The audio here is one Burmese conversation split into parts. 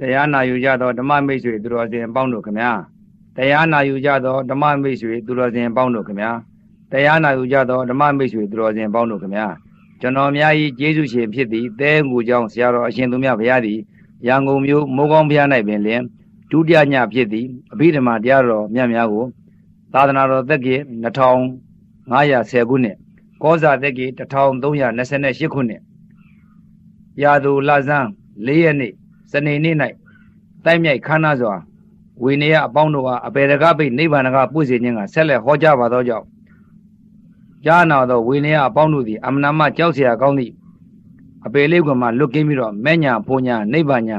တရားနာယူကြသောဓမ္မမိတ်ဆွေသူတော်စင်အပေါင်းတို့ခမညာတရားနာယူကြသောဓမ္မမိတ်ဆွေသူတော်စင်အပေါင်းတို့ခမညာတရားနာယူကြသောဓမ္မမိတ်ဆွေသူတော်စင်အပေါင်းတို့ခမညာကျွန်တော်များ၏ကျေးဇူးရှင်ဖြစ်သည့်သဲငူကြောင့်ဆရာတော်အရှင်သူမြတ်ဘုရားသည်ရန်ကုန်မြို့မိုးကောင်းဘုရား၌ပင်လင်ဒုတိယညဖြစ်သည့်အဘိဓမ္မာတရားတော်မြတ်များကိုသာသနာတော်သက်ကြီး2510ခုနှစ်ကောဇာသက်ကြီး1328ခုနှစ်ရာသူလဆန်း၄ရက်နေ့ စနေနေ့၌တိုက်မြိုက်ခမ်းနားစွာဝိနည်းအပေါင်းတို့အားအပေတကားပိတ်နိဗ္ဗာန်ကပုစေခြင်းကဆက်လက်ဟောကြားပါသောကြောင့်ကြားနာသောဝိနည်းအပေါင်းတို့သည်အမနာမကြောက်เสียကောင်းသည့်အပေလေးကမှလွတ်ကင်းပြီးတော့မဲ့ညာဖုန်ညာနိဗ္ဗာန်ညာ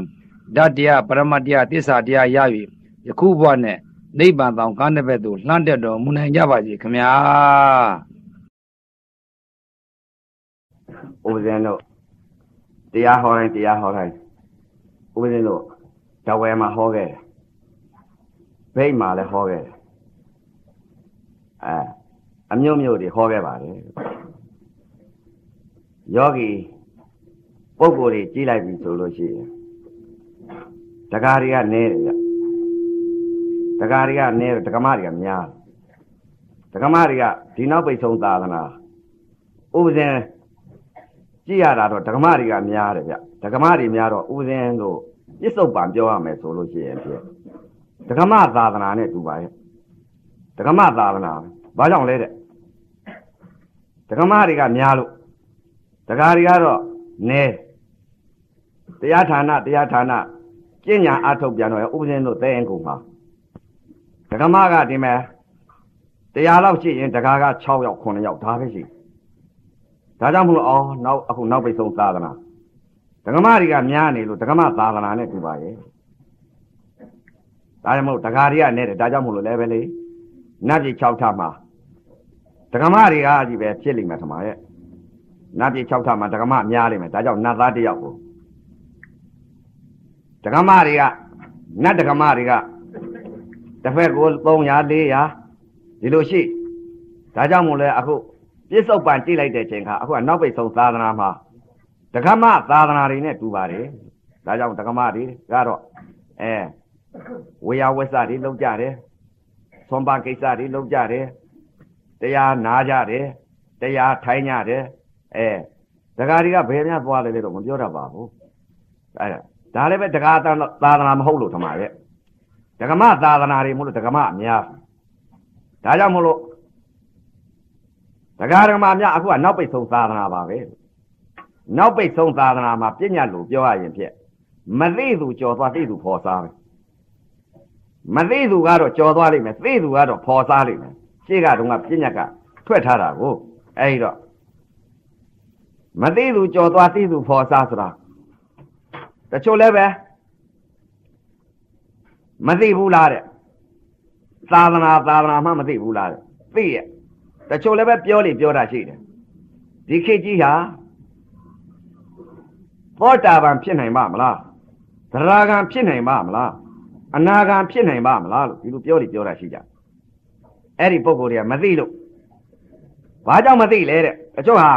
ဓာတ်တရားပရမတ်တရားတစ္ဆာတရားရ၍ယခုဘဝနဲ့နိဗ္ဗာန်တောင်ကားနှစ်ဘက်သို့လှမ်းတက်တော်မူနိုင်ကြပါစေခင်ဗျာဥပဇင်းတို့တရားဟောတိုင်းတရားဟောတိုင်း ဥပဇင်းတို့တဝဲမှာဟောခဲ့တယ်ဗိတ်မှာလည်းဟောခဲ့တယ်အဲအမျိုးမျိုးတွေဟောခဲ့ပါတယ်ယောဂီပုဂ္ဂိုလ်တွေကြီးလိုက်ပြီဆိုလို့ရှိရင်တကားတွေကနေတယ်ဗျတကားတွေကနေတယ်တက္ကမတွေကများတက္ကမတွေကဒီနောက်ပိတ်ဆုံးသာသနာဥပဇင်းကြည့်ရတာတော့ဒကမတွေကများတယ်ဗျဒကမတွေများတော့ဥပဇင်းတို့ ပြစ္ဆုတ်ပံပြောရမယ်ဆိုလို့ရှိရင်ဖြင့်ဒကမသာသနာနဲ့တူပါရဲ့ဒကမသာသနာဘာကြောင့်လဲတဲ့ဒကမတွေကများလို့ဒကာတွေကတော့နဲတရားဌာနတရားဌာနကျင့်ညာအထုတ်ပြန်တော့ဥပဇင်းတို့သဲရင်ကုန်ပါဒကမကဒီမဲ့တရားလောက်ရှိရင်ဒကာက6ယောက်9ယောက်ဒါပဲရှိတယ်ဒါကြောင့်မလို့အော်နောက်အခုနောက်ပိတ်ဆုံးသာသနာ ဒကမတွေကများနေလို့ဒကမသာသနာနဲ့ပြပါရဲ့ဒါကြောင့်မလို့ဒကာတွေကနဲ့တယ်ဒါကြောင့်မလို့လည်းပဲလေနတ်ပြည်6ထပ်မှာဒကမတွေကကြီးပဲဖြစ်လိမ့်မယ်ထမရဲ့နတ်ပြည်6ထပ်မှာဒကမများလိမ့်မယ်ဒါကြောင့်နတ်သားတယောက်ကိုဒကမတွေကနတ်ဒကမတွေကတစ်ဖက်ကို300 400ဒီလိုရှိဒါကြောင့်မို့လဲအခုပြစ္ဆုတ်ပံကြည့်လိုက်တဲ့ချိန်ခါအခုကနောက်ပိတ်ဆုံးသာသနာမှာ ဒကမသာသနာတွေနဲ့တူပါတယ်ဒါကြောင့်ဒကမတွေကတော့အဲဝေယဝဆတွေလုံးကြတယ်သွန်ပါကိစ္စတွေလုံးကြတယ်တရားနာကြတယ်တရားထိုင်ကြတယ်အဲဒကာတွေကဘယ်များသွားလဲလို့မပြောတတ်ပါဘူးအဲဒါလည်းပဲဒကာသာသနာမဟုတ်လို့ထမရဲ့ဒကမသာသနာတွေမို့လို့ဒကမအများဒါကြောင့်မို့လို့ဒကာဒကမာများအခုကနောက်ပိတ်ဆုံးသာသနာပါပဲ နောက်ပိတ်ဆုံးသာသနာမှာပြညာလို့ပြောရရင်ဖြင့်မသိသူကြော်သွားသိသူဖော်စားပဲမသိသူကတော့ကြော်သွားလိမ့်မယ်သိသူကတော့ဖော်စားလိမ့်မယ်ရှေ့ကတော့ကပြညာကထွက်ထားတာကိုအဲဒီတော့မသိသူကြော်သွားသိသူဖော်စားဆိုတာတချို့လည်းပဲမသိဘူးလားတဲ့သာသနာသာသနာမှမသိဘူးလားတဲ့သိရဲ့တချို့လည်းပဲပြောလေပြောတာရှိတယ်ဒီခေတ်ကြီးဟာ သောတာပန်ဖြစ်နိုင်ပါမလားသရဂံဖြစ်နိုင်ပါမလားအနာဂံဖြစ်နိုင်ပါမလားလို့ဒီလိုပြောလေပြောတာရှိကြအဲ့ဒီပုံကိုယ်တွေကမသိလို့ဘာကြောင့်မသိလဲတဲ့တချို့ဟာ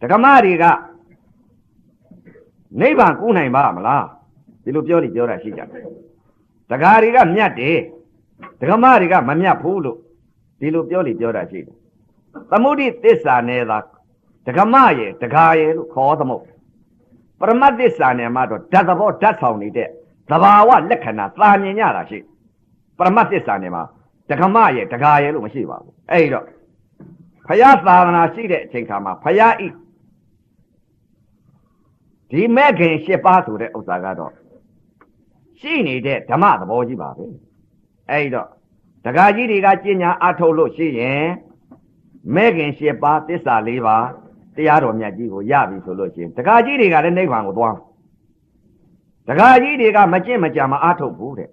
ဒကမတွေကနိဗ္ဗာန်ကူးနိုင်ပါမလားဒီလိုပြောလေပြောတာရှိကြဒကာတွေကမြတ်တယ်ဒကမတွေကမမြတ်ဘူးလို့ဒီလိုပြောလိပြောတာရှိတယ်သမုဒိသစ္စာနဲ့သာဒကမရဲ့ဒကာရဲ့လို့ခေါ်သမုတ် ပရမတ်သစ္စာနဲ့မှတော့ဓာတ်သဘောဓာတ်ဆောင်နေတဲ့သဘာဝလက္ခဏာသာမြင်ရတာရှိပရမတ်သစ္စာနဲ့မှဒကမရဲ့ဒကာရဲ့လို့မရှိပါဘူးအဲ့တော့ဖယားသာသနာရှိတဲ့အချိန်ခါမှာဖယားဤဒီမဲ့ခင်၈ပါးဆိုတဲ့ဥစ္စာကတော့ရှိနေတဲ့ဓမ္မသဘောကြီးပါပဲအဲ့တော့ဒကာကြီးတွေကကျင့်ညာအထုတ်လို့ရှိရင်မဲ့ခင်၈ပါးသစ္စာ၄ပါး တရားတော်မြတ်ကြီးကိုရပြီဆိုလို့ရှိရင်ဒကာကြီးတွေကလည်းနိဗ္ဗာန်ကိုသွားဒကာကြီးတွေကမကျင့်မကြံမအထုတ်ဘူးတဲ့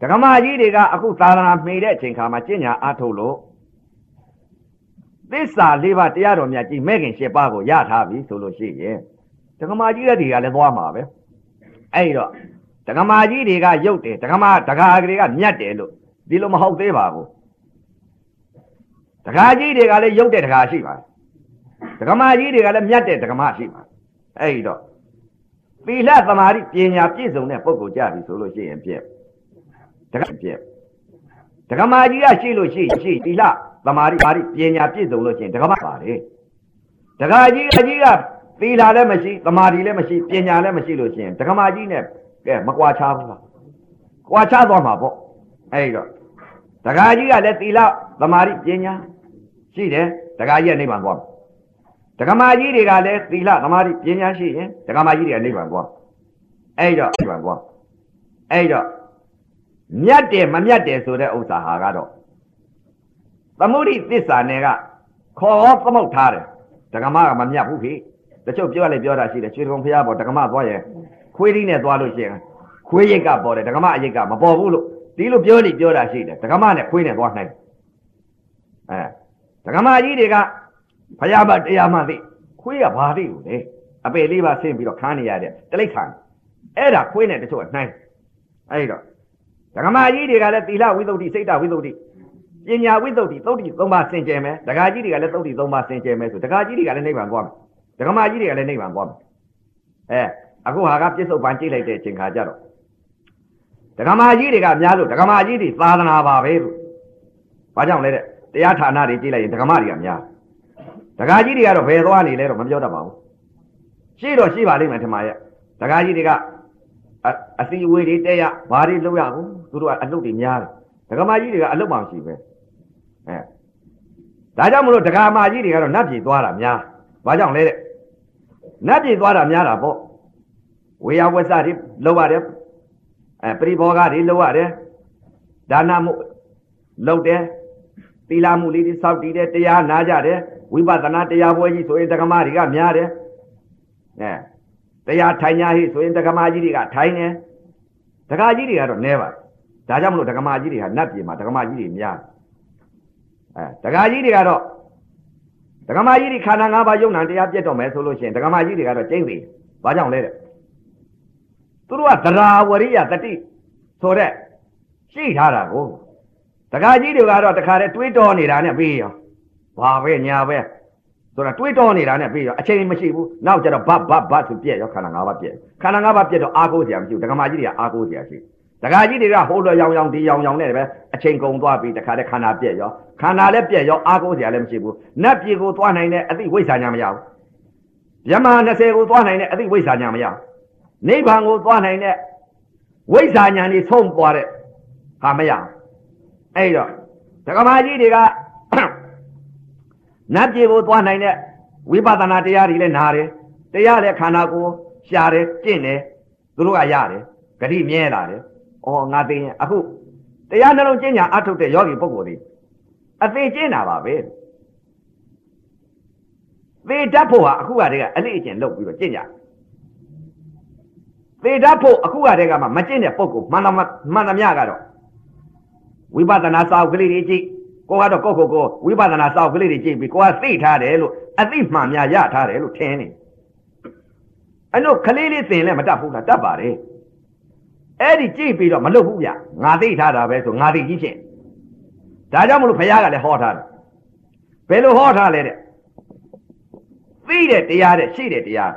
ဒကမကြီးတွေကအခုသာသနာမှီတဲ့အချိန်ခါမှာကျင့်ညာအထုတ်လို့သစ္စာ၄ပါးတရားတော်မြတ်ကြီးမဲ့ခင်၈ပါးကိုရထားပြီဆိုလို့ရှိရင်ဒကမကြီးတွေကလည်းသွားမှာပဲအဲ့တော့ဒကမကြီးတွေကရုပ်တယ်ဒကမဒကာတွေကမြတ်တယ်လို့ဒီလိုမဟုတ်သေးပါဘူးတခါကြီးတွေကလည်းရုပ်တဲ့တခါရှိပါတယ် ဒကမာကြီးတွေကလည်းမြတ်တဲ့ဒကမာရှိပါတယ်အဲ့တော့သီလသမာဓိပညာပြည့်စုံတဲ့ပုဂ္ဂိုလ်ကြပြီဆိုလို့ရှိရင်ပြည့်တကပြည့်ဒကမာကြီးကရှိလို့ရှိရှိသီလသမာဓိပါဠိပညာပြည့်စုံလို့ရှိရင်ဒကမပါလေဒကာကြီးအကြီးကသီလလည်းမရှိသမာဓိလည်းမရှိပညာလည်းမရှိလို့ရှိရင်ဒကမာကြီးနဲ့ကဲမကွာခြားဘူးလားကွာခြားသွားမှာပေါ့အဲ့တော့ဒကာကြီးကလည်းသီလသမာဓိပညာရှိတယ်ဒကာကြီးကနိဗ္ဗာန်သွားမှာ ဒကမာကြီးတွေကလည်းသီလသမာဓိပညာရှိရင်ဒကမာကြီးတွေကနိဗ္ဗာန်သွားအဲ့တော့နိဗ္ဗာန်သွားအဲ့တော့မြတ်တယ်မမြတ်တယ်ဆိုတဲ့ဥစ္စာဟာကတော့သမုဒိသစ္စာနယ်ကခေါ်ဟောသမုတ်ထားတယ်ဒကမကမမြတ်ဘူးခေတချို့ပြောလိုက်ပြောတာရှိတယ်ရွှေကုံဖျားပေါ်ဒကမသွားရင်ခွေးလေးနဲ့သွားလို့ရှိရင်ခွေးရိတ်ကပေါ်တယ်ဒကမအရိတ်ကမပေါ်ဘူးလို့ဒီလိုပြောနေပြောတာရှိတယ်ဒကမနဲ့ခွေးနဲ့သွားနိုင်အဲဒကမကြီးတွေက ဖျားမတရားမှသိခွေးကဘာသိလို့လဲအပေလေးပါဆင်းပြီးတော့ခန်းနေရတဲ့တလိ္ဆာအဲ့ဒါခွေးနဲ့တချို့ကနိုင်အဲ့တော့ဒကမကြီးတွေကလည်းသီလဝိသုဒ္ဓိစိတ်တဝိသုဒ္ဓိပညာဝိသုဒ္ဓိသုဒ္ဓိသုံးပါးစင်ကြယ်မယ်ဒကာကြီးတွေကလည်းသုဒ္ဓိသုံးပါးစင်ကြယ်မယ်ဆိုဒကာကြီးတွေကလည်းနိဗ္ဗာန်သွားမယ်ဒကမကြီးတွေကလည်းနိဗ္ဗာန်သွားမယ်အဲအခုဟာကပြစ္ဆုတ်ပန်ကြိတ်လိုက်တဲ့အချိန်ခါကျတော့ဒကမာကြီးတွေကများလို့ဒကမာကြီးတွေသာသနာပါပဲလို့ဘာကြောင့်လဲတဲ့တရားဌာနတွေကြိတ်လိုက်ရင်ဒကမတွေကများ ဒကာကြီးတွေကတော့ဘယ်သွားနေလဲတော့မပြောတတ်ပါဘူးရှိတော့ရှိပါလိမ့်မယ်ထင်ပါရဲ့ဒကာကြီးတွေကအအစီအဝေးတွေတက်ရဘာတွေလုပ်ရဘူးသူတို့ကအလုပ်တွေများတယ်ဒကာမကြီးတွေကအလုပ်မှမရှိပဲအဲဒါကြောင့်မလို့ဒကာမကြီးတွေကတော့နတ်ပြည်သွားတာများဘာကြောင့်လဲတဲ့နတ်ပြည်သွားတာများတာပေါ့ဝေယဝဆတွေလုပ်ရတယ်အဲပရိဘောဂတွေလုပ်ရတယ်ဒါနမှုလုပ်တယ် သီလမှုလေးတွေစောင့်တည်တယ်တရားနာကြတယ်ဝိပဿနာတရားပွဲကြီးဆိုရင်ဒကမတွေကများတယ်အဲတရားထိုင်ညာဟိဆိုရင်ဒကမကြီးတွေကထိုင်တယ်ဒကာကြီးတွေကတော့နဲပါဒါကြောင့်မလို့ဒကမကြီးတွေဟာနတ်ပြည်မှာဒကမကြီးတွေများအဲဒကာကြီးတွေကတော့ဒကမကြီးတွေခန္ဓာ၅ပါးယုံနာတရားပြတ်တော့မယ်ဆိုလို့ရှိရင်ဒကမကြီးတွေကတော့ကျိမ့်သေးဘာကြောင့်လဲတဲ့သူတို့ကသရာဝရိယတတိဆိုတဲ့ရှိထားတာကို ဒကာကြီးတွေကတော့တခါတည်းတွေးတော်နေတာနဲ့ပြီးရောဘာပဲညာပဲဆိုတော့တွေးတော်နေတာနဲ့ပြီးရောအချိန်မရှိဘူးနောက်ကျတော့ဘတ်ဘတ်ဘတ်ဆိုပြက်ရောခန္ဓာ၅ပါးပြက်ခန္ဓာ၅ပါးပြက်တော့အာကိုးစရာမရှိဘူးဒကမာကြီးတွေကအာကိုးစရာရှိဒကာကြီးတွေကဟိုလိုရောင်ရောင်ဒီရောင်ရောင်နဲ့ပဲအချိန်ကုန်သွားပြီးတခါတည်းခန္ဓာပြက်ရောခန္ဓာလည်းပြက်ရောအာကိုးစရာလည်းမရှိဘူးနတ်ပြေကိုသွားနိုင်တဲ့အသိဝိဇ္ဇာညာမရဘူးမြမ20ကိုသွားနိုင်တဲ့အသိဝိဇ္ဇာညာမရဘူးနိဗ္ဗာန်ကိုသွားနိုင်တဲ့ဝိဇ္ဇာညာนี่ဆုံးသွားတဲ့ဟာမရဘူး အဲ့တော့ဒကမာကြီးတွေကနတ်ပြေကိုသွားနိုင်တဲ့ဝိပဿနာတရားတွေလည်းနားတယ်တရားလည်းခန္ဓာကိုယ်ရှားတယ်ကျင့်တယ်သူတို့ကရတယ်ဂတိမြဲလာတယ်ဩငါသိရင်အခုတရားနှလုံးကျင့်ညာအထုတ်တဲ့ယောဂီပုဂ္ဂိုလ်တွေအသေးကျင့်တာပါပဲသေတတ်ဖို့ဟာအခုကတည်းကအလေးအကျင့်လုပ်ပြီးတော့ကျင့်ကြသေတတ်ဖို့အခုကတည်းကမှမကျင့်တဲ့ပုဂ္ဂိုလ်မှန်မှန်သမျှကတော့ ဝိပဿနာစာအုပ်ကလေးတွေကြည့်ကိုကတော့ကိုယ့်ကိုယ်ကိုဝိပဿနာစာအုပ်ကလေးတွေကြည့်ပြီးကိုကသိထားတယ်လို့အသိမှန်များရထားတယ်လို့ထင်နေအဲ့တော့ကလေးလေးသင်လဲမတတ်ဘူးလားတတ်ပါတယ်အဲ့ဒီကြည့်ပြီးတော့မလုပ်ဘူးဗျငါသိထားတာပဲဆိုငါသိကြီးဖြစ်ဒါကြောင့်မလို့ဘုရားကလည်းဟောထားတယ်ဘယ်လိုဟောထားလဲတဲ့သိတဲ့တရားတဲ့ရှိတဲ့တရား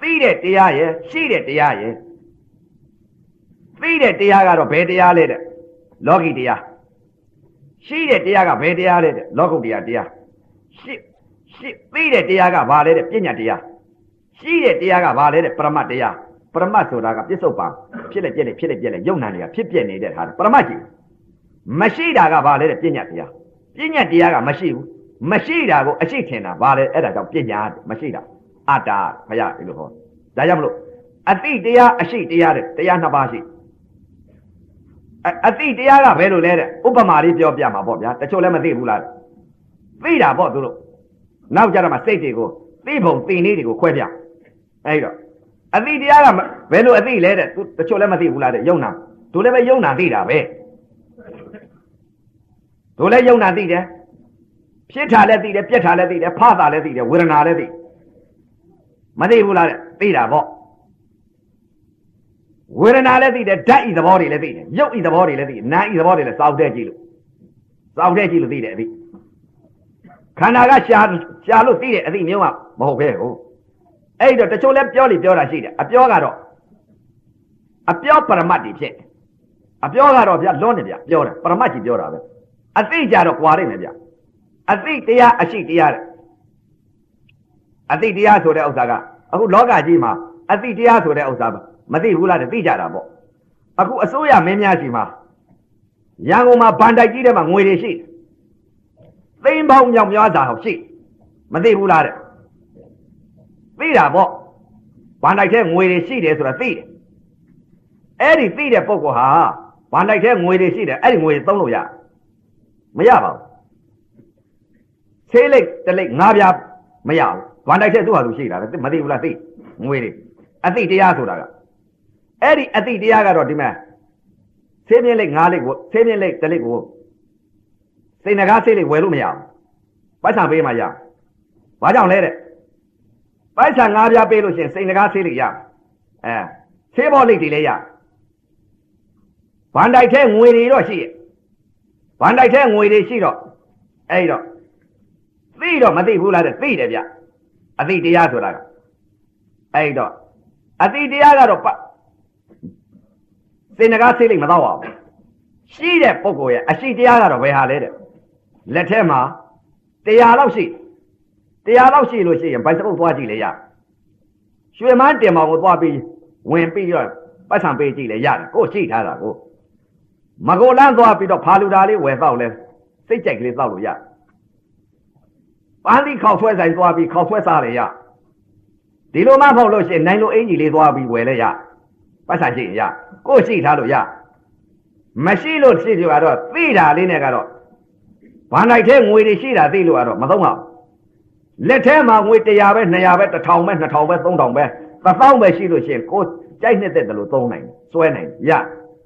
သိတဲ့တရားရဲ့ရှိတဲ့တရားရဲ့ သိတဲ့တရားကတော့ဘယ်တရားလဲတဲ့လောကီတရားရှိတဲ့တရားကဘယ်တရားလဲတဲ့လောကုတ္တရာတရားရှိရှိသိတဲ့တရားကဘာလဲတဲ့ပညာတရားရှိတဲ့တရားကဘာလဲတဲ့ပရမတ်တရားပရမတ်ဆိုတာကပြစ္ဆုတ်ပံဖြစ်လေပြက်လေဖြစ်လေပြက်လေယုံနာနေတာဖြစ်ပြက်နေတဲ့ဟာပရမတ်ကြီးမရှိတာကဘာလဲတဲ့ပညာတရားပညာတရားကမရှိဘူးမရှိတာကိုအရှိထင်တာဘာလဲအဲ့ဒါကြောင့်ပညာမရှိတာအတ္တဘုရားဒီလိုဟောဒါကြောင့်မလို့အတိတရားအရှိတရားတဲ့တရားနှစ်ပါးရှိ အတိတရားကဘယ်လိုလဲတဲ့ဥပမာလေးပြောပြမှာပေါ့ဗျာတချို့လည်းမသိဘူးလားသိတာပေါ့သူတို့နောက်ကြတော့မှစိတ်တွေကိုသိပုံသိနေတွေကိုခွဲပြအဲ့တော့အတိတရားကဘယ်လိုအတိလဲတဲ့သူတချို့လည်းမသိဘူးလားတဲ့ယုံနာတို့လည်းပဲယုံနာသိတာပဲတို့လည်းယုံနာသိတယ်ဖြစ်တာလည်းသိတယ်ပြက်တာလည်းသိတယ်ဖတာလည်းသိတယ်ဝေဒနာလည်းသိမသိဘူးလားတဲ့သိတာပေါ့ ဝေဒနာလည်းသိတယ်ဓာတ်ဤသဘောတွေလည်းသိတယ်ရုပ်ဤသဘောတွေလည်းသိတယ်နာဤသဘောတွေလည်းစောက်တဲ့ကြည့်လို့စောက်တဲ့ကြည့်လို့သိတယ်အသိခန္ဓာကရှာရှာလို့သိတဲ့အသိမျိုးကမဟုတ်ပဲဟုတ်အဲ့တော့တချို့လဲပြောလိပြောတာရှိတယ်အပြောကတော့အပြောပရမတ်တွေဖြစ်တယ်အပြောကတော့ဗျလွန်းတယ်ဗျပြောတယ်ပရမတ်ကြီးပြောတာပဲအသိကြတော့ကွာနေတယ်ဗျအသိတရားအရှိတရားတဲ့အသိတရားဆိုတဲ့ဥစ္စာကအခုလောကကြီးမှာအသိတရားဆိုတဲ့ဥစ္စာ မသိဘူးလားတဲ့သိကြတာပေါ့အခုအစိုးရမင်းများရှိမှာရန်ကုန်မှာဗန်တိုက်ကြီးထဲမှာငွေတွေရှိသိန်းပေါင်းမြောက်များစွာဟောရှိမသိဘူးလားတဲ့သိတာပေါ့ဗန်တိုက်ထဲငွေတွေရှိတယ်ဆိုတာသိတယ်အဲ့ဒီသိတဲ့ပုဂ္ဂိုလ်ဟာဗန်တိုက်ထဲငွေတွေရှိတယ်အဲ့ဒီငွေတွေသုံးလို့ရမရပါဘူးဆေးလိတ်တလိတ်ငါးပြားမရဘူးဗန်တိုက်ထဲသူ့ဟာသူရှိတာပဲမသိဘူးလားသိငွေတွေအသိတရားဆိုတာက အဲ့ဒီအသိတရားကတော့ဒီမှာဆေးမြင့်လိတ်ငါးလိတ်ကိုဆေးမြင့်လိတ်တလိတ်ကိုစိတ်ငကားဆေးလိတ်ဝယ်လို့မရဘူးပိုက်ဆံပေးမှရဘာကြောင့်လဲတဲ့ပိုက်ဆံငါးပြားပေးလို့ရှိရင်စိတ်ငကားဆေးလိတ်ရအဲဆေးဘောလိတ်တွေလည်းရဗန်တိုက်ထဲငွေတွေတော့ရှိရဲ့ဗန်တိုက်ထဲငွေတွေရှိတော့အဲ့တော့သိတော့မသိဘူးလားတဲ့သိတယ်ဗျအသိတရားဆိုတာကအဲ့တော့အသိတရားကတော့ စေနကားဆေးလိမ့်မတော့ပါဘူးရှိတဲ့ပုဂ္ဂိုလ်ရဲ့အရှိတရားကတော့ဘယ်ဟာလဲတဲ့လက်ထဲမှာတရားလောက်ရှိတရားလောက်ရှိလို့ရှိရင်ဘိုက်စပုတ်သွားကြည့်လေရရွှေမန်းတင်မောင်ကိုသွားပြီးဝင်ပြီးတော့ပတ်ဆံပေးကြည့်လေရတယ်ကိုရှိထားတာကိုမကိုလန်းသွားပြီးတော့ဖာလူတာလေးဝယ်တော့လဲစိတ်ကြိုက်ကလေးသောက်လို့ရပန်းသီးခေါက်ဆွဲဆိုင်သွားပြီးခေါက်ဆွဲစားလေရဒီလိုမှမဟုတ်လို့ရှိရင်နိုင်လိုအင်ကြီးလေးသွားပြီးဝယ်လဲရ ပတ်ဆံရှိရင်ရကိုရှိထားလို့ရမရှိလို့ရှိကြတော့သိတာလေးနဲ့ကတော့ဘာနိုင်တဲ့ငွေတွေရှိတာသိလို့ကတော့မသုံးပါဘူးလက်ထဲမှာငွေ100ပဲ200ပဲ1000ပဲ2000ပဲ3000ပဲ1000ပဲရှိလို့ရှိရင်ကိုကြိုက်နေတဲ့တလို့သုံးနိုင်စွဲနိုင်ရ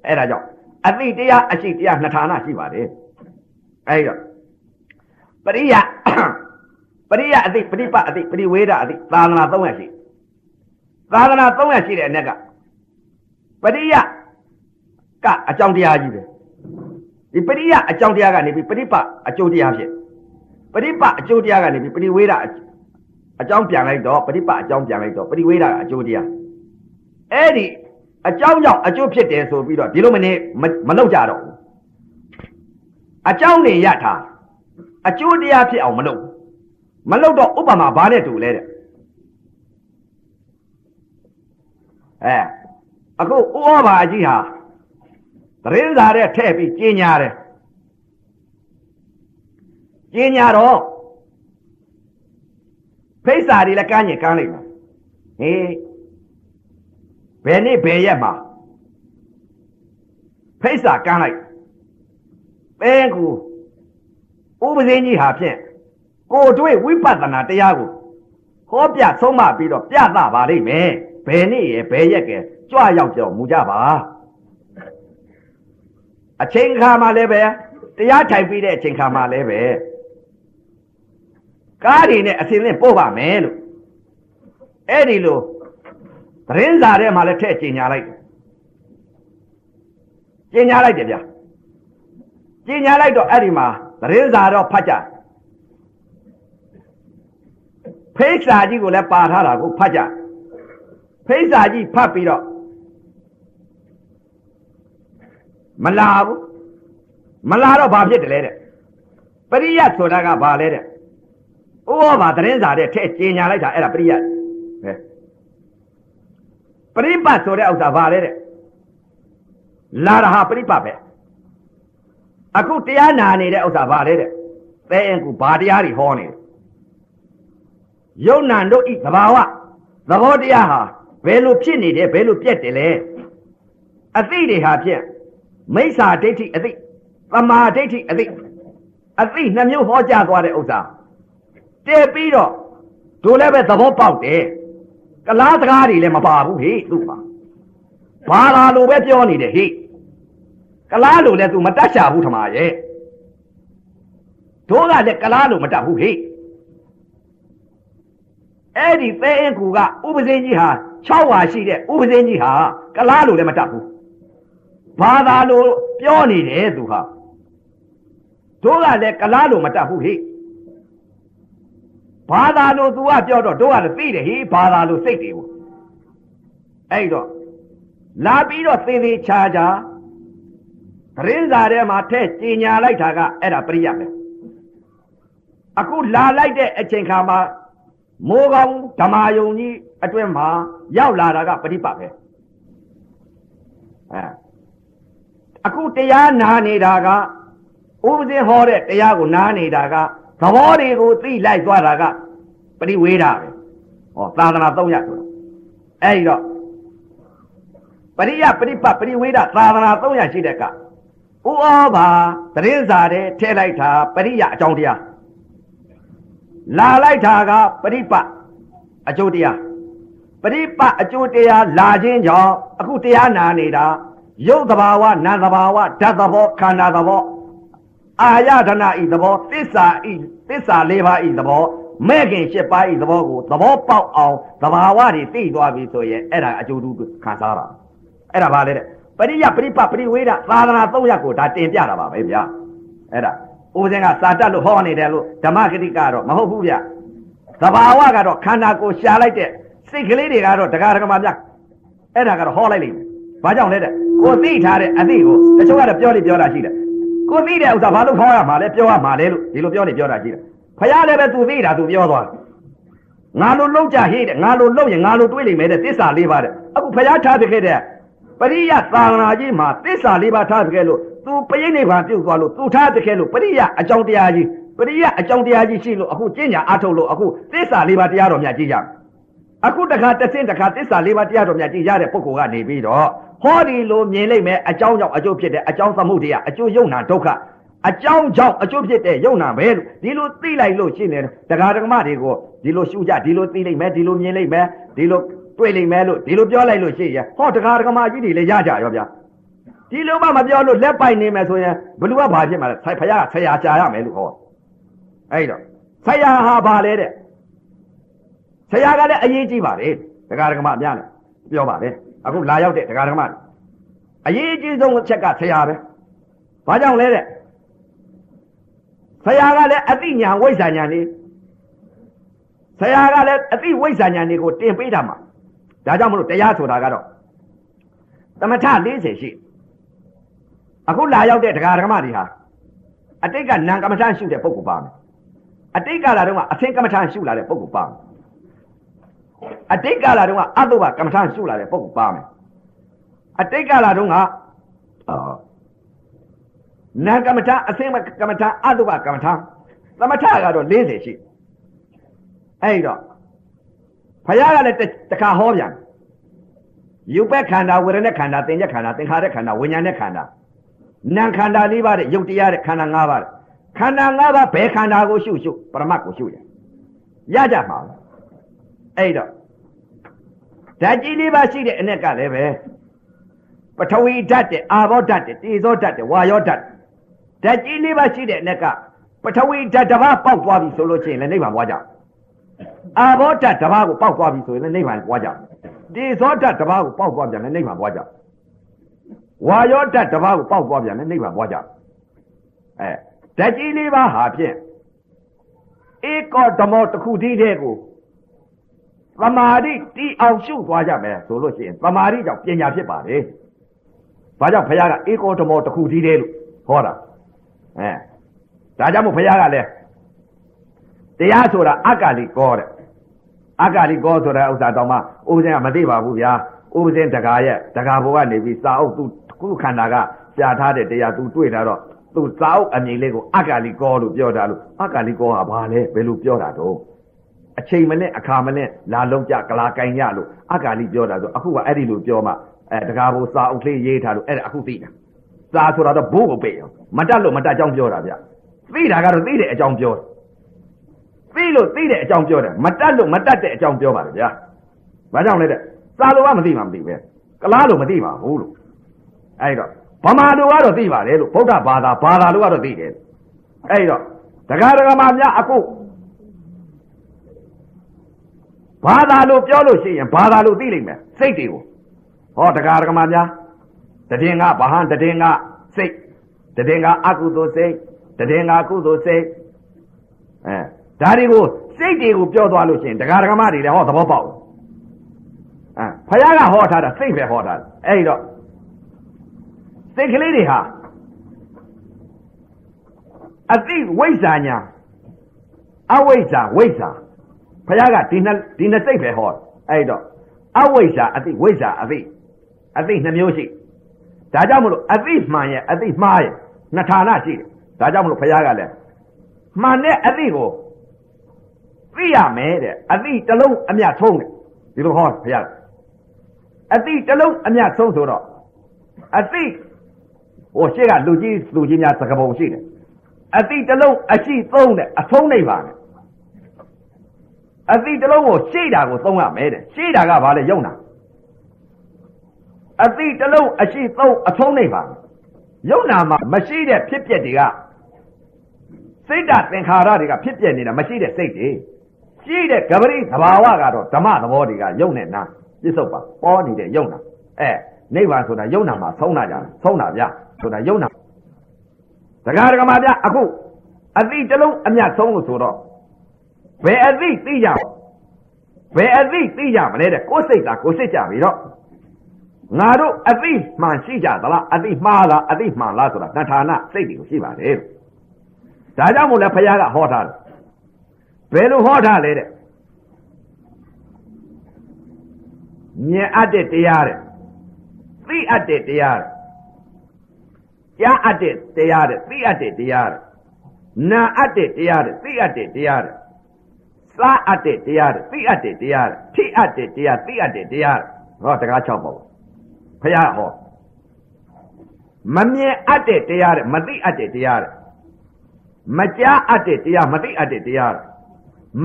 အဲ့ဒါကြောင့်အသိတရားအရှိတရားနှစ်ဌာနရှိပါတယ်အဲ့တော့ပရိယပရိယအသိပရိပအသိပရိဝေဒအသိသာသနာ300ရှိသာသနာ300ရှိတဲ့အ ਨੇ က ပရိယကအကြောင်းတရားကြီးပဲဒီပရိယအကြောင်းတရားကနေပြီးပရိပအကျိုးတရားဖြစ်ပရိပအကျိုးတရားကနေပြီးပရိဝေဒအကြောင်းပြန်လိုက်တော့ပရိပအကြောင်းပြန်လိုက်တော့ပရိဝေဒအကျိုးတရားအဲ့ဒီအကြောင်းကြောင့်အကျိုးဖြစ်တယ်ဆိုပြီးတော့ဒီလိုမနေမလုပ်ကြတော့ဘူးအကြောင်းနေရထားအကျိုးတရားဖြစ်အောင်မလုပ်မလုပ်တော့ဥပမာဘာနဲ့တူလဲတဲ့အဲ အခုဥဩဘာအကြီးဟာသတင်းစာတဲ့ထည့်ပြီးကျင်းညာတယ်ကျင်းညာတော့ဖိတ်စာတွေလည်းကမ်းညင်ကမ်းလိုက်မယ်ဟေးဘယ်နေ့ဘယ်ရက်မှာဖိတ်စာကမ်းလိုက်ပဲကူဥပဇင်းကြီးဟာဖြင့်ကိုတွေ့ဝိပဿနာတရားကိုဟောပြဆုံးမပြီးတော့ပြသပါလိမ့်မယ် ဘယ်နေ့ရယ်ဘယ်ရက်ကဲကြွရောက်ကြောမူကြပါအချိန်ခါမှလည်းပဲတရားထိုင်ပြီးတဲ့အချိန်ခါမှလည်းပဲကားတွေနဲ့အစင်းနဲ့ပို့ပါမယ်လို့အဲ့ဒီလိုသတင်းစာထဲမှာလည်းထည့်ကျင်ညာလိုက်တယ်ကျင်ညာလိုက်တယ်ဗျာကျင်ညာလိုက်တော့အဲ့ဒီမှာသတင်းစာတော့ဖတ်ကြဖိတ်စာကြီးကိုလည်းပါထားတာကိုဖတ်ကြ ဖိတ်စာကြီးဖတ်ပြီးတော့မလာဘူးမလာတော့ဘာဖြစ်တယ်လဲတဲ့ပရိယတ်ဆိုတာကဘာလဲတဲ့ဥဩဘာသတင်းစာတဲ့ထဲကျင်ညာလိုက်တာအဲ့ဒါပရိယတ်ပဲပရိပတ်ဆိုတဲ့ဥစ္စာဘာလဲတဲ့လာရဟာပရိပတ်ပဲအခုတရားနာနေတဲ့ဥစ္စာဘာလဲတဲ့သဲအင်ကူဘာတရားတွေဟောနေတယ်ယုံနံတို့ဤသဘာဝသဘောတရားဟာ ဘယ်လိုဖြစ်နေတယ်ဘယ်လိုပြက်တယ်လဲအသိတွေဟာဖြင့်မိစ္ဆာဒိဋ္ဌိအသိသမာဒိဋ္ဌိအသိအသိနှမျိုးဟောကြားသွားတဲ့ဥစ္စာတည်ပြီးတော့တို့လည်းပဲသဘောပေါက်တယ်ကလားစကားတွေလည်းမပါဘူးဟေ့သူ့မှာဘာလာလိုပဲပြောနေတယ်ဟေ့ကလားလိုလည်းသူမတတ်ချဘူးထမရဲ့တို့ကလည်းကလားလိုမတတ်ဘူးဟေ့အဲ့ဒီသဲအင်းကူကဥပဇင်းကြီးဟာ 6ဟာရှိတဲ့ဥပဇင်းကြီးဟာကလားလိုလည်းမတတ်ဘူးဘာသာလိုပြောနေတယ်သူဟာတို့ကလည်းကလားလိုမတတ်ဘူးဟိဘာသာလို့ तू ကပြောတော့တို့ကလည်းသိတယ်ဟေးဘာသာလို့စိတ်တွေကိုအဲ့တော့လာပြီးတော့သေသေးချာချာသတင်းစာထဲမှာထည့်ကြီးညာလိုက်တာကအဲ့ဒါပရိယပဲအခုလာလိုက်တဲ့အချိန်ခါမှာမိုးကောင်းဓမ္မယုံကြီး အတွင်းမှာရောက်လာတာကပရိပတ်ပဲအဲအခုတရားနာနေတာကဥပဇင်းဟောတဲ့တရားကိုနားနေတာကသဘောတွေကိုသိလိုက်သွားတာကပရိဝေဒပဲဟောသာသနာ၃ရပ်ဆိုတာအဲ့ဒီတော့ပရိယပရိပတ်ပရိဝေဒသာသနာ၃ရပ်ရှိတဲ့ကဥဩဘာသတင်းစာတဲ့ထဲလိုက်တာပရိယအကြောင်းတရားလာလိုက်တာကပရိပတ်အကျိုးတရား ပရိပတ်အကျိုးတရားလာခြင်းကြောင့်အခုတရားနာနေတာရုပ်သဘာဝနာမ်သဘာဝဓာတ်သဘောခန္ဓာသဘောအာယဒနာဤသဘောသစ္စာဤသစ္စာ၄ပါးဤသဘောမဲ့ခင်၈ပါးဤသဘောကိုသဘောပေါက်အောင်သဘာဝတွေသိသွားပြီဆိုရင်အဲ့ဒါအကျိုးတူခံစားတာအဲ့ဒါဘာလဲတဲ့ပရိယပရိပပရိဝေဒသာသနာ၃ရပ်ကိုဒါတင်ပြတာပါပဲဗျာအဲ့ဒါဦးဇင်းကစာတတ်လို့ဟောနေတယ်လို့ဓမ္မဂတိကတော့မဟုတ်ဘူးဗျသဘာဝကတော့ခန္ဓာကိုရှာလိုက်တဲ့ စိတ်ကလေးတွေကတော့တရားဓမ္မများအဲ့ဒါကတော့ဟောလိုက်လိမ့်မယ်ဘာကြောင့်လဲတဲ့ကိုသိထားတဲ့အသိကိုတချို့ကတော့ပြောလိပြောတာရှိတယ်ကိုသိတဲ့ဥစ္စာဘာလို့ခေါ်ရမှာလဲပြောရမှာလဲလို့ဒီလိုပြောနေပြောတာရှိတယ်ဖယားလည်းပဲသူသိတာသူပြောသွားတယ်ငါလိုလုံးကြဟေးတဲ့ငါလိုလုံးရင်ငါလိုတွေးလိမ့်မယ်တဲ့သစ္စာလေးပါတဲ့အခုဖယားထားပြခဲ့တဲ့ပရိယသာသနာကြီးမှာသစ္စာလေးပါထားပြခဲ့လို့သူပရိနိဗ္ဗာန်ပြုတ်သွားလို့သူထားပြခဲ့လို့ပရိယအကြောင်းတရားကြီးပရိယအကြောင်းတရားကြီးရှိလို့အခုကျင့်ညာအထုတ်လို့အခုသစ္စာလေးပါတရားတော်မြတ်ကြည့်ကြ အခုတခါတဆင့်တခါသစ္စာလေးပါတရားတော်မြတ်ကြည့်ရတဲ့ပုဂ္ဂိုလ်ကနေပြီးတော့ဟောဒီလိုမြင်လိုက်မယ်အကြောင်းကြောင့်အကျိုးဖြစ်တဲ့အကြောင်းသမှုတရားအကျိုးယုံနာဒုက္ခအကြောင်းကြောင့်အကျိုးဖြစ်တဲ့ယုံနာပဲလို့ဒီလိုသိလိုက်လို့ရှိနေတရားဓမ္မတွေကိုဒီလိုရှုကြဒီလိုသိလိုက်မယ်ဒီလိုမြင်လိုက်မယ်ဒီလိုတွေ့လိုက်မယ်လို့ဒီလိုပြောလိုက်လို့ရှိရင်ဟောတရားဓမ္မကြီးတွေလည်းရကြရောဗျာဒီလိုမှမပြောလို့လက်ပိုက်နေမယ်ဆိုရင်ဘလူကဘာဖြစ်မှာလဲဖယားဆရာကြာရမယ်လို့ဟောအဲ့တော့ဆရာဟာဘာလဲတဲ့ ဆရာကလည်းအရေးကြီးပါတယ်တရားဓမ္မအများနဲ့ပြောပါလေအခုလာရောက်တဲ့တရားဓမ္မအရေးကြီးဆုံးအချက်ကဆရာပဲဘာကြောင့်လဲတဲ့ဆရာကလည်းအသိဉာဏ်ဝိဇ္ဇာဉာဏ်နေဆရာကလည်းအသိဝိဇ္ဇာဉာဏ်တွေကိုတင်ပေးတာမှာဒါကြောင့်မလို့တရားဆိုတာကတော့သမထ40ရှိအခုလာရောက်တဲ့တရားဓမ္မတွေဟာအတိတ်ကနံကမ္မထရှုတဲ့ပုဂ္ဂိုလ်ပါမယ်အတိတ်ကလာတော့ကအသင်ကမ္မထရှုလာတဲ့ပုဂ္ဂိုလ်ပါမယ် အတိတ်ကာလတုန်းကအတုပကမ္မထာရှုလာတဲ့ပုဂ္ဂိုလ်ပါမယ်အတိတ်ကာလတုန်းကနာကမ္မထာအစင်ကမ္မထာအတုပကမ္မထာသမထကတော့40ရှိအဲ့တော့ဖယားကလည်းတခါဟောပြန်ယူပက်ခန္ဓာဝေဒနာခန္ဓာသင်္ကြခန္ဓာသင်္ခါရခန္ဓာဝိညာဉ်နဲ့ခန္ဓာနာခန္ဓာ၄ပါးတဲ့ယုတ်တရားတဲ့ခန္ဓာ၅ပါးခန္ဓာ၅ပါးဘယ်ခန္ဓာကိုရှုရှုပရမတ်ကိုရှုရရကြမှာအဲ့တော့ ဓာတ်ကြီးလေးပါရှိတဲ့အ ਨੇ ကလည်းပဲပထဝီဓာတ်တဲ့အာဘောဓာတ်တဲ့တေဇောဓာတ်တဲ့ဝါယောဓာတ်ဓာတ်ကြီးလေးပါရှိတဲ့အ ਨੇ ကပထဝီဓာတ်တစ်ပါးပေါက်သွားပြီဆိုလို့ရှိရင်လည်းနိဗ္ဗာန်ပွားကြအာဘောဓာတ်တစ်ပါးကိုပေါက်သွားပြီဆိုရင်လည်းနိဗ္ဗာန်ပွားကြတေဇောဓာတ်တစ်ပါးကိုပေါက်သွားပြန်လည်းနိဗ္ဗာန်ပွားကြဝါယောဓာတ်တစ်ပါးကိုပေါက်သွားပြန်လည်းနိဗ္ဗာန်ပွားကြအဲဓာတ်ကြီးလေးပါဟာဖြင့်ဧကောဓမောတစ်ခုတည်းတည်းကို သမာဓိတီအောင်ရှုသွားကြမယ်ဆိုလို့ရှိရင်သမာဓိကြောင့်ပညာဖြစ်ပါတယ်။ဘာကြောင့်ဘုရားကဧကောဓမောတစ်ခုတည်းတည်းလို့ဟောတာ။အဲဒါကြောင့်မို့ဘုရားကလည်းတရားဆိုတာအက္ကလိကောတဲ့အက္ကလိကောဆိုတဲ့ဥစ္စာတောင်မှဥပဇင်ကမသိပါဘူးဗျာ။ဥပဇင်တကာရဲ့တကာဘောကနေပြီးစာအုပ်သူခုခန္ဓာကပြထားတဲ့တရားသူတွေ့တာတော့သူစာအုပ်အမည်လေးကိုအက္ကလိကောလို့ပြောတာလို့အက္ကလိကောကဘာလဲဘယ်လိုပြောတာတော့ အချိန်မနဲ့အခါမနဲ့လာလုံးကြကလာကင်ရလို့အက္ကာလိပြောတာဆိုအခုကအဲ့ဒီလိုပြောမှအဲတကားဘိုးစာအုပ်လေးရေးထားလို့အဲ့ဒါအခုသိတာစာဆိုတာတော့ဘိုးကိုပေးအောင်မတတ်လို့မတတ်ကြောင်းပြောတာဗျသိတာကတော့သိတဲ့အကြောင်းပြောသိလို့သိတဲ့အကြောင်းပြောတယ်မတတ်လို့မတတ်တဲ့အကြောင်းပြောပါလေဗျာဘာကြောင့်လဲတဲ့စာလိုကမသိမှမသိပဲကလားလို့မသိပါဘူးလို့အဲ့တော့ဗမာလိုကတော့သိပါတယ်လို့ဗုဒ္ဓဘာသာဘာသာလိုကတော့သိတယ်အဲ့တော့ဒကာဒကာမများအခု ဘာသာလို့ပြောလို့ရှိရင်ဘာသာလို့သိလိမ့်မယ်စိတ်တွေကိုဟောတရားဓမ္မများတည်ငါဘာဟန်တည်ငါစိတ်တည်ငါအကုသိုလ်စိတ်တည်ငါကုသိုလ်စိတ်အဲဒါတွေကိုစိတ်တွေကိုပြောသွားလို့ရှိရင်တရားဓမ္မတွေလည်းဟောသဘောပေါက်အာဖယားကဟောထားတာစိတ်ပဲဟောထားတယ်အဲ့ဒီတော့စိတ်ကလေးတွေဟာအသိဝိဇ္ဇာညာအဝိဇ္ဇာဝိဇ္ဇာ ဖယားကဒီနှစ်ဒီနှစ်စိတ်ပဲဟောအဲ့တော့အဝိဇ္ဇာအသိဝိဇ္ဇာအသိအသိနှမျိုးရှိဒါကြောင့်မလို့အသိမှန်ရဲ့အသိမှားရဲ့နှစ်ဌာနရှိတယ်ဒါကြောင့်မလို့ဖယားကလည်းမှန်တဲ့အသိကိုသိရမယ်တဲ့အသိတစ်လုံးအမြတ်ဆုံးတယ်ဒီလိုဟောဖယားအသိတစ်လုံးအမြတ်ဆုံးဆိုတော့အသိဟိုရှေ့ကလူကြီးလူကြီးများသကပုံရှိတယ်အတိတလုံးအရှိသုံးတဲ့အဆုံးနိဗ္ဗာန် အတိတလုံးကိုရှေ့တာကိုသုံးရမယ်တဲ့ရှေ့တာကဘာလဲယုံနာအတိတလုံးအရှိသုံးအဆုံးနိဗ္ဗာန်ယုံနာမှာမရှိတဲ့ဖြစ်ပျက်တွေကစိတ်ဓာတ်သင်္ခါရတွေကဖြစ်ပျက်နေတာမရှိတဲ့စိတ်တွေရှိတဲ့ကပရိသဘာဝကတော့ဓမ္မသဘောတွေကယုံနဲ့နာပြစ္ဆုတ်ပါပေါ်နေတဲ့ယုံနာအဲနိဗ္ဗာန်ဆိုတာယုံနာမှာဆုံးတာကြဆုံးတာဗျဆိုတာယုံနာတရားဓမ္မပြအခုအသိတလုံးအမြတ်ဆုံးလို့ဆိုတော့ ဘယ်အသိသိကြဘယ်အသိသိကြမလဲတဲ့ကိုယ်စိတ်သာကိုယ်စိတ်ကြပြီတော့ငါတို့အသိမှန်ရှိကြသလားအသိမှားလားအသိမှန်လားဆိုတာတဏှာဏစိတ်တွေကိုရှိပါတယ်ဒါကြောင့်မို့လဲဘုရားကဟောထားတယ်ဘယ်လိုဟောထားလဲတဲ့မြင်အပ်တဲ့တရားတဲ့သိအပ်တဲ့တရားတဲ့ကြားအပ်တဲ့တရားတဲ့သိအပ်တဲ့တရားတဲ့နာအပ်တဲ့တရားတဲ့သိအပ်တဲ့တရားတဲ့ စားအပ်တဲ့တရားတဲ့သိအပ်တဲ့တရားတဲ့ထိအပ်တဲ့တရားသိအပ်တဲ့တရားဟောတကား၆ပေါ့ဖះဟောမမြင်အပ်တဲ့တရားတဲ့မသိအပ်တဲ့တရားတဲ့မကြားအပ်တဲ့တရားမသိအပ်တဲ့တရားတဲ့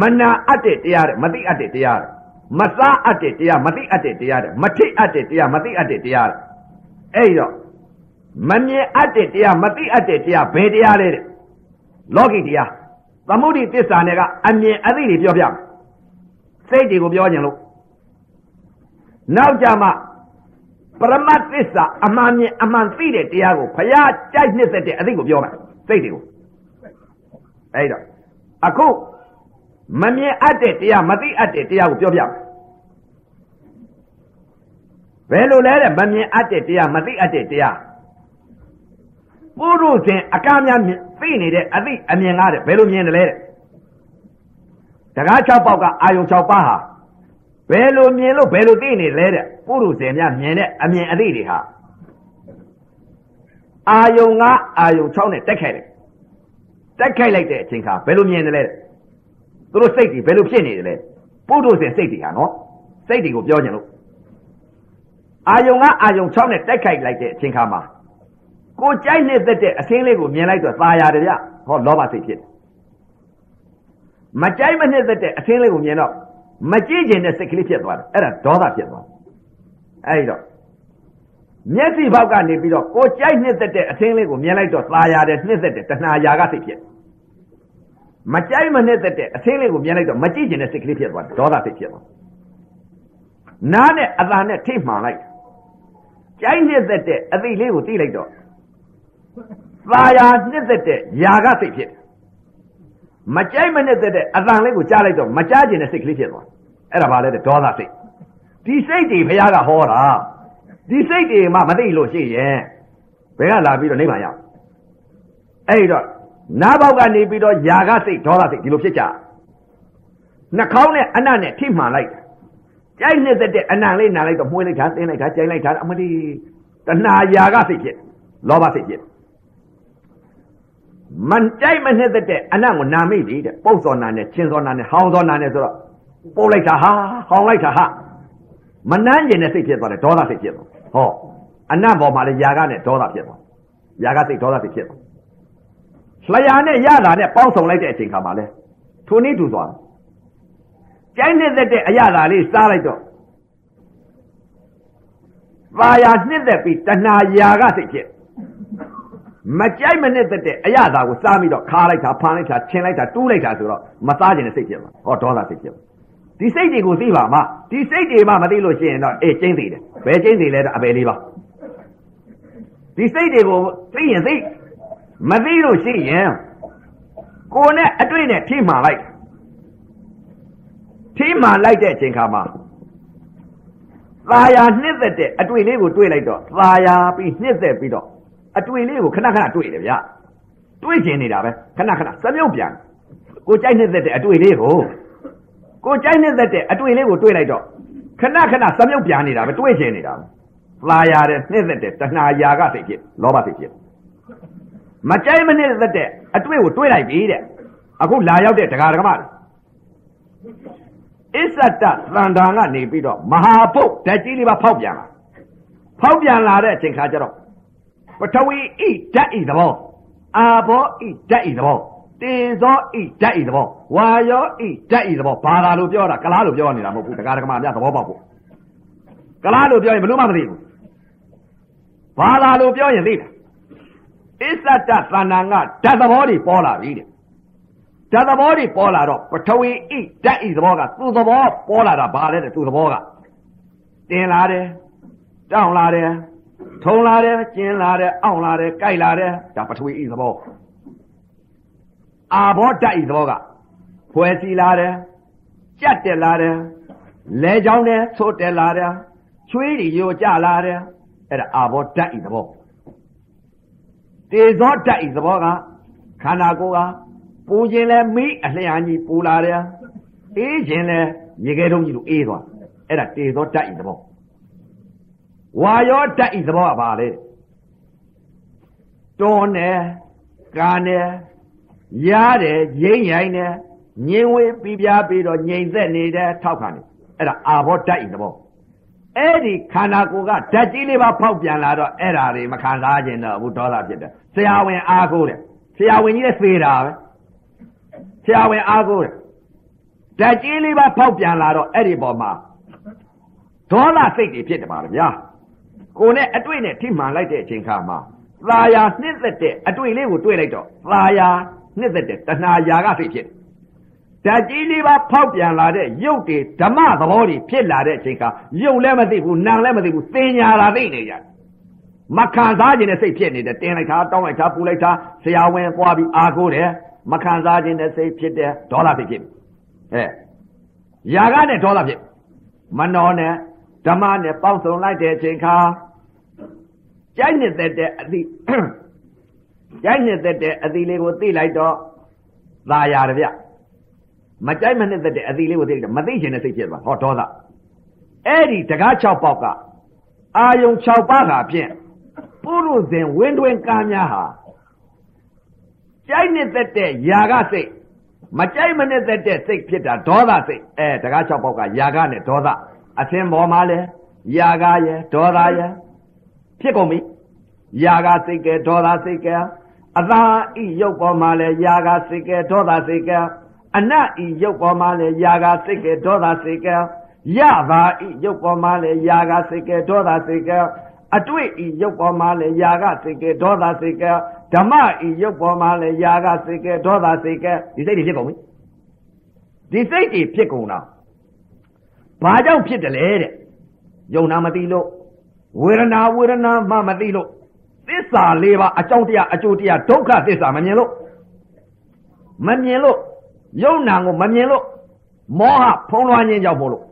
မနာအပ်တဲ့တရားတဲ့မသိအပ်တဲ့တရားတဲ့မစားအပ်တဲ့တရားမသိအပ်တဲ့တရားတဲ့မထိအပ်တဲ့တရားမသိအပ်တဲ့တရားတဲ့အဲ့တော့မမြင်အပ်တဲ့တရားမသိအပ်တဲ့တရားဘယ်တရားလဲတဲ့လောကီတရား သမုဒိသစ္စာနဲ့ကအမြင်အသိတွေပြောပြမယ်စိတ်တွေကိုပြောကြလို့နောက်ကြမှာပရမတ်သစ္စာအမှန်မြင်အမှန်သိတဲ့တရားကိုဖျားကြိုက်နှစ်သက်တဲ့အသိကိုပြောမယ်စိတ်တွေကိုအဲ့တော့အခုမမြင်အပ်တဲ့တရားမသိအပ်တဲ့တရားကိုပြောပြမယ်ဘယ်လိုလဲတဲ့မမြင်အပ်တဲ့တရားမသိအပ်တဲ့တရား ပုရုဇဉ်အကများသိနေတဲ့အသိအမြင်ကားတဲ့ဘယ်လိုမြင်တယ်လဲတဲ့တကား6ပေါက်ကအာယုံ6ပါးဟာဘယ်လိုမြင်လို့ဘယ်လိုသိနေလဲတဲ့ပုရုဇဉ်များမြင်တဲ့အမြင်အသိတွေဟာအာယုံကအာယုံ6နဲ့တက်ခိုက်တယ်တက်ခိုက်လိုက်တဲ့အချိန်ခါဘယ်လိုမြင်တယ်လဲတဲ့သူတို့စိတ်တွေဘယ်လိုဖြစ်နေတယ်လဲပုရုဇဉ်စိတ်တွေဟာနော်စိတ်တွေကိုပြောကြလို့အာယုံကအာယုံ6နဲ့တက်ခိုက်လိုက်တဲ့အချိန်ခါမှာ ကိုကြိုက်နေသက်တဲ့အစင်းလေးကိုမြင်လိုက်တော့ตาရတယ်ဗျဟောလောဘစိတ်ဖြစ်တယ်မကြိုက်မနှစ်သက်တဲ့အစင်းလေးကိုမြင်တော့မကြည့်ကျင်တဲ့စိတ်ကလေးဖြစ်သွားတယ်အဲ့ဒါဒေါသဖြစ်သွားအဲ့ဒီတော့မျက်စိဘောက်ကနေပြီးတော့ကိုကြိုက်နှစ်သက်တဲ့အစင်းလေးကိုမြင်လိုက်တော့ตาရတယ်နှစ်သက်တဲ့တဏှာရာကစိတ်ဖြစ်မကြိုက်မနှစ်သက်တဲ့အစင်းလေးကိုမြင်လိုက်တော့မကြည့်ကျင်တဲ့စိတ်ကလေးဖြစ်သွားတယ်ဒေါသစိတ်ဖြစ်သွားနားနဲ့အသာနဲ့ထိမှန်လိုက်ကြိုက်နှစ်သက်တဲ့အသိလေးကိုသိလိုက်တော့ သာယာနှစ်သက်တဲ့ຢာကစိတ်ဖြစ်တယ်မကြိုက်မနှစ်သက်တဲ့အတန်လေးကိုကြားလိုက်တော့မကြားကျင်တဲ့စိတ်ကလေးဖြစ်သွားအဲ့ဒါဘာလဲတဲ့ဒေါသစိတ်ဒီစိတ်တွေဘုရားကဟောတာဒီစိတ်တွေမှမသိလို့ရှိရင်ဘယ်ကလာပြီးတော့နိဗ္ဗာန်ရောက်အဲ့တော့နားပေါက်ကနေပြီးတော့ຢာကစိတ်ဒေါသစိတ်ဒီလိုဖြစ်ကြနှာခေါင်းနဲ့အနံ့နဲ့ထိမှန်လိုက်ကြိုက်နှစ်သက်တဲ့အနံ့လေးနားလိုက်တော့မှုန်းလိုက်တာတင်းလိုက်တာကြိုက်လိုက်တာအမလီတဏှာຢာကစိတ်ဖြစ်လောဘစိတ်ဖြစ် မန်ကြိုက်မနှစ်သက်တဲ့အနံ့ကိုနာမိပြီတဲ့ပုတ်စောနာနဲ့ချင်းစောနာနဲ့ဟောင်းစောနာနဲ့ဆိုတော့ပုတ်လိုက်တာဟာဟောင်းလိုက်တာဟာမနှမ်းကျင်တဲ့စိတ်ဖြစ်သွားတယ်ဒေါသစိတ်ဖြစ်သွားဟောအနံ့ပေါ်မှာလည်းຢာကနဲ့ဒေါသဖြစ်သွားຢာကစိတ်ဒေါသစိတ်ဖြစ်သွားလျာနဲ့ရတာနဲ့ပေါင်းဆောင်လိုက်တဲ့အချိန်ခါမှာလဲထိုနည်းတူသွားကြိုက်နှစ်သက်တဲ့အရာသာလေးစားလိုက်တော့သာယာနှစ်သက်ပြီးတဏှာຢာကစိတ်ဖြစ် မကြိုက်မနဲ့တက်တဲ့အရသာကိုစားပြီးတော့ခါလိုက်တာဖန်လိုက်တာချင်းလိုက်တာတူးလိုက်တာဆိုတော့မစားခြင်းနဲ့စိတ်ဖြစ်မှာဟောဒေါသစိတ်ဖြစ်မှာဒီစိတ်တွေကိုသိပါမှဒီစိတ်တွေမှမသိလို့ရှိရင်တော့အေးကျင်းသေးတယ်ဘယ်ကျင်းသေးလဲတော့အပယ်လေးပါဒီစိတ်တွေကိုသိရင်သိမသိလို့ရှိရင်ကိုယ်နဲ့အတွေ့နဲ့ထိမှန်လိုက်ထိမှန်လိုက်တဲ့အချိန်ခါမှာသာယာနှစ်သက်တဲ့အတွေ့လေးကိုတွေ့လိုက်တော့သာယာပြီးနှစ်သက်ပြီးတော့ အတွေ့လေးကိုခဏခဏတွေ့တယ်ဗျာတွေ့ကျင်နေတာပဲခဏခဏစမြုပ်ပြန်ကိုကြိုက်နှစ်သက်တဲ့အတွေ့လေးကိုကိုကြိုက်နှစ်သက်တဲ့အတွေ့လေးကိုတွေ့လိုက်တော့ခဏခဏစမြုပ်ပြန်နေတာပဲတွေ့ကျင်နေတာပဲသာယာတဲ့နှစ်သက်တဲ့တဏှာယာကစိတ်ဖြစ်လောဘစိတ်ဖြစ်မကြိုက်မနှစ်သက်တဲ့အတွေ့ကိုတွေ့လိုက်ပြီတဲ့အခုလာရောက်တဲ့တရားဓမ္မတွေအစ္ဆတသန္တာကနေပြီးတော့မဟာဘုတ်ဓာတ်ကြီးလေးပါဖောက်ပြန်လာဖောက်ပြန်လာတဲ့အချိန်ခါကျတော့ ပထဝီဣဓာတ်ဤသဘောအာဘောဣဓာတ်ဤသဘောတေဇောဣဓာတ်ဤသဘောဝါယောဣဓာတ်ဤသဘောဘာသာလို့ပြောတာကလားလို့ပြောနေတာမဟုတ်ဘူးတရားဓမ္မများသဘောပေါက်ဖို့ကလားလို့ပြောရင်ဘယ်လို့မှမသိဘူးဘာသာလို့ပြောရင်သိတယ်အစ္ဆတသန္တာကဓာတ်သဘောတွေပေါ်လာပြီတဲ့ဓာတ်သဘောတွေပေါ်လာတော့ပထဝီဣဓာတ်ဤသဘောကသူ့သဘောပေါ်လာတာဘာလဲတဲ့သူ့သဘောကတင်လာတယ်တောင်းလာတယ် ထုံလာတယ်ကျင်းလာတယ်အောင့်လာတယ်ကြိုက်လာတယ်ဒါပထဝီဤသဘောအာဘောဓာတ်ဤသဘောကဖွဲစီလာတယ်ကြက်တက်လာတယ်လဲချောင်းတယ်သို့တက်လာတယ်ချွေးတွေယိုကျလာတယ်အဲ့ဒါအာဘောဓာတ်ဤသဘောတေဇောဓာတ်ဤသဘောကခန္ဓာကိုယ်ကပူခြင်းလဲမိအလျံကြီးပူလာတယ်အေးခြင်းလဲရေခဲတုံးကြီးလိုအေးသွားအဲ့ဒါတေဇောဓာတ်ဤသဘော ဝါယောဓာတ်ဤသဘောကဘာလဲတွန်းတယ်ကာတယ်ရတယ်ရင်းရိုင်းတယ်ငြင်းဝေးပြီးပြားပြီးတော့ငြိမ်သက်နေတယ်ထောက်ခံတယ်အဲ့ဒါအာဘောဓာတ်ဤသဘောအဲ့ဒီခန္ဓာကိုယ်ကဓာတ်ကြီးလေးပါဖောက်ပြန်လာတော့အဲ့ဒါတွေမခံစားခြင်းတော့ဘူးဒေါသဖြစ်တယ်ဆရာဝန်အားကိုးတယ်ဆရာဝန်ကြီးလည်းသေတာပဲဆရာဝန်အားကိုးတယ်ဓာတ်ကြီးလေးပါဖောက်ပြန်လာတော့အဲ့ဒီပေါ်မှာဒေါသစိတ်တွေဖြစ်တယ်ပါဗျာ ကိုနဲ့အတွေ့နဲ့ထိမှန်လိုက်တဲ့အချိန်ခါမှာသာယာနှစ်သက်တဲ့အတွေ့လေးကိုတွေ့လိုက်တော့သာယာနှစ်သက်တဲ့တဏှာယာကစိတ်ဖြစ်ဓာတ်ကြီးလေးပါဖောက်ပြန်လာတဲ့ရုပ်တွေဓမ္မသဘောတွေဖြစ်လာတဲ့အချိန်ခါရုပ်လည်းမသိဘူးနာမ်လည်းမသိဘူးသင်ညာလာသိနေကြမခံစားခြင်းနဲ့စိတ်ဖြစ်နေတယ်တင်းလိုက်တာတောင်းလိုက်တာပူလိုက်တာဆရာဝန်သွားပြီးအာကိုးတယ်မခံစားခြင်းနဲ့စိတ်ဖြစ်တယ်ဒေါသစိတ်ဖြစ်အဲယာကနဲ့ဒေါသဖြစ်မနောနဲ့ဓမ္မနဲ့ပေါင်းစုံလိုက်တဲ့အချိန်ခါ ကြိုက်နေတဲ့အသည့်ကြိုက်နေတဲ့အသည့်လေးကိုသိလိုက်တော့သာယာတယ်ဗျမကြိုက်မနဲ့တဲ့အသည့်လေးကိုသိလိုက်တော့မသိချင်တဲ့စိတ်ဖြစ်သွားဟောဒေါသအဲ့ဒီတကား6ပေါက်ကအာယုံ6ပါးကဖြင့်ပုရုဇဉ်ဝင်းတွင်ကားများဟာကြိုက်နေတဲ့ယာကစိတ်မကြိုက်မနေတဲ့စိတ်ဖြစ်တာဒေါသစိတ်အဲတကား6ပေါက်ကယာကနဲ့ဒေါသအသင်ပေါ်မှာလဲယာကရဲ့ဒေါသရဲ့ ဖြစ်ကုန်ပြီယာကစိတ်ကဲဒေါသစိတ်ကဲအသာဤရုပ်ပေါ်မှာလဲယာကစိတ်ကဲဒေါသစိတ်ကဲအနတ်ဤရုပ်ပေါ်မှာလဲယာကစိတ်ကဲဒေါသစိတ်ကဲယသာဤရုပ်ပေါ်မှာလဲယာကစိတ်ကဲဒေါသစိတ်ကဲအတွေ့ဤရုပ်ပေါ်မှာလဲယာကစိတ်ကဲဒေါသစိတ်ကဲဓမ္မဤရုပ်ပေါ်မှာလဲယာကစိတ်ကဲဒေါသစိတ်ကဲဒီစိတ်တွေဖြစ်ကုန်ပြီဒီစိတ်တွေဖြစ်ကုန်တာဘာကြောင့်ဖြစ်တယ်လဲတဲ့ယုံနာမသိလို့ ဝေဒနာဝေဒနာမှမသိလို့သစ္စာလေးပါအကြောင်းတရားအကျိုးတရားဒုက္ခသစ္စာမမြင်လို့မမြင်လို့ယုံနာကိုမမြင်လို့မောဟဖုံးလွှမ်းခြင်းကြောင့်မို့လို့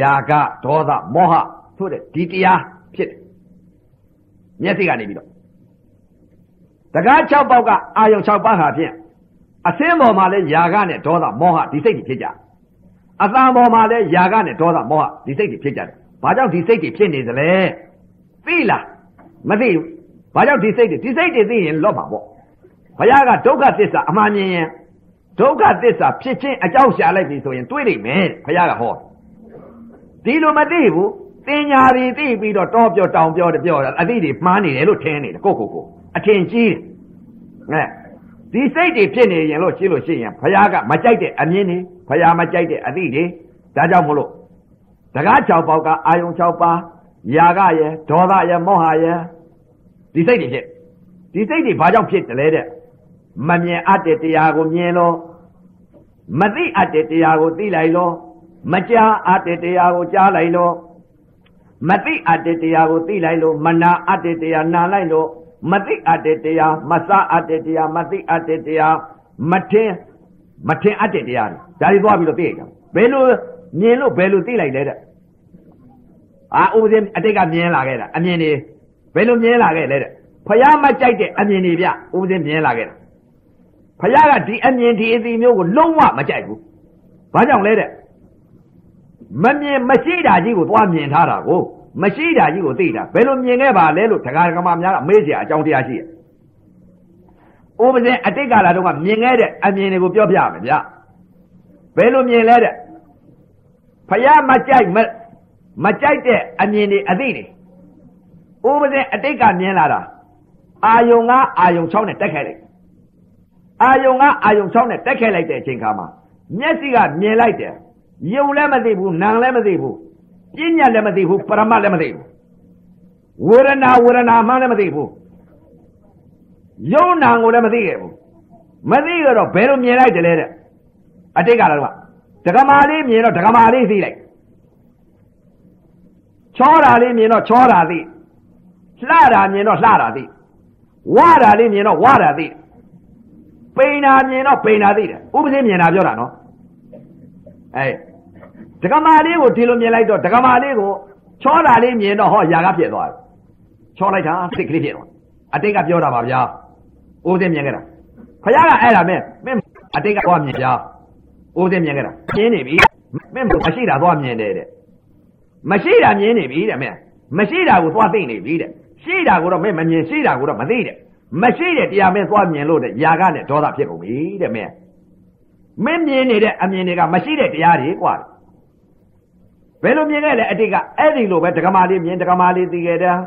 ယာကဒေါသမောဟဆိုတဲ့ဒီတရားဖြစ်တယ်မျက်စိကနေပြီးတော့တကား6ပေါက်ကအာယုံ6ပါးဟာဖြင့်အစင်းပေါ်မှာလဲယာကနဲ့ဒေါသမောဟဒီစိတ်တွေဖြစ်ကြအသံပေါ်မှာလဲယာကနဲ့ဒေါသမောဟဒီစိတ်တွေဖြစ်ကြတယ်ဘာကြောင့်ဒီစိတ်တွေဖြစ်နေသလဲ သိလားမသိဘူးဘာကြောင့်ဒီစိတ်တွေဒီစိတ်တွေသိရင်လော့မှာပေါ့ဘုရားကဒုက္ခသစ္စာအမှန်မြင်ရင်ဒုက္ခသစ္စာဖြစ်ခြင်းအကြောင်းရှာလိုက်ပြီဆိုရင်တွေးနိုင်မယ်ဘုရားကဟောဒီလိုမသိဘူးတင်ညာတွေသိပြီးတော့တောပြောတောင်ပြောတပြောတာအသိတွေမှားနေတယ်လို့ထင်နေတယ်ကိုကိုကိုအထင်ကြီးတယ်အဲဒီစိတ်တွေဖြစ်နေရင်လို့ရှင်းလို့ရှိရင်ဘုရားကမကြိုက်တဲ့အမြင်တွေဘုရားမကြိုက်တဲ့အသည့်တွေဒါကြောင့်မလို့တကား6ပေါက်ကအာယုံ6ပါး ယာကရဲ့ဒေါသရဲ့မောဟရဲ့ဒီစိတ်တွေဖြစ်ဒီစိတ်တွေဘာကြောင့်ဖြစ်တယ်လဲတဲ့မမြင်အပ်တဲ့တရားကိုမြင်လို့မသိအပ်တဲ့တရားကိုသိလိုက်လို့မကြားအပ်တဲ့တရားကိုကြားလိုက်လို့မသိအပ်တဲ့တရားကိုသိလိုက်လို့မနာအပ်တဲ့တရားနာလိုက်လို့မသိအပ်တဲ့တရားမစအပ်တဲ့တရားမသိအပ်တဲ့တရားမထင်မထင်အပ်တဲ့တရားတွေဒါတွေသွားပြီးတော့သိရကြဘယ်လိုမြင်လို့ဘယ်လိုသိလိုက်လဲတဲ့ အာဥပဒေအတိတ်ကမြင်လာခဲ့တာအမြင်တွေဘယ်လိုမြင်လာခဲ့လဲတဲ့ဖယားမကြိုက်တဲ့အမြင်တွေဗျဥပဒေမြင်လာခဲ့တာဖယားကဒီအမြင်ဒီအသိမျိုးကိုလုံးဝမကြိုက်ဘူးဘာကြောင့်လဲတဲ့မမြင်မရှိတာကြီးကိုသွားမြင်ထားတာကိုမရှိတာကြီးကိုသိတာဘယ်လိုမြင်ခဲ့ပါလဲလို့တရားဓမ္မများကမေးเสียအကြောင်းတရားရှိရဲ့ဥပဒေအတိတ်ကာလတုန်းကမြင်ခဲ့တဲ့အမြင်တွေကိုပြောပြမယ်ဗျဘယ်လိုမြင်လဲတဲ့ဖယားမကြိုက် မမကြိုက်တဲ့အမြင်တွေအသိတွေဥပဒေအတိတ်ကမြင်လာတာအာယုံကအာယုံ6နဲ့တက်ခဲ့လိုက်အာယုံကအာယုံ6နဲ့တက်ခဲ့လိုက်တဲ့အချိန်ခါမှာမျက်စိကမြင်လိုက်တယ်ယုံလည်းမသိဘူးနာလည်းမသိဘူးပညာလည်းမသိဘူးပရမတ်လည်းမသိဘူးဝေဒနာဝေဒနာမှလည်းမသိဘူးယုံနာကိုလည်းမသိခဲ့ဘူးမသိကြတော့ဘယ်လိုမြင်လိုက်တယ်လဲတဲ့အတိတ်ကလည်းကဒကမာလေးမြင်တော့ဒကမာလေးသိလိုက် ချောတာလေးမြင်တော့ချောတာသိလှတာမြင်တော့လှတာသိဝါတာလေးမြင်တော့ဝါတာသိပိန်တာမြင်တော့ပိန်တာသိတယ်ဥပဒေမြင်တာပြောတာနော်အဲဒကမာလေးကိုဒီလိုမြင်လိုက်တော့ဒကမာလေးကိုချောတာလေးမြင်တော့ဟောຢာကဖြစ်သွားတယ်ချောလိုက်တာစိတ်ကလေးဖြစ်သွားအတိတ်ကပြောတာပါဗျာဥပဒေမြင်ခဲ့တာခရကအဲ့ဒါမဲ့မင်းအတိတ်ကသွားမြင်ဗျာဥပဒေမြင်ခဲ့တာမြင်နေပြီမင်းမရှိတာသွားမြင်တယ်တဲ့ မရှိတာမြင်နေပြီတဲ့မင်းမရှိတာကိုသွားသိနေပြီတဲ့ရှိတာကိုတော့မင်းမမြင်ရှိတာကိုတော့မသိတဲ့မရှိတဲ့တရားမင်းသွားမြင်လို့တဲ့ຢာကနဲ့ဒေါသဖြစ်ကုန်ပြီတဲ့မင်းမင်းမြင်နေတဲ့အမြင်တွေကမရှိတဲ့တရားတွေกว่าဘယ်လိုမြင်ခဲ့လဲအတိတ်ကအဲ့ဒီလိုပဲဒကမာလေးမြင်ဒကမာလေးသိခဲ့တယ်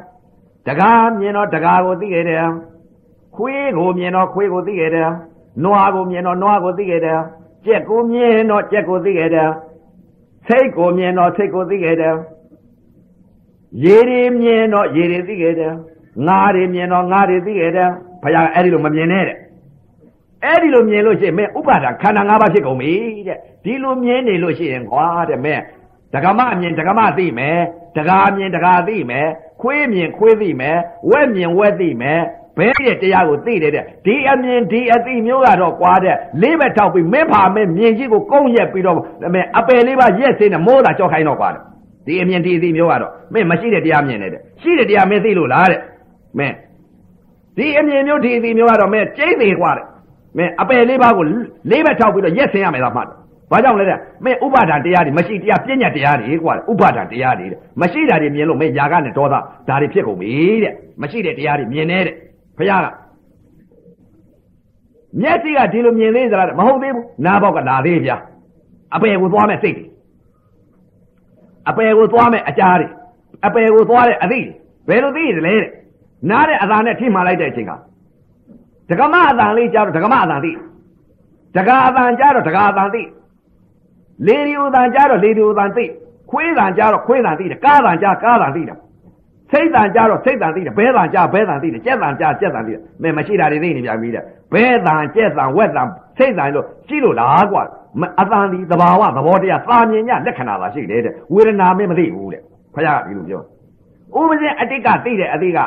ဒကာမြင်တော့ဒကာကိုသိခဲ့တယ်ခွေးကိုမြင်တော့ခွေးကိုသိခဲ့တယ်နွားကိုမြင်တော့နွားကိုသိခဲ့တယ်ကြက်ကိုမြင်တော့ကြက်ကိုသိခဲ့တယ် စိတ်ကိုမြင်တော့စိတ်ကိုသိခဲ့တယ်ရေတွေမြင်တော့ရေတွေသိခဲ့တယ်ငါးတွေမြင်တော့ငါးတွေသိခဲ့တယ်ဘုရားအဲ့ဒီလိုမမြင်နဲ့တဲ့အဲ့ဒီလိုမြင်လို့ရှိရင်မင်းဥပါဒခန္ဓာ၅ပါးဖြစ်ကုန်ပြီတဲ့ဒီလိုမြင်နေလို့ရှိရင်ကွာတဲ့မင်းဒကမအမြင်ဒကမသိမယ်ဒကာမြင်ဒကာသိမယ်ခွေးမြင်ခွေးသိမယ်ဝက်မြင်ဝက်သိမယ် ဘဲရဲ့တရားကိုသိတယ်တဲ့ဒီအမြင်ဒီအသိမျိုးကတော့ကွာတဲ့လေးဘက်ထောက်ပြီးမင်းဖာမင်းမြင်ကြီးကိုကုန်းရက်ပြီးတော့မင်းအပယ်လေးပါရက်စင်းနဲ့မိုးတာကြောက်ခိုင်းတော့ကွာတဲ့ဒီအမြင်ဒီအသိမျိုးကတော့မင်းမရှိတဲ့တရားမြင်နေတဲ့ရှိတဲ့တရားမင်းသိလို့လားတဲ့မင်းဒီအမြင်မျိုးဒီအသိမျိုးကတော့မင်းကျိမ့်သေးကွာတဲ့မင်းအပယ်လေးပါကိုလေးဘက်ထောက်ပြီးတော့ရက်စင်းရမယ်လားမှတ်ဘာကြောင့်လဲတဲ့မင်းဥပါဒာတရားတွေမရှိတရားပြဉ္ညာတရားတွေကွာဥပါဒာတရားတွေတဲ့မရှိတာတွေမြင်လို့မင်းຢာကနဲ့ဒေါသဒါတွေဖြစ်ကုန်ပြီတဲ့မရှိတဲ့တရားတွေမြင်နေတဲ့ ဘုရားကမျက်စိကဒီလိုမြင်သေးသလားမဟုတ်သေးဘူးနားပေါက်ကလာသေးဗျာအပယ်ကိုသွားမဲ့စိတ်တွေအပယ်ကိုသွားမဲ့အကြားတွေအပယ်ကိုသွားတဲ့အသိတွေဘယ်လိုသိရလဲတဲ့နားတဲ့အသာနဲ့ထိမှန်လိုက်တဲ့အချိန်ကဒကမအသာလေးကြားတော့ဒကမအသာသိဒကာအသာကြားတော့ဒကာအသာသိလေဒီဥတန်ကြားတော့လေဒီဥတန်သိခွေးတန်ကြားတော့ခွေးတန်သိတယ်ကားတန်ကြားကားတန်သိတယ် စိတ်တန်ကြားတော့စိတ်တန်သိတယ်ဘဲတန်ကြားဘဲတန်သိတယ်ကြက်တန်ကြားကြက်တန်သိတယ်မင်းမရှိတာတွေသိနေပြန်ပြီတဲ့ဘဲတန်ကြက်တန်ဝက်တန်စိတ်တန်လို့ကြည့်လို့လားကွာအတန်ဒီသဘာဝသဘောတရားသာမြင်ညလက္ခဏာသာရှိတယ်တဲ့ဝေဒနာမင်းမသိဘူးတဲ့ခရကဒီလိုပြောဥပဇင်အတိတ်ကသိတယ်အတိတ်က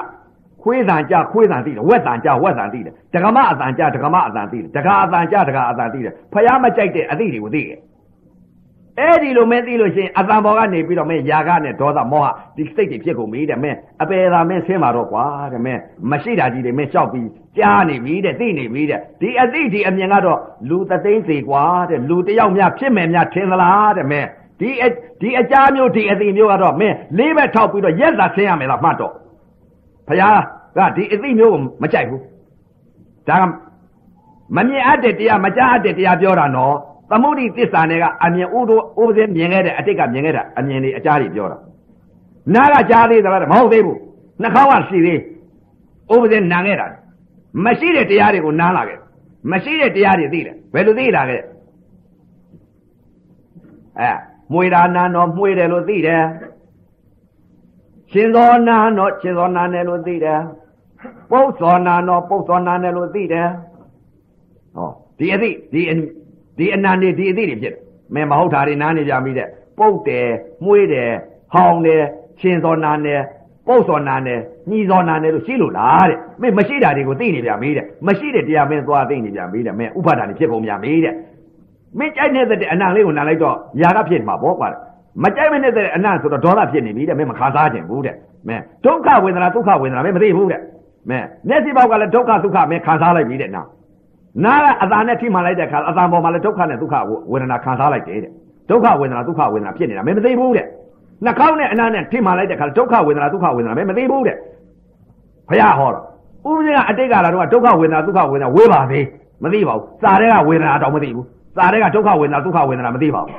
ခွေးတန်ကြခွေးတန်သိတယ်ဝက်တန်ကြဝက်တန်သိတယ်ဒကမအတန်ကြဒကမအတန်သိတယ်ဒကာအတန်ကြဒကာအတန်သိတယ်ဖယားမကြိုက်တဲ့အသည့်တွေကိုသိတယ် အဲ့ဒီလိုမင်းသိလို့ရှိရင်အတန်ဘော်ကနေပြီးတော့မင်းຢာကနဲ့ဒေါသမောဟဒီစိတ်တွေဖြစ်ကုန်ပြီတဲ့မင်းအပေသာမင်းဆင်းมาတော့ကွာတဲ့မင်းမရှိတာကြီးတွေမင်းလျှောက်ပြီးကြားနေပြီတဲ့သိနေပြီတဲ့ဒီအသိဒီအမြင်ကတော့လူသသိန်းစီကွာတဲ့လူတယောက်များဖြစ်မယ်များထင်သလားတဲ့မင်းဒီဒီအကြမျိုးဒီအသိမျိုးကတော့မင်းလေးဘက်ထောက်ပြီးတော့ရက်သာဆင်းရမယ်လားမှတ်တော့ဖယားကဒီအသိမျိုးကိုမကြိုက်ဘူးဒါမမြင်အပ်တဲ့တရားမကြားအပ်တဲ့တရားပြောတာနော် သမုဒိသစ္စာနဲ့ကအမြင်ဥဒဥပဇင်းမြင်ခဲ့တဲ့အတိတ်ကမြင်ခဲ့တာအမြင်တွေအကြားတွေပြောတာနားကကြားသေးသလားမဟုတ်သေးဘူးနှာခေါင်းကရှိသေးဥပဇင်းနာခဲ့တာမရှိတဲ့တရားတွေကိုနားလာခဲ့မရှိတဲ့တရားတွေသိတယ်ဘယ်လိုသိလာခဲ့အဲမွေတာနာတော့မွေတယ်လို့သိတယ်ရှင်သောနာတော့ရှင်သောနာတယ်လို့သိတယ်ပုတ်သောနာတော့ပုတ်သောနာတယ်လို့သိတယ်ဟောဒီအသိဒီ ဒီအနန္တဒီအသိတွေဖြစ်တယ်မင်းမဟုတ်တာတွေနားနေကြပြီတဲ့ပုတ်တယ်မှုေးတယ်ဟောင်းတယ်ရှင်စောနာတယ်ပုတ်စောနာတယ်ညီစောနာတယ်လို့ရှိလို့လားတဲ့မင်းမရှိတာတွေကိုသိနေကြပြီတဲ့မရှိတဲ့တရားမင်းသွားသိနေကြပြီတဲ့မင်းဥပါဒာတွေဖြစ်ကုန်ကြပြီတဲ့မင်းကြိုက်နေတဲ့တဲ့အနံလေးကိုနံလိုက်တော့ຢာကဖြစ်မှာပေါ့ကွာမကြိုက်မနဲ့တဲ့အနံဆိုတော့ဒေါသဖြစ်နေပြီတဲ့မင်းမခံစားခြင်းဘူးတဲ့မင်းဒုက္ခဝေဒနာဒုက္ခဝေဒနာမင်းမသိဘူးတဲ့မင်းမျက်စိပေါက်ကလည်းဒုက္ခဒုက္ခမင်းခံစားလိုက်ပြီတဲ့နာ နာကအသာနဲ့ထိမှန်လိုက်တဲ့အခါအသာပေါ်မှာလည်းဒုက္ခနဲ့ဒုက္ခဝေဒနာခံစားလိုက်တယ်တဲ့ဒုက္ခဝေဒနာဒုက္ခဝေဒနာဖြစ်နေတာမင်းမသိဘူးတဲ့နှာခေါင်းနဲ့အနားနဲ့ထိမှန်လိုက်တဲ့အခါဒုက္ခဝေဒနာဒုက္ခဝေဒနာမင်းမသိဘူးတဲ့ဘုရားဟောတော့ဥပဒေကအတိတ်ကလာတော့ဒုက္ခဝေဒနာဒုက္ခဝေဒနာဝေးပါသေးမသိပါဘူးစာတဲ့ကဝေဒနာတော့မသိဘူးစာတဲ့ကဒုက္ခဝေဒနာဒုက္ခဝေဒနာမသိပါဘူး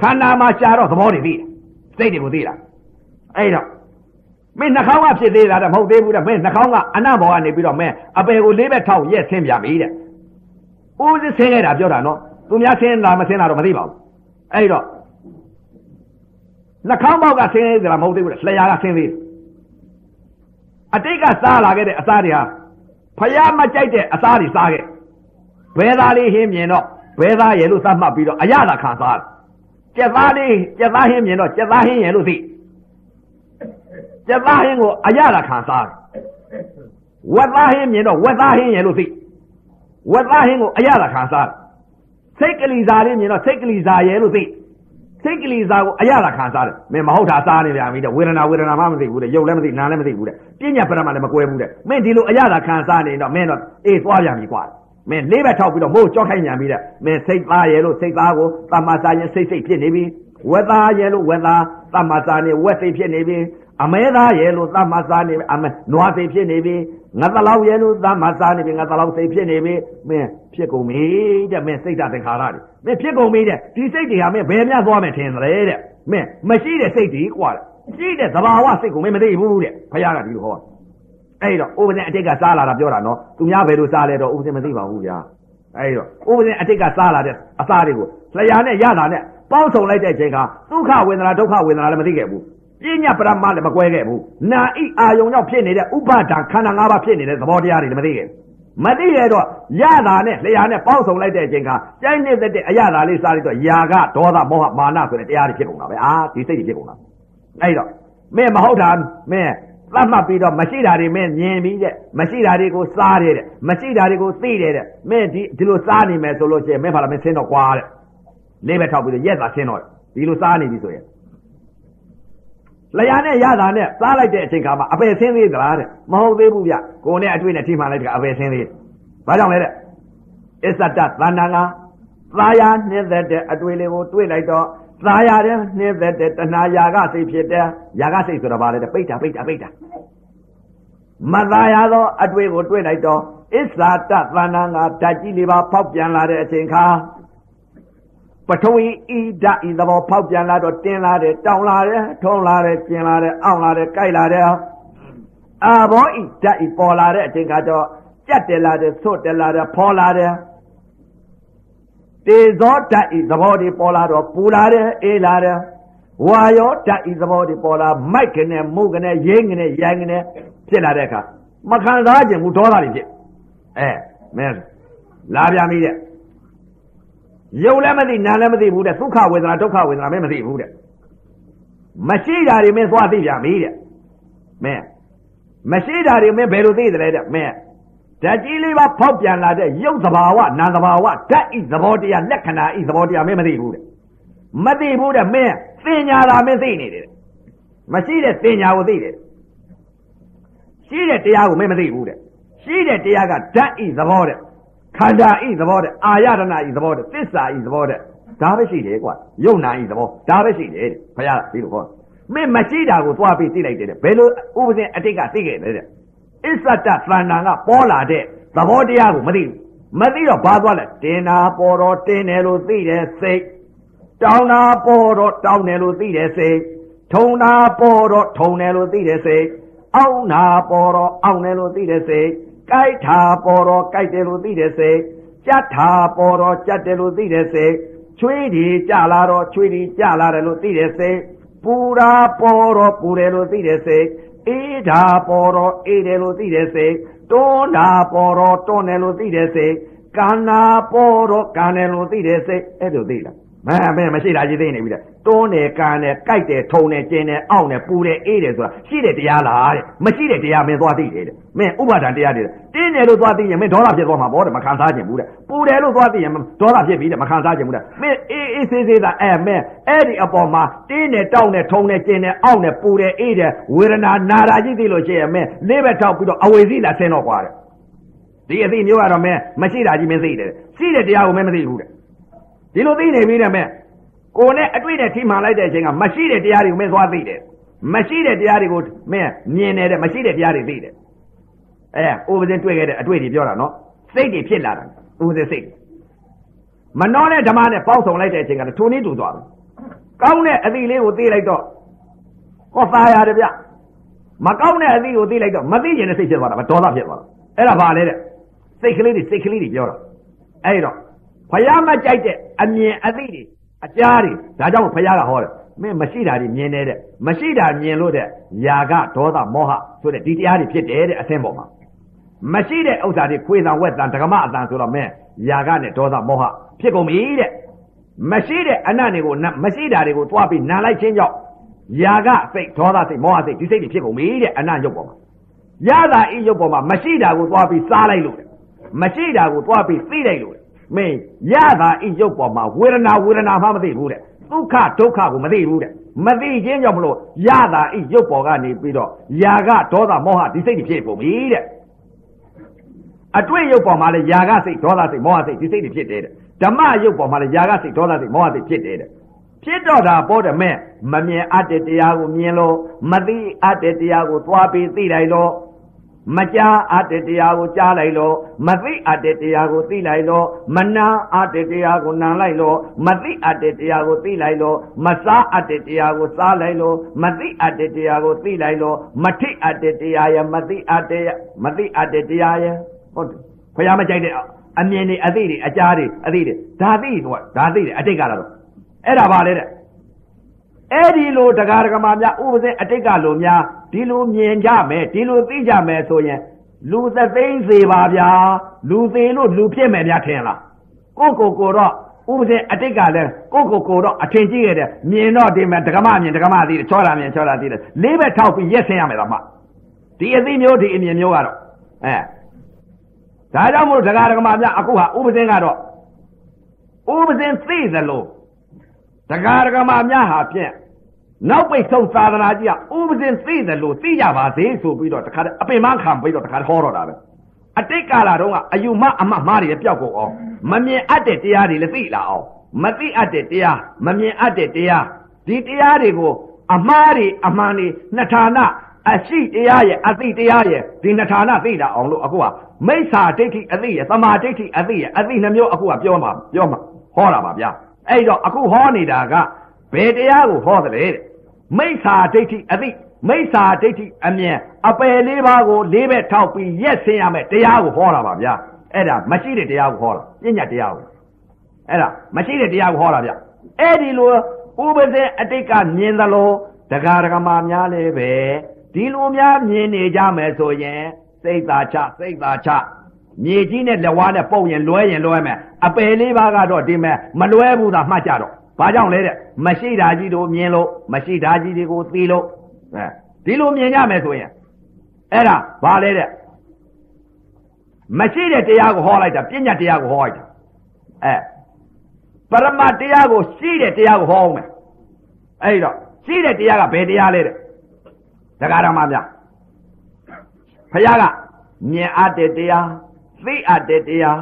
ခန္ဓာမှာရှားတော့သဘောတွေသိတယ်စိတ်တွေကိုသိတာအဲ့တော့မင်းနှာခေါင်းကဖြစ်သေးတာတော့မဟုတ်သေးဘူးတဲ့မင်းနှာခေါင်းကအနံ့ဘောကနေပြီးတော့မင်းအပယ်ကိုလေးဘက်ထောက်ရက်ဆင်းပြန်ပြီတဲ့ ဦးစဆင်းခဲ့တာပြောတာနော်သူများဆင်းလာမဆင်းလာတော့မသိပါဘူးအဲ့တော့နှာခေါင်းပေါက်ကဆင်းသေးတာမဟုတ်သေးဘူးတဲ့လျှာကဆင်းသေးတယ်အတိတ်ကစားလာခဲ့တဲ့အစားတွေဟာဖယားမကြိုက်တဲ့အစားတွေစားခဲ့ဘဲသားလေးဟင်းမြင်တော့ဘဲသားရဲ့လို့သတ်မှတ်ပြီးတော့အရသာခံစားတယ်ကြက်သားလေးကြက်သားဟင်းမြင်တော့ကြက်သားဟင်းရဲ့လို့သိကြက်သားဟင်းကိုအရသာခံစားတယ်ဝက်သားဟင်းမြင်တော့ဝက်သားဟင်းရဲ့လို့သိ ဝက်သားဟင်းကိုအရသာခံစားတယ်စိတ်ကလေးစားလေးမြင်တော့စိတ်ကလေးစားရဲ့လို့သိစိတ်ကလေးစားကိုအရသာခံစားတယ်မင်းမဟုတ်တာစားနေပြန်ပြီတဲ့ဝေဒနာဝေဒနာမှမသိဘူးတဲ့ရုပ်လည်းမသိနာလည်းမသိဘူးတဲ့ပညာပရမလည်းမကွဲဘူးတဲ့မင်းဒီလိုအရသာခံစားနေတော့မင်းတော့အေးသွားပြန်ပြီကွာမင်းလေးဘက်ထောက်ပြီးတော့မို့ကြောက်ခိုင်းပြန်ပြီတဲ့မင်းစိတ်သားရဲ့လို့စိတ်သားကိုတမ္မာစာရင်စိတ်စိတ်ဖြစ်နေပြီဝက်သားရဲ့လို့ဝက်သားတမ္မာစာနေဝက်စိတ်ဖြစ်နေပြီ အမဲသားရဲ့လို့တမ္မာစာနေအမဲနွားစိတ်ဖြစ်နေပြီငါတလောက်ရဲ့လို့တမ္မာစာနေပြီငါတလောက်စိတ်ဖြစ်နေပြီမင်းဖြစ်ကုန်ပြီတဲ့မင်းစိတ်ဓာတ်သင်္ခါရတွေမင်းဖြစ်ကုန်ပြီတဲ့ဒီစိတ်တွေဟာမင်းဘယ်များသွားမယ်ထင်တယ်တဲ့မင်းမရှိတဲ့စိတ်တွေကွာရှိတဲ့သဘာဝစိတ်ကိုမင်းမသိဘူးတဲ့ဘုရားကဒီလိုဟောအဲ့တော့ဥပဒေအတိတ်ကစားလာတာပြောတာနော်သူများဘယ်လိုစားလဲတော့ဥပဒေမသိပါဘူးဗျာအဲ့တော့ဥပဒေအတိတ်ကစားလာတဲ့အစားတွေကိုလျှာနဲ့ရတာနဲ့ပေါင်းစုံလိုက်တဲ့အချိန်ကဒုက္ခဝေဒနာဒုက္ခဝေဒနာလည်းမသိခဲ့ဘူး ပညာပရမလည်းမကွဲခဲ့ဘူးနာဣအာယုံကြောင့်ဖြစ်နေတဲ့ဥပါဒံခန္ဓာ၅ပါးဖြစ်နေတဲ့သဘောတရားတွေလည်းမသိခဲ့ဘူးမသိရတော့ရတာနဲ့လျှာနဲ့ပေါင်းစုံလိုက်တဲ့အချိန်ကကြိုက်နေတဲ့အရသာလေးစားလိုက်တော့ယာကဒေါသမောဟမာနဆိုတဲ့တရားတွေဖြစ်ကုန်တာပဲအာဒီစိတ်တွေဖြစ်ကုန်တာအဲ့တော့မင်းမဟုတ်တာမင်းသတ်မှတ်ပြီးတော့မရှိတာတွေမင်းမြင်ပြီးတဲ့မရှိတာတွေကိုစားတယ်တဲ့မရှိတာတွေကိုသိတယ်တဲ့မင်းဒီဒီလိုစားနေမယ်ဆိုလို့ရှိရင်မင်းဘာလဲမင်းဆင်းတော့ကွာတဲ့လေးပဲထောက်ပြီးတော့ရက်သာဆင်းတော့ဒီလိုစားနေပြီဆိုရင် လျာနဲ့ရတာနဲ့စားလိုက်တဲ့အချိန်ခါမှာအပယ်ဆင်းသေးသလားတဲ့မဟုတ်သေးဘူးဗျကိုနဲ့အတွေ့နဲ့ထိမှန်လိုက်တဲ့အပယ်ဆင်းသေးဘာကြောင့်လဲတဲ့အစ္ဆတသန္တာငါသာယာနှင်းသက်တဲ့အတွေ့လေးကိုတွေ့လိုက်တော့သာယာတဲ့နှင်းသက်တဲ့တဏှာယာကစိတ်ဖြစ်တဲ့ယာကစိတ်ဆိုတာဘာလဲတဲ့ပိဋ္ဌာပိဋ္ဌာပိဋ္ဌာမသာယာသောအတွေ့ကိုတွေ့လိုက်တော့အစ္ဆာတသန္တာငါဓာတ်ကြီးလေးပါဖောက်ပြန်လာတဲ့အချိန်ခါ ပထဝီဤဓာတ်ဤသဘောဖောက်ပြန်လာတော့တင်းလာတယ်တောင်းလာတယ်ထုံးလာတယ်ကျင်လာတယ်အောင့်လာတယ်ကြိုက်လာတယ်အာဘောဤဓာတ်ဤပေါ်လာတဲ့အချိန်ခါကျတော့ကြက်တယ်လာတယ်ဆွတ်တယ်လာတယ်ဖော်လာတယ်တေဇောဓာတ်ဤသဘောတွေပေါ်လာတော့ပူလာတယ်အေးလာတယ်ဝါယောဓာတ်ဤသဘောတွေပေါ်လာမိုက်ကနေမုတ်ကနေရိမ့်ကနေရိုင်းကနေဖြစ်လာတဲ့အခါမခံစားခြင်းဘူးဒေါသတွေဖြစ်အဲမင်းလာပြန်ပြီတဲ့ ယုံလည်းမသိနာလည်းမသိဘူးတဲ့ဒုက္ခဝေဒနာဒုက္ခဝေဒနာမင်းမသိဘူးတဲ့မရှိတာတွေမင်းသွားသိပြန်ပြီတဲ့မင်းမရှိတာတွေမင်းဘယ်လိုသိတယ်လဲတဲ့မင်းဓာတ်ကြီးလေးပါဖောက်ပြန်လာတဲ့ရုပ်သဘာဝနာမ်သဘာဝဓာတ်ဤသဘောတရားလက္ခဏာဤသဘောတရားမင်းမသိဘူးတဲ့မသိဘူးတဲ့မင်းသင်ညာတာမင်းသိနေတယ်မရှိတဲ့သင်ညာကိုသိတယ်ရှိတဲ့တရားကိုမင်းမသိဘူးတဲ့ရှိတဲ့တရားကဓာတ်ဤသဘောတဲ့ ခန္ဓာဤသဘောတဲ့အာရဏဤသဘောတဲ့သစ္စာဤသဘောတဲ့ဒါပဲရှိတယ်ကွာယုံနာဤသဘောဒါပဲရှိတယ်တဲ့ဘုရားဒီလိုဟောမင်းမရှိတာကိုသွားပြီးသိလိုက်တယ်ဘယ်လိုဥပဇင်အတိတ်ကသိခဲ့လဲတဲ့အစ္ဆတသန္တာကပေါ်လာတဲ့သဘောတရားကိုမသိဘူးမသိတော့ဘာသွားလဲတင်နာပေါ်တော့တင်တယ်လို့သိတယ်စိတ်တောင်းတာပေါ်တော့တောင်းတယ်လို့သိတယ်စိတ်ထုံတာပေါ်တော့ထုံတယ်လို့သိတယ်စိတ်အောင်းတာပေါ်တော့အောင်းတယ်လို့သိတယ်စိတ် ကြိုက်တာပေါ်တော့ကြိုက်တယ်လို့သိတယ်စိတ်ကြက်တာပေါ်တော့ကြက်တယ်လို့သိတယ်စိတ်ချွေးဒီကြလာတော့ချွေးဒီကြလာတယ်လို့သိတယ်စိတ်ပူတာပေါ်တော့ပူတယ်လို့သိတယ်စိတ်အေးတာပေါ်တော့အေးတယ်လို့သိတယ်စိတ်တွန်းတာပေါ်တော့တွန်းတယ်လို့သိတယ်စိတ်ကန္နာပေါ်တော့ကန္တယ်လို့သိတယ်စိတ်အဲ့လိုသိလား မဲမဲမရှိတာကြီးသိနေပြီတဲ့တွန်းတယ်ကန်တယ်ကြိုက်တယ်ထုံတယ်ကျင်းတယ်အောင့်တယ်ပူတယ်အေးတယ်ဆိုတာရှိတဲ့တရားလားတဲ့မရှိတဲ့တရားမင်းသွားသိတယ်တဲ့မင်းဥပါဒံတရားတွေတင်းတယ်လို့သွားသိရင်မင်းဒေါသဖြစ်သွားမှာပေါ့တဲ့မခံစားခြင်းဘူးတဲ့ပူတယ်လို့သွားသိရင်ဒေါသဖြစ်ပြီတဲ့မခံစားခြင်းဘူးတဲ့မင်းအေးအေးဆေးဆေးသာအဲမင်းအဲ့ဒီအပေါ်မှာတင်းတယ်တောင့်တယ်ထုံတယ်ကျင်းတယ်အောင့်တယ်ပူတယ်အေးတယ်ဝေဒနာနာတာကြီးသိလို့ရှိရင်မင်းလေးဘက်ထောက်ပြီးတော့အဝေစီလာဆင်းတော့ကွာတဲ့ဒီအသိမျိုးကတော့မင်းမရှိတာကြီးမင်းသိတယ်ရှိတဲ့တရားကိုမင်းမသိဘူးတဲ့ ဒီလိုသိနေပြီတဲ့မင်းကိုနဲ့အတွေ့နဲ့ထိမှန်လိုက်တဲ့အချိန်ကမရှိတဲ့တရားတွေကိုမင်းသွားသိတယ်မရှိတဲ့တရားတွေကိုမင်းမြင်နေတဲ့မရှိတဲ့တရားတွေသိတယ်အဲဥပဇင်းတွေ့ခဲ့တဲ့အတွေ့တွေပြောတာနော်စိတ်တွေဖြစ်လာတာဥပဇင်းစိတ်မနှောနဲ့ဓမ္မနဲ့ပေါင်းစုံလိုက်တဲ့အချိန်ကထိုနည်းတူသွားတယ်ကောင်းတဲ့အသည့်လေးကိုသိလိုက်တော့ဟောသားရတယ်ဗျမကောင်းတဲ့အသည့်ကိုသိလိုက်တော့မသိကျင်တဲ့စိတ်ဖြစ်သွားတာမဒေါသဖြစ်သွားတာအဲ့ဒါဘာလဲတဲ့စိတ်ကလေးတွေစိတ်ကလေးတွေပြောတာအဲ့တော့ ဖယားမကြိုက်တဲ့အမြင်အသိတွေအကြားတွေဒါကြောင့်ဖယားကဟောတယ်မင်းမရှိတာတွေမြင်နေတဲ့မရှိတာမြင်လို့တဲ့ຢာကဒေါသမောဟဆိုတဲ့ဒီတရားတွေဖြစ်တယ်တဲ့အသင်းပေါ်မှာမရှိတဲ့ဥစ္စာတွေခွေသံဝက်သံဒကမအတန်ဆိုတော့မင်းຢာကနဲ့ဒေါသမောဟဖြစ်ကုန်ပြီတဲ့မရှိတဲ့အနတ်တွေကိုမရှိတာတွေကိုသွားပြီးနာလိုက်ခြင်းကြောင့်ຢာကစိတ်ဒေါသစိတ်မောဟစိတ်ဒီစိတ်တွေဖြစ်ကုန်ပြီတဲ့အနတ်ရုပ်ပေါ်မှာရတာဤရုပ်ပေါ်မှာမရှိတာကိုသွားပြီးစားလိုက်လို့မရှိတာကိုသွားပြီးသိလိုက်လို့ မင်းရတာဤရုပ်ပေါ်မှာဝေဒနာဝေဒနာမှမသိဘူးတဲ့ဒုက္ခဒုက္ခကိုမသိဘူးတဲ့မသိခြင်းကြောင့်မလို့ရတာဤရုပ်ပေါ်ကနေပြီးတော့ຢာကဒေါသမောဟဒီစိတ်တွေဖြစ်ကုန်ပြီတဲ့အတွေ့ရုပ်ပေါ်မှာလည်းຢာကစိတ်ဒေါသစိတ်မောဟစိတ်ဒီစိတ်တွေဖြစ်တယ်တဲ့ဓမ္မရုပ်ပေါ်မှာလည်းຢာကစိတ်ဒေါသစိတ်မောဟစိတ်ဖြစ်တယ်တဲ့ဖြစ်တော့တာပေါ်တယ်မဲ့မမြင်အပ်တဲ့တရားကိုမြင်လို့မသိအပ်တဲ့တရားကိုသွားပြီးသိလိုက်လို့ မကြားအပ်တဲ့တရားကိုကြားလိုက်လို့မသိအပ်တဲ့တရားကိုသိလိုက်လို့မနာအပ်တဲ့တရားကိုနာလိုက်လို့မသိအပ်တဲ့တရားကိုသိလိုက်လို့မစားအပ်တဲ့တရားကိုစားလိုက်လို့မသိအပ်တဲ့တရားကိုသိလိုက်လို့မထိအပ်တဲ့တရားရဲ့မသိအပ်တဲ့မသိအပ်တဲ့တရားရဲ့ဟုတ်တယ်ဘုရားမကြိုက်တဲ့အမြင်တွေအသိတွေအကြားတွေအသိတွေဒါသိတော့ဒါသိတယ်အတိတ်ကတော့အဲ့ဒါပါလေတဲ့ အဲ့ဒီလိုတရားဓမ္မများဥပဇင်းအတိတ်ကလိုများဒီလိုမြင်ကြမယ်ဒီလိုသိကြမယ်ဆိုရင်လူသသိန်းစေပါဗျာလူသေးလို့လူဖြစ်မယ်များထင်လားကိုကိုကိုတော့ဥပဇင်းအတိတ်ကလည်းကိုကိုကိုတော့အထင်ကြီးခဲ့တယ်မြင်တော့ဒီမဲ့ဒကမမြင်ဒကမသိတယ်ချောတာမြင်ချောတာသိတယ်လေးဘက်ထောက်ပြီးရက်ဆင်းရမယ်တော့မှဒီအသိမျိုးဒီအမြင်မျိုးကတော့အဲဒါကြောင့်မို့ဒကာဒကမများအခုဟာဥပဇင်းကတော့ဥပဇင်းသိသလို ဒကာဒကမများဟာဖြင့်နောက်ပိတ်ဆုံးသာသနာကြီးကဥပဇင်သိတယ်လို့သိကြပါစေဆိုပြီးတော့တခါအပင်မခံပြီးတော့တခါဟောတော့တာပဲအတိတ်ကာလတုန်းကအယူမအမမားတွေပျောက်ကုန်အောင်မမြင်အပ်တဲ့တရားတွေလည်းသိလာအောင်မသိအပ်တဲ့တရားမမြင်အပ်တဲ့တရားဒီတရားတွေကိုအမှားတွေအမှန်တွေနှစ်ဌာနအရှိတရားရဲ့အသိတရားရဲ့ဒီနှစ်ဌာနသိလာအောင်လို့အခုကမိစ္ဆာဒိဋ္ဌိအသိရဲ့သမာဓိဋ္ဌိအသိရဲ့အသိနှမျိုးအခုကပြောမှာပြောမှာဟောတာပါဗျာ အဲ့တော့အခုဟောနေတာကဘယ်တရားကိုဟောတယ်တဲ့မိစ္ဆာဒိဋ္ဌိအသိမိစ္ဆာဒိဋ္ဌိအမြင်အပယ်လေးပါးကိုလေးဘက်ထောက်ပြီးရက်ဆင်းရမယ်တရားကိုဟောတာပါဗျာအဲ့ဒါမရှိတဲ့တရားကိုဟောတာပညာတရားကိုအဲ့ဒါမရှိတဲ့တရားကိုဟောတာဗျအဲ့ဒီလိုဥပဇင်အတိတ်ကမြင်သလိုဒကာဒကမာများလည်းပဲဒီလိုများမြင်နေကြမယ်ဆိုရင်စိတ်သာချစိတ်သာချ မြေကြီးနဲ့လက်ဝါးနဲ့ပုတ်ရင်လွဲရင်လွဲမယ်အပယ်လေးပါးကတော့ဒီမဲ့မလွဲဘူးသာမှတ်ကြတော့ဘာကြောင့်လဲတဲ့မရှိတာကြီးတို့မြင်လို့မရှိတာကြီးတွေကိုသိလို့အဲဒီလိုမြင်ကြမယ်ဆိုရင်အဲ့ဒါဘာလဲတဲ့မရှိတဲ့တရားကိုဟောလိုက်တာပညာတရားကိုဟောလိုက်တာအဲပရမတရားကိုရှိတဲ့တရားကိုဟောအောင်မယ်အဲ့တော့ရှိတဲ့တရားကဘယ်တရားလဲတဲ့ဒကာတော်မများဖခင်ကမြင်အပ်တဲ့တရား သိအပ်တဲ့တရား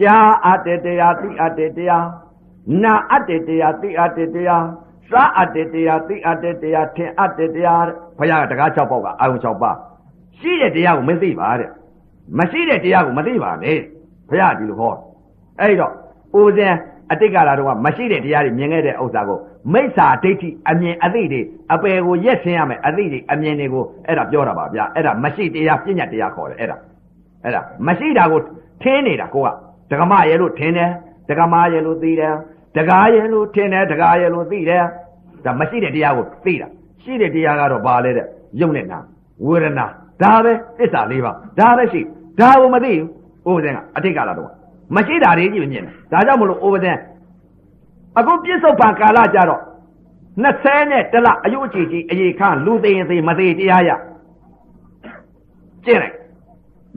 ကြားအပ်တဲ့တရားသိအပ်တဲ့တရားနာအပ်တဲ့တရားသိအပ်တဲ့တရားစားအပ်တဲ့တရားသိအပ်တဲ့တရားထင်အပ်တဲ့တရားဘုရားကတကား၆ပေါက်ကအာယုံ၆ပါးရှိတဲ့တရားကိုမသိပါတဲ့မရှိတဲ့တရားကိုမသိပါနဲ့ဘုရားဒီလိုဟောအဲ့တော့ဦးဇင်းအတိတ်ကာလတော့မရှိတဲ့တရားတွေမြင်ခဲ့တဲ့ဥစ္စာကိုမိစ္ဆာဒိဋ္ဌိအမြင်အသိတွေအပယ်ကိုရက်ဆင်းရမယ်အသိတွေအမြင်တွေကိုအဲ့ဒါပြောတာပါဗျာအဲ့ဒါမရှိတရားပြဉ္ညာတရားခေါ်တယ်အဲ့ဒါ အဲ့ဒါမရှိတာကိုထင်းနေတာကိုကဒကမရဲ့လို့ထင်းတယ်ဒကမရဲ့လို့သိတယ်တကားရဲ့လို့ထင်တယ်တကားရဲ့လို့သိတယ်ဒါမရှိတဲ့တရားကိုသိတာရှိတဲ့တရားကတော့ဘာလဲတဲ့ယုံနဲ့နာဝေဒနာဒါပဲသစ္စာလေးပါဒါပဲရှိဒါကိုမသိဘူးဥပဒေကအတိတ်ကလာတော့မရှိတာတွေကြီးမြင်တယ်ဒါကြောင့်မလို့ဥပဒေပအခုပြစ္ဆုတ်ပံကာလကြတော့20နဲ့တလအယုတ်ကြည်ကြီးအေခန့်လူသေးရင်သေးမသေးတရားရကျင့်လိုက်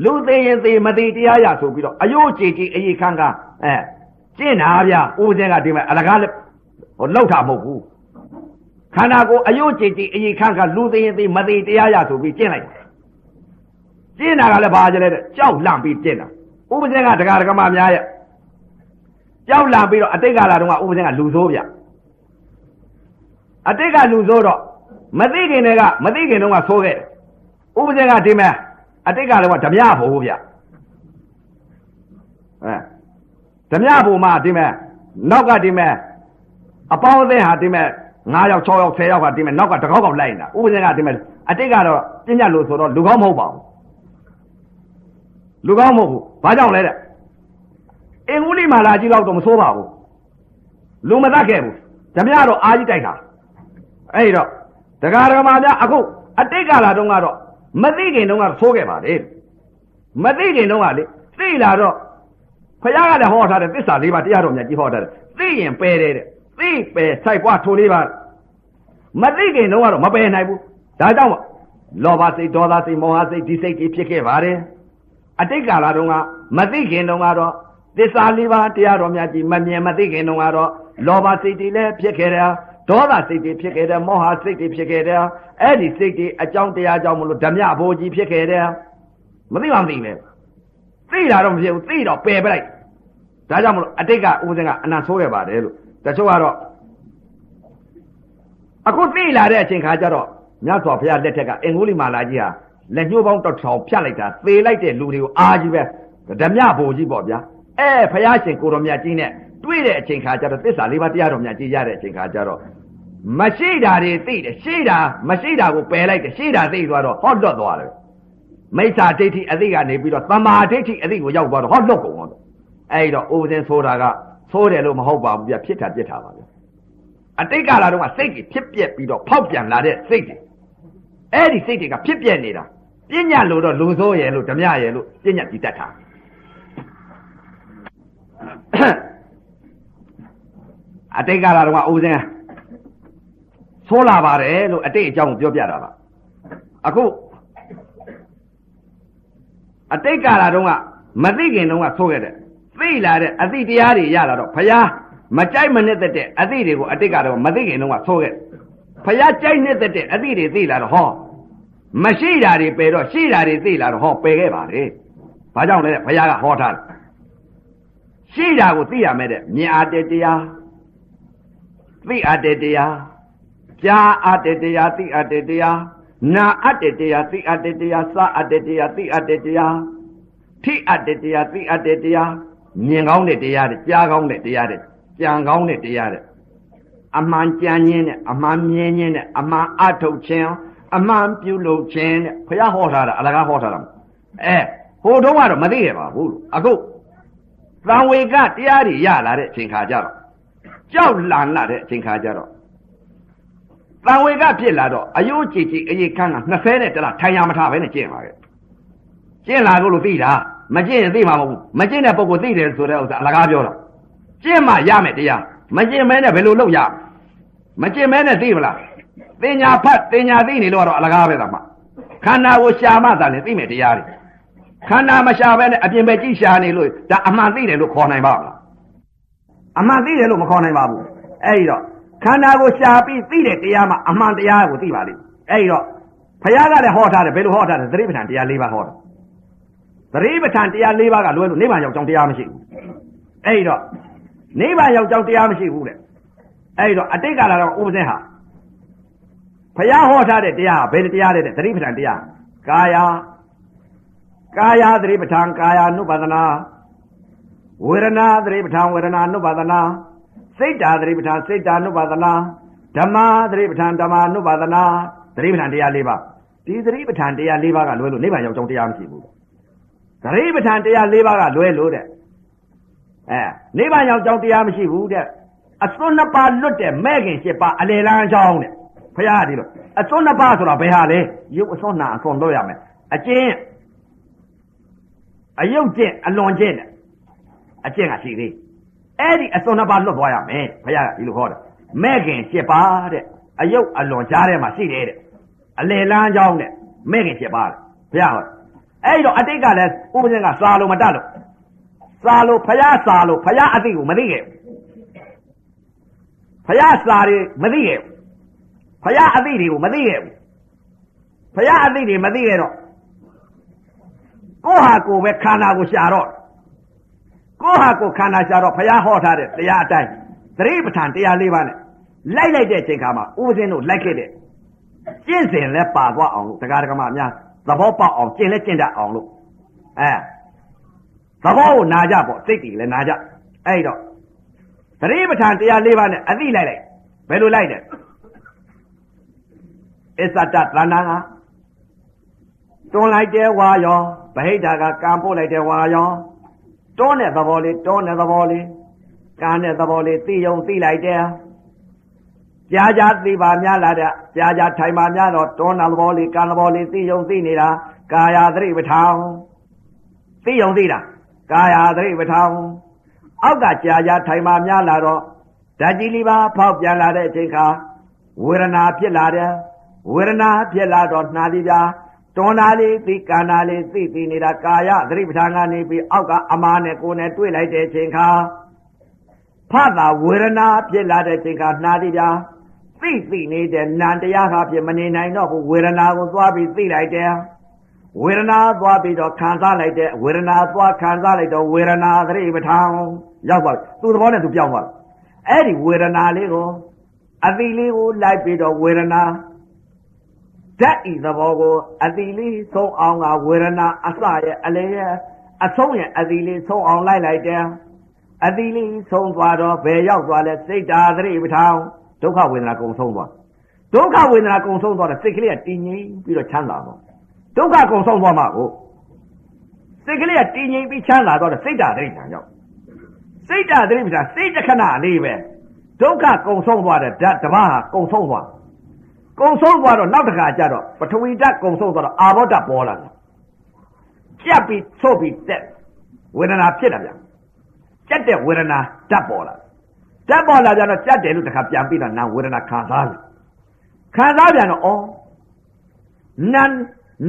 လူသေးရင်သေးမသေးတရားရဆိုပြီးတော့အယုတ်ကြည်ကြီးအေခန့်ကအဲကျင့်တာဗျဥပဇင်းကဒီမဲ့အလကားဟိုလောက်တာမဟုတ်ဘူးခန္ဓာကိုယ်အယုတ်ကြည်ကြီးအေခန့်ကလူသေးရင်သေးမသေးတရားရဆိုပြီးကျင့်လိုက်ကျင့်တာကလည်းဘာကြလဲတဲ့ကြောက်လန့်ပြီးကျင့်တာဥပဇင်းကဒကာဒကမများရဲ့ကြောက်လန့်ပြီးတော့အတိတ်ကာလတုန်းကဥပဇင်းကလူဆိုးဗျအတိတ်ကလူဆိုးတော့မသိခင်တည်းကမသိခင်တုန်းကဆိုးခဲ့တယ်ဥပဇင်းကဒီမဲ့ အတိတ်ကလည်းဓမြဖို့ဗျအဲဓမြဖို့မှဒီမဲ့နောက်ကဒီမဲ့အပေါင်းအသင်းဟာဒီမဲ့9ယောက်6ယောက်10ယောက်ကဒီမဲ့နောက်ကတကောက်ကောက်လိုက်နေတာဥပဇင်းကဒီမဲ့အတိတ်ကတော့ပြညတ်လို့ဆိုတော့လူကောင်းမဟုတ်ပါဘူးလူကောင်းမဟုတ်ဘူးဘာကြောင့်လဲတဲ့အင်္ဂုလိမာလာကြီးတော့မဆိုးပါဘူးလူမတတ်ခဲ့ဘူးဓမြတော့အာကြီးတိုက်တာအဲ့တော့ဒကာဒကမာများအခုအတိတ်ကာလတုန်းကတော့ မသိခင်တုန်းကဆိုးခဲ့ပါလေမသိခင်တုန်းကလေသိလာတော့ဖခင်ကလည်းဟောထားတယ်သစ္စာလေးပါတရားတော်မြတ်ကြီးဟောထားတယ်သိရင်ပယ်တယ်တဲ့သိပယ်ဆိုင်ပွားထိုလေးပါမသိခင်တုန်းကတော့မပယ်နိုင်ဘူးဒါကြောင့်လောဘစိတ်ဒေါသစိတ်မောဟစိတ်ဒီစိတ်တွေဖြစ်ခဲ့ပါတယ်အတိတ်ကာလတုန်းကမသိခင်တုန်းကတော့သစ္စာလေးပါးတရားတော်များကြီးမမြင်မသိခင်တုန်းကတော့လောဘစိတ်တွေလည်းဖြစ်ခဲ့တယ် ဒေါသစိတ်တွေဖြစ်ခဲ့တယ်မောဟစိတ်တွေဖြစ်ခဲ့တယ်အဲ့ဒီစိတ်တွေအကြောင်းတရားကြောင့်မလို့ဓမြဘိုးကြီးဖြစ်ခဲ့တယ်မသိမှမသိပဲသိတာတော့မဖြစ်ဘူးသိတော့ပယ်ပလိုက်ဒါကြောင့်မလို့အတိတ်ကဦးစင်းကအနံဆိုးခဲ့ပါတယ်လို့တချို့ကတော့အခုသိလာတဲ့အချိန်ခါကျတော့မြတ်စွာဘုရားလက်ထက်ကအင်္ဂုလိမာလာကြီးဟာလက်ညှိုးပေါင်းတစ်ထောင်ဖြတ်လိုက်တာသေလိုက်တဲ့လူတွေကိုအာကြီးပဲဓမြဘိုလ်ကြီးပေါ့ဗျာအဲဘုရားရှင်ကိုတော်မြတ်ကြီးနဲ့တွေ့တဲ့အချိန်ခါကျတော့သစ္စာလေးပါးတရားတော်မြတ်ကြီးရတဲ့အချိန်ခါကျတော့ မရှိတာတွေသိတယ်ရှိတာမရှိတာကိုပယ်လိုက်တယ်ရှိတာသိသွားတော့ဟော့လွတ်သွားတယ်မိစ္ဆာဒိဋ္ဌိအသိကနေပြီးတော့တမာဒိဋ္ဌိအသိကိုရောက်သွားတော့ဟော့လွတ်ကုန်တော့အဲ့တော့အိုးစင်းဆိုတာကသိုးတယ်လို့မဟုတ်ပါဘူးပြဖြစ်တာပြစ်တာပါဗျအတိတ်ကာလတုန်းကစိတ်ကြီးဖြစ်ပြက်ပြီးတော့ဖောက်ပြန်လာတဲ့စိတ်တွေအဲ့ဒီစိတ်တွေကဖြစ်ပြက်နေတာပညာလို့တော့လူဆိုးရယ်လို့ဓမြရယ်လို့ပညာပြီးတတ်တာအတိတ်ကာလတုန်းကအိုးစင်း ဆိုးလာပါတယ်လို့အတိတ်အကြောင်းပြောပြတာပါအခုအတိတ်ကာလတုန်းကမသိခင်တုန်းကဆိုးခဲ့တဲ့သိလာတဲ့အသိတရားတွေရလာတော့ဖယားမကြိုက်မနစ်သက်တဲ့အသိတွေကိုအတိတ်ကတော့မသိခင်တုန်းကဆိုးခဲ့ဖယားကြိုက်နစ်သက်တဲ့အသိတွေသိလာတော့ဟောမရှိတာတွေပယ်တော့ရှိတာတွေသိလာတော့ဟောပယ်ခဲ့ပါလေဘာကြောင့်လဲဖယားကဟောထားတယ်ရှိတာကိုသိရမယ်တဲ့မြင်အားတဲ့တရားသိအပ်တဲ့တရား ကြားအပ်တဲ့တရားသိအပ်တဲ့တရားနာအပ်တဲ့တရားသိအပ်တဲ့တရားစအပ်တဲ့တရားသိအပ်တဲ့တရားထိအပ်တဲ့တရားသိအပ်တဲ့တရားမြင်ကောင်းတဲ့တရားတဲ့ကြားကောင်းတဲ့တရားတဲ့ကြံကောင်းတဲ့တရားတဲ့အမှန်ကြံခြင်းနဲ့အမှန်မြင်ခြင်းနဲ့အမှန်အထုတ်ခြင်းအမှန်ပြုလုပ်ခြင်းတဲ့ဘုရားဟောထားတာအလကားဟောထားတာအဲဟိုတုန်းကတော့မသိရပါဘူးလို့အခုသံဝေကတရားတွေရလာတဲ့အချိန်ခါကျတော့ကြောက်လန့်လာတဲ့အချိန်ခါကျတော့ တန်ဝေကဖြစ်လာတော့အယိုးကြည်ကြည်အေးခန်းက20နဲ့တလားထိုင်ရမထားပဲနဲ့ကျင့်ပါရဲ့ကျင့်လာကိုလို့သိတာမကျင့်ရင်သိမှာမဟုတ်ဘူးမကျင့်တဲ့ပုဂ္ဂိုလ်သိတယ်ဆိုတဲ့ဥစ္စာအလကားပြောတာကျင့်မှရမယ်တရားမကျင့်မဲနဲ့ဘယ်လိုလုပ်ရမကျင့်မဲနဲ့သိမလားတင်ညာဖတ်တင်ညာသိနေလို့ကတော့အလကားပဲသာမှခန္ဓာကိုရှာမှသာလေသိမယ်တရားတွေခန္ဓာမရှာဘဲနဲ့အပြင်ပဲကြည့်ရှာနေလို့ဒါအမှန်သိတယ်လို့ခေါ်နိုင်ပါမလားအမှန်သိတယ်လို့မခေါ်နိုင်ပါဘူးအဲ့ဒီတော့ ခန္ဓာကိုရှာပြီးသိတဲ့တရားမှာအမှန်တရားကိုသိပါလိမ့်အဲ့ဒီတော့ဘုရားကလည်းဟောထားတယ်ဘယ်လိုဟောထားတယ်သတိပဋ္ဌာန်တရား၄ပါးဟောတာသတိပဋ္ဌာန်တရား၄ပါးကလွယ်လို့နိဗ္ဗာန်ရောက်ကြောင်းတရားမရှိဘူးအဲ့ဒီတော့နိဗ္ဗာန်ရောက်ကြောင်းတရားမရှိဘူးတဲ့အဲ့ဒီတော့အတိတ်ကလာတော့ဥပဇင်းဟာဘုရားဟောထားတဲ့တရားဘယ်တရားလဲတဲ့သတိပဋ္ဌာန်တရားကာယကာယသတိပဋ္ဌာန်ကာယ ानु ပါဒနာဝေဒနာသတိပဋ္ဌာန်ဝေဒနာ ानु ပါဒနာ စိတ်ဓာသတိပဋ္ဌာန်စိတ်ဓာ ानु ပါဒနာဓမ္မသတိပဋ္ဌာန်ဓမ္မ ानु ပါဒနာသတိပဋ္ဌာန်တရား၄ပါးဒီသတိပဋ္ဌာန်တရား၄ပါးကလွဲလို့နိဗ္ဗာန်ရောက်ကြောင်းတရားမရှိဘူးသတိပဋ္ဌာန်တရား၄ပါးကလွဲလို့တဲ့အဲနိဗ္ဗာန်ရောက်ကြောင်းတရားမရှိဘူးတဲ့အစွန်းနှစ်ပါးလွတ်တဲ့မဲ့ခင်၈ပါးအလေလန်းကြောင်းတဲ့ဖရာဒီလိုအစွန်းနှစ်ပါးဆိုတာဘယ်ဟာလဲရုပ်အစွန်းနာအစွန်းလွတ်ရမယ်အကျင့်အယုတ်ကျင့်အလွန်ကျင့်တဲ့အကျင့်ကရှိသေး အဲ့ဒီအစွန်နှစ်ပါးလွတ်သွားရမယ်ဘုရားကဒီလိုဟောတယ်မဲ့ခင်7ပါးတဲ့အယုတ်အလွန်ကြားထဲမှာရှိတယ်တဲ့အလေလန်းကြောင်းတဲ့မဲ့ခင်7ပါးတဲ့ဘုရားဟောအဲ့တော့အတိတ်ကလည်းဥပဇင်ကစာလို့မတတ်လို့စာလို့ဘုရားစာလို့ဘုရားအသိကိုမသိခဲ့ဘုရားစာတွေမသိခဲ့ဘုရားအသိတွေကိုမသိခဲ့ဘူးဘုရားအသိတွေမသိခဲ့တော့ကိုဟာကိုပဲခန္ဓာကိုရှာတော့ ကိုဟာကိုခန္ဓာရှာတော့ဘုရားဟောထားတဲ့တရားအတိုင်းသတိပဋ္ဌာန်တရားလေးပါးနဲ့လိုက်လိုက်တဲ့အချိန်ခါမှာဥပဇင်းတို့လိုက်ခဲ့တဲ့ကျင့်စဉ်လဲပါသွားအောင်လို့တရားဓမ္မအများသဘောပေါက်အောင်ကျင့်လဲကျင့်တတ်အောင်လို့အဲသဘောကိုနာကြပေါ့စိတ်တည်လဲနာကြအဲ့တော့သတိပဋ္ဌာန်တရားလေးပါးနဲ့အသိလိုက်လိုက်ဘယ်လိုလိုက်တယ်အစ္ဆတသဏ္ဍာန်ကတွန်းလိုက်တဲ့ဝါရောဗဟိတကကံပို့လိုက်တဲ့ဝါရော တွန်းတဲ့သဘောလေးတွန်းတဲ့သဘောလေးကံတဲ့သဘောလေးသိယုံသိလိုက်တယ်ကြာကြာသိပါများလာတဲ့ကြာကြာထိုင်ပါများတော့တွန်းတဲ့သဘောလေးကံသဘောလေးသိယုံသိနေတာကာယသတိပဋ္ဌာန်သိယုံသိတာကာယသတိပဋ္ဌာန်အောက်ကကြာကြာထိုင်ပါများလာတော့ဓာတ်ကြီးလေးပါဖောက်ပြန်လာတဲ့အချိန်ခါဝေဒနာဖြစ်လာတယ်ဝေဒနာဖြစ်လာတော့နှာလေးပြ တွန်းတာလေးသိကန္နာလေးသိသိနေတာကာယသတိပဋ္ဌာန်ကနေပြီးအောက်ကအမာနဲ့ကိုယ်နဲ့တွေ့လိုက်တဲ့အချိန်ခါဖတ်တာဝေဒနာဖြစ်လာတဲ့အချိန်ခါနှာလေးပြသိသိနေတဲ့နံတရားဟာဖြစ်မနေနိုင်တော့ဘူးဝေဒနာကိုသွားပြီးသိလိုက်တယ်ဝေဒနာသွားပြီးတော့ခံစားလိုက်တဲ့ဝေဒနာသွားခံစားလိုက်တော့ဝေဒနာသတိပဋ္ဌာန်ရောက်သွားသူ့သဘောနဲ့သူပြောင်းသွားအဲ့ဒီဝေဒနာလေးကိုအတိလေးကိုလိုက်ပြီးတော့ဝေဒနာ ဓာတ်ဤသဘောကိုအတိလေးဆုံးအောင်ကဝေဒနာအစရဲ့အလေရဲ့အဆုံးရဲ့အတိလေးဆုံးအောင်လိုက်လိုက်တယ်အတိလေးဆုံးသွားတော့ဘယ်ရောက်သွားလဲစိတ်ဓာသတိပဋ္ဌာန်ဒုက္ခဝေဒနာကုံဆုံးသွားဒုက္ခဝေဒနာကုံဆုံးသွားတဲ့စိတ်ကလေးကတည်ငြိမ်ပြီးတော့ချမ်းသာတော့ဒုက္ခကုံဆုံးသွားမှာကိုစိတ်ကလေးကတည်ငြိမ်ပြီးချမ်းသာတော့တဲ့စိတ်ဓာသတိပဋ္ဌာန်ရောက်စိတ်ဓာသတိပဋ္ဌာန်စိတ်တခဏလေးပဲဒုက္ခကုံဆုံးသွားတဲ့ဓာတ်တပါးဟာကုံဆုံးသွား ကုံဆုံးသွားတော့နောက်တစ်ခါကျတော့ပထဝီဓာတ်ကုံဆုံးသွားတော့အာဘောဓာတ်ပေါ်လာတယ်ကြက်ပြီးဆို့ပြီးတက်ဝေဒနာဖြစ်လာပြန်ကြက်တဲ့ဝေဒနာဓာတ်ပေါ်လာဓာတ်ပေါ်လာကြတော့ကြက်တယ်လို့တစ်ခါပြန်ပြီးတော့နာဝေဒနာခံစားတယ်ခံစားပြန်တော့ဩနန်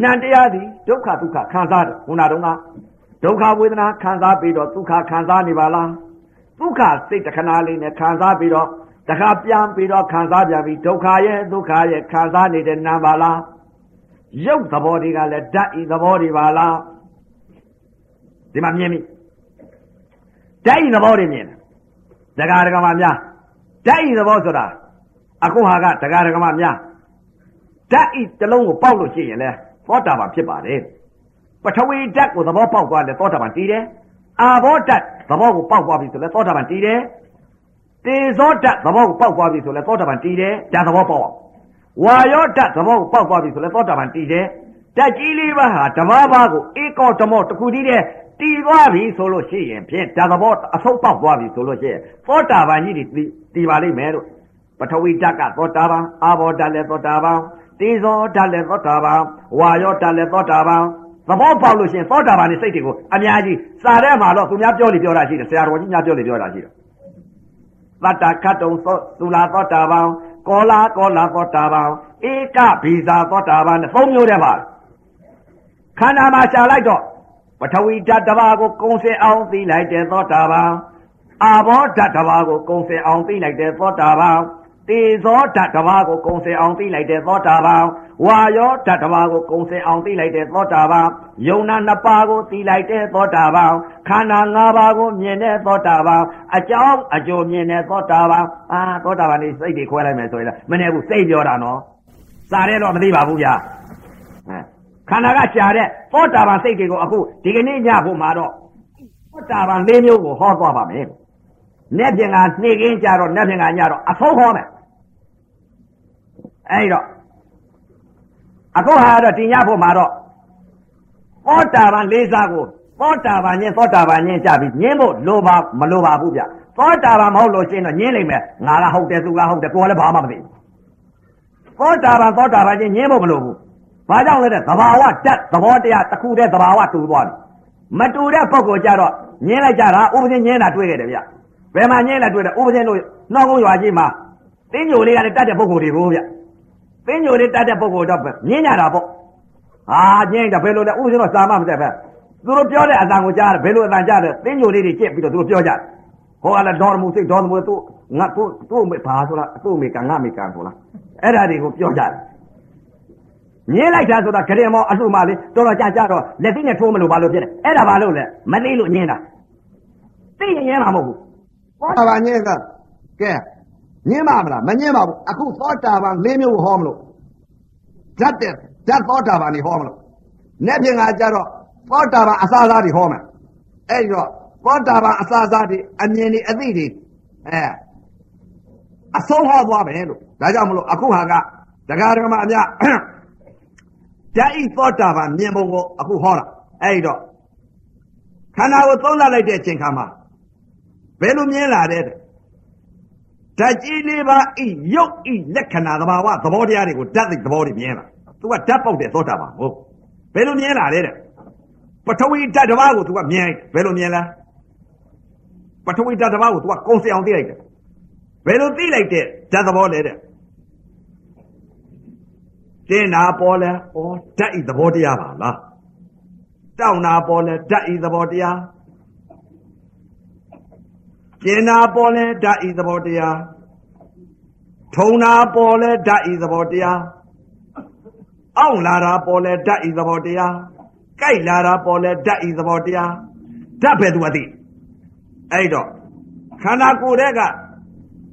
နန်တရားသည်ဒုက္ခဒုက္ခခံစားတယ်ခုနတုန်းကဒုက္ခဝေဒနာခံစားပြီးတော့ဒုက္ခခံစားနေပါလားဒုက္ခစိတ်တခဏလေးနဲ့ခံစားပြီးတော့ တခါပြန်ပြီးတော့ခံစားပြန်ပြီးဒုက္ခရဲ့ဒုက္ခရဲ့ခံစားနေတဲ့နာပါလားရုပ်သဘောတွေကလည်းဓာတ်ဤသဘောတွေပါလားဒီမှာမြင်ပြီဓာတ်ဤသဘောတွေမြင်တယ်ဒကာဒကမများဓာတ်ဤသဘောဆိုတာအခုဟာကဒကာဒကမများဓာတ်ဤတစ်လုံးကိုပေါက်လို့ရှိရင်လဲသောတာပန်ဖြစ်ပါတယ်ပထဝီဓာတ်ကိုသဘောပေါက်သွားတယ်သောတာပန်တည်တယ်အာဘောဓာတ်သဘောကိုပေါက်သွားပြီဆိုလဲသောတာပန်တည်တယ် တေဇောဓာတ်သဘောကိုပေါက်သွားပြီဆိုလဲသောတာပန်တည်တယ်ဓာတ်သဘောပေါက်အောင်ဝါယောဓာတ်သဘောကိုပေါက်သွားပြီဆိုလဲသောတာပန်တည်တယ်ဓာတ်ကြီးလေးပါးဟာဓမ္မပါကိုဧကောဓမောတခုတည်းတဲ့တည်သွားပြီဆိုလို့ရှိရင်ဖြင့်ဓာတ်သဘောအဆုံးပေါက်သွားပြီဆိုလို့ရှိရင်သောတာပန်ကြီးတည်ပါလိမ့်မယ်လို့ပထဝီဓာတ်ကသောတာပန်အာဘောဓာတ်လည်းသောတာပန်တေဇောဓာတ်လည်းသောတာပန်ဝါယောဓာတ်လည်းသောတာပန်သဘောပေါက်လို့ရှိရင်သောတာပန်နဲ့စိတ်တွေကိုအများကြီးစာထဲမှာတော့သူများပြောလို့ပြောတာရှိတယ်ဆရာတော်ကြီးများပြောလို့ပြောတာရှိတယ် သတ္တခတ်တုံသောသူလာသောတာပန်ကောလာကောလာသောတာပန်ဧကဘီဇာသောတာပန်နဲ့သုံးမျိုးတည်းပါခန္ဓာမှာရှာလိုက်တော့ပထဝီဓာတ်တစ်ပါးကိုကုံစင်အောင်သိလိုက်တဲ့သောတာပန်အာဘောဓာတ်တစ်ပါးကိုကုံစင်အောင်သိလိုက်တဲ့သောတာပန် တေဇောဓာတ်တစ်ပါးကိုကုံစင်အောင်သိလိုက်တဲ့သောတာပန်ဝါယောဓာတ်တစ်ပါးကိုကုံစင်အောင်သိလိုက်တဲ့သောတာပန်ယုံနာနှစ်ပါးကိုသိလိုက်တဲ့သောတာပန်ခန္ဓာ၅ပါးကိုမြင်တဲ့သောတာပန်အကြောင်းအကျိုးမြင်တဲ့သောတာပန်အာသောတာပန်นี่စိတ်တွေခွဲလိုက်မယ်ဆိုရင်မနေဘူးစိတ်ပြောတာနော်စားရဲတော့မသိပါဘူးဗျာခန္ဓာကရှာတဲ့သောတာပန်စိတ်တွေကိုအခုဒီကနေ့ညဖို့မှာတော့သောတာပန်၄မျိုးကိုဟောသွားပါမယ်။ နေ့ပြင်ကနှိကင်းကြတော့နေ့ပြင်ကညတော့အဆုံးဟောမယ်။အဲဒီတော့အခုဟာတော့တင်ညဖို့မှာတော့သောတာပန်လေးစားကိုသောတာပန်ညင်းသောတာပန်ညင်းကြပြီညင်းဖို့လိုပါမလိုပါဘူးဗျ။သောတာပန်မဟုတ်လို့ရှင်းတော့ညင်းလိမ့်မယ်။ငါကဟုတ်တယ်သူကဟုတ်တယ်ကိုယ်လည်းဘာမှမသိဘူး။သောတာပန်သောတာပန်ညင်းညင်းဖို့မလိုဘူး။ဘာကြောင့်လဲတဲ့သဘာဝတတ်သဘောတရားတစ်ခုတည်းသဘာဝတူသွားပြီ။မတူတဲ့ပုံကိုကြတော့ညင်းလိုက်ကြတာဥပဒေညင်းတာတွေ့ခဲ့တယ်ဗျ ဘယ်မှာညင်းလာတွေ့တယ်ဥပဒေလို့နှောကုန်းရွာကြီးမှာတင်းညိုလေးကလည်းတတ်တဲ့ပုဂ္ဂိုလ်တွေကိုဗျတင်းညိုလေးတတ်တဲ့ပုဂ္ဂိုလ်တော့ညင်းကြတာပေါ့ဟာညင်းတာဘယ်လိုလဲဥပဒေတော့စာမမတက်ပဲသူတို့ပြောတဲ့အတန်ကိုကြားတယ်ဘယ်လိုအတန်ကြားတယ်တင်းညိုလေးတွေကြက်ပြီးတော့သူတို့ပြောကြတယ်ဟောကလည်းဒေါ်မှုစိတ်ဒေါ်မှုသူငါသူသူ့မေဘာဆိုလားသူ့မေကငါမေကဆိုလားအဲ့ဒါတွေကိုပြောကြတယ်ညင်းလိုက်တာဆိုတာခရင်မောအလှမလေးတော်တော်ကြာကြာတော့လက်သိနဲ့ထိုးမလို့ဘာလို့ဖြစ်တယ်အဲ့ဒါဘာလို့လဲမသိလို့ညင်းတာသိရင်ညင်းမှာမဟုတ်ဘူး ဟောတာပါညင်းကကဲညင်းပါမလားမညင်းပါဘူးအခုသောတာပန်၄မျိုးဟောမလို့ဓာတ်တဲ့ဓာတ်သောတာပန်နေဟောမလို့နေ့ပြင်ကကြတော့သောတာပန်အစာစားတွေဟောမယ်အဲ့တော့သောတာပန်အစာစားတွေအမြင်တွေအသိတွေအဲအဆုံးဟောသွားမယ်လို့ဒါကြောင့်မလို့အခုဟာကတရားဓမ္မအများဓာတ်ဤသောတာပန်မြင်ပုံကိုအခုဟောတာအဲ့တော့ခန္ဓာကိုသုံးသပ်လိုက်တဲ့အချိန်ခါမှာ ဘယ်လိုမြင်လာတဲ့ဓာတ်ကြီးလေးပါဤရုပ်ဤလက္ခဏာသဘာဝသဘောတရားတွေကိုဓာတ်သိသဘောတွေမြင်လာသူကဓာတ်ပေါက်တဲ့သောတာပန်ဟုတ်ဘယ်လိုမြင်လာတဲ့ပထဝီဓာတ်တစ်ပါးကိုသူကမြင်ဘယ်လိုမြင်လဲပထဝီဓာတ်တစ်ပါးကိုသူကကုံစအောင်သိလိုက်တယ်ဘယ်လိုသိလိုက်တဲ့ဓာတ်သဘောလဲတဲ့တင်းနာပေါ်လဲဩဓာတ်ဤသဘောတရားပါလားတောင်းနာပေါ်လဲဓာတ်ဤသဘောတရား ကျင်နာပေါ်လဲဓာတ်ဤသဘောတရားထုံနာပေါ်လဲဓာတ်ဤသဘောတရားအောင့်လာတာပေါ်လဲဓာတ်ဤသဘောတရားကြိုက်လာတာပေါ်လဲဓာတ်ဤသဘောတရားဓာတ်ပဲသူအသိအဲ့တော့ခန္ဓာကိုယ်တဲ့က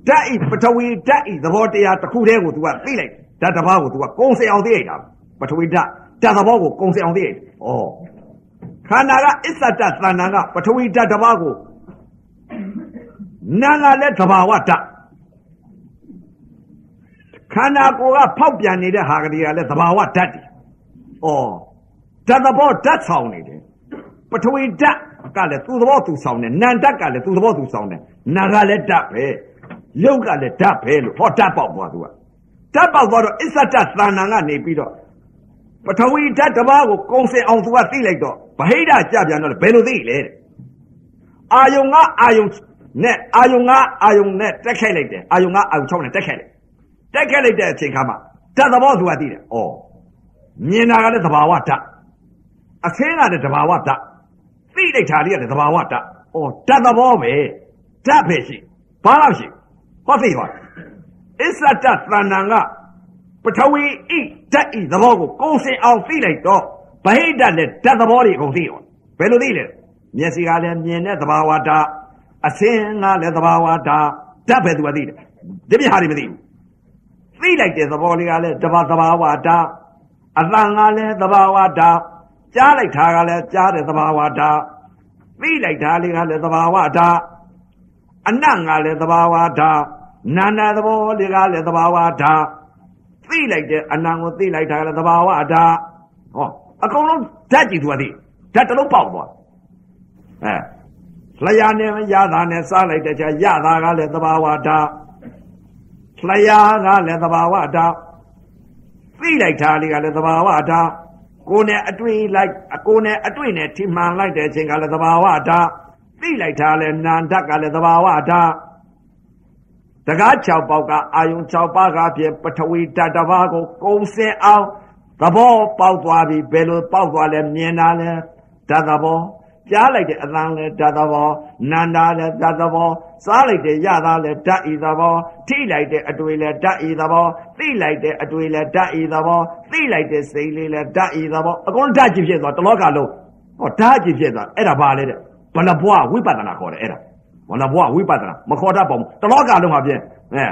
ဓာတ်ဤပထဝီဓာတ်ဤသဘောတရားတစ်ခုတည်းကိုသူကသိလိုက်ဓာတ်တစ်ပါးကိုသူကကုံစင်အောင်သိလိုက်တာပထဝီဓာတ်ဓာတ်သဘောကိုကုံစင်အောင်သိလိုက်ဩခန္ဓာကအစ္ဆတသဏ္ဍာန်ကပထဝီဓာတ်တစ်ပါးကို နာငါလည်းသဘာဝဓာတ်ခန္ဓာကိုယ်ကဖောက်ပြန်နေတဲ့ဟာကလေးကလည်းသဘာဝဓာတ်တွေ။ဩဓာတ်သဘောဓာတ်ဆောင်နေတယ်။ပထဝီဓာတ်ကလည်းသူ့သဘောသူဆောင်တယ်။နံဓာတ်ကလည်းသူ့သဘောသူဆောင်တယ်။နာကလည်းဓာတ်ပဲ။ရုပ်ကလည်းဓာတ်ပဲလို့ဟောဓာတ်ပေါက်သွားသူက။ဓာတ်ပေါက်သွားတော့အစ္ဆတသဏ္ဍာန်ကနေပြီးတော့ပထဝီဓာတ်တစ်ပါးကိုကုံစင်အောင်သူကသိလိုက်တော့ဗဟိတကြပြန်တော့ဘယ်လိုသိလဲတဲ့။အာယုံကအာယုံ နဲ့အာယုံကအာယုံနဲ့တက်ခိုက်လိုက်တယ်အာယုံကအာယုံ6နဲ့တက်ခိုက်လိုက်တက်ခိုက်လိုက်တဲ့အချိန်ခါမှာဓာတ်သဘောသူကသိတယ်ဩမြင်တာကလည်းသဘာဝဓာတ်အဆင်းကလည်းသဘာဝဓာတ်သိလိုက်တာလေးကလည်းသဘာဝဓာတ်ဩဓာတ်သဘောပဲဓာတ်ပဲရှိဘာလို့ရှိဟောသိသွားအစ္ဆတသဏ္ဏန်ကပထဝီဣဓာတ်ဤသဘောကိုကုံစင်အောင်သိလိုက်တော့ဗဟိတလည်းဓာတ်သဘောတွေအကုန်သိရောဘယ်လိုသိလဲမျက်စိကလည်းမြင်တဲ့သဘာဝဓာတ် အစင်းကလည်းသဘာဝဓာတ်ဓာတ်ပဲသူကသိတယ်ဒီပြဟာတွေမသိဘူးသိလိုက်တဲ့သဘောလေးကလည်းတဘာသဘာဝဓာတ်အသံကလည်းသဘာဝဓာတ်ကြားလိုက်တာကလည်းကြားတဲ့သဘာဝဓာတ်သိလိုက်တာလေးကလည်းသဘာဝဓာတ်အနတ်ကလည်းသဘာဝဓာတ်နာနာသဘောလေးကလည်းသဘာဝဓာတ်သိလိုက်တဲ့အနံကိုသိလိုက်တာကလည်းသဘာဝဓာတ်ဟောအကုန်လုံးဓာတ်ကြည့်သူကသိဓာတ်တစ်လုံးပေါက်သွားအဲ လျာနဲ့ရတာနဲ့စားလိုက်တဲ့ချာရတာကလည်းသဘာဝဓာတ်လျာကလည်းသဘာဝဓာတ်သိလိုက်တာလေးကလည်းသဘာဝဓာတ်ကိုယ်နဲ့အတွေ့လိုက်အကိုယ်နဲ့အတွေ့နဲ့ထိမှန်လိုက်တဲ့အချိန်ကလည်းသဘာဝဓာတ်သိလိုက်တာလည်းနာဓာတ်ကလည်းသဘာဝဓာတ်တကား6ပေါက်ကအာယုံ6ပါးကဖြင့်ပထဝီဓာတ်တစ်ပါးကိုကုံစင်အောင်သဘောပေါက်သွားပြီဘယ်လိုပေါက်သွားလဲမြင်တာလဲဓာတ်သဘော ကြားလိုက်တဲ့အသံလဲဓာတ်သဘောနန္တာလဲဓာတ်သဘောစားလိုက်တဲ့ရတာလဲဓာတ်ဤသဘောထိလိုက်တဲ့အတွေ့လဲဓာတ်ဤသဘောသိလိုက်တဲ့အတွေ့လဲဓာတ်ဤသဘောသိလိုက်တဲ့စိတ်လေးလဲဓာတ်ဤသဘောအကုန်ဓာတ်ကြည့်ဖြစ်သွားတလောကလုံးဟောဓာတ်ကြည့်ဖြစ်သွားအဲ့ဒါဘာလဲတဲ့ဘလဘွားဝိပဿနာခေါ်တယ်အဲ့ဒါဘလဘွားဝိပဿနာမခေါ်တတ်ပါဘူးတလောကလုံးဟာဖြင့်အဲ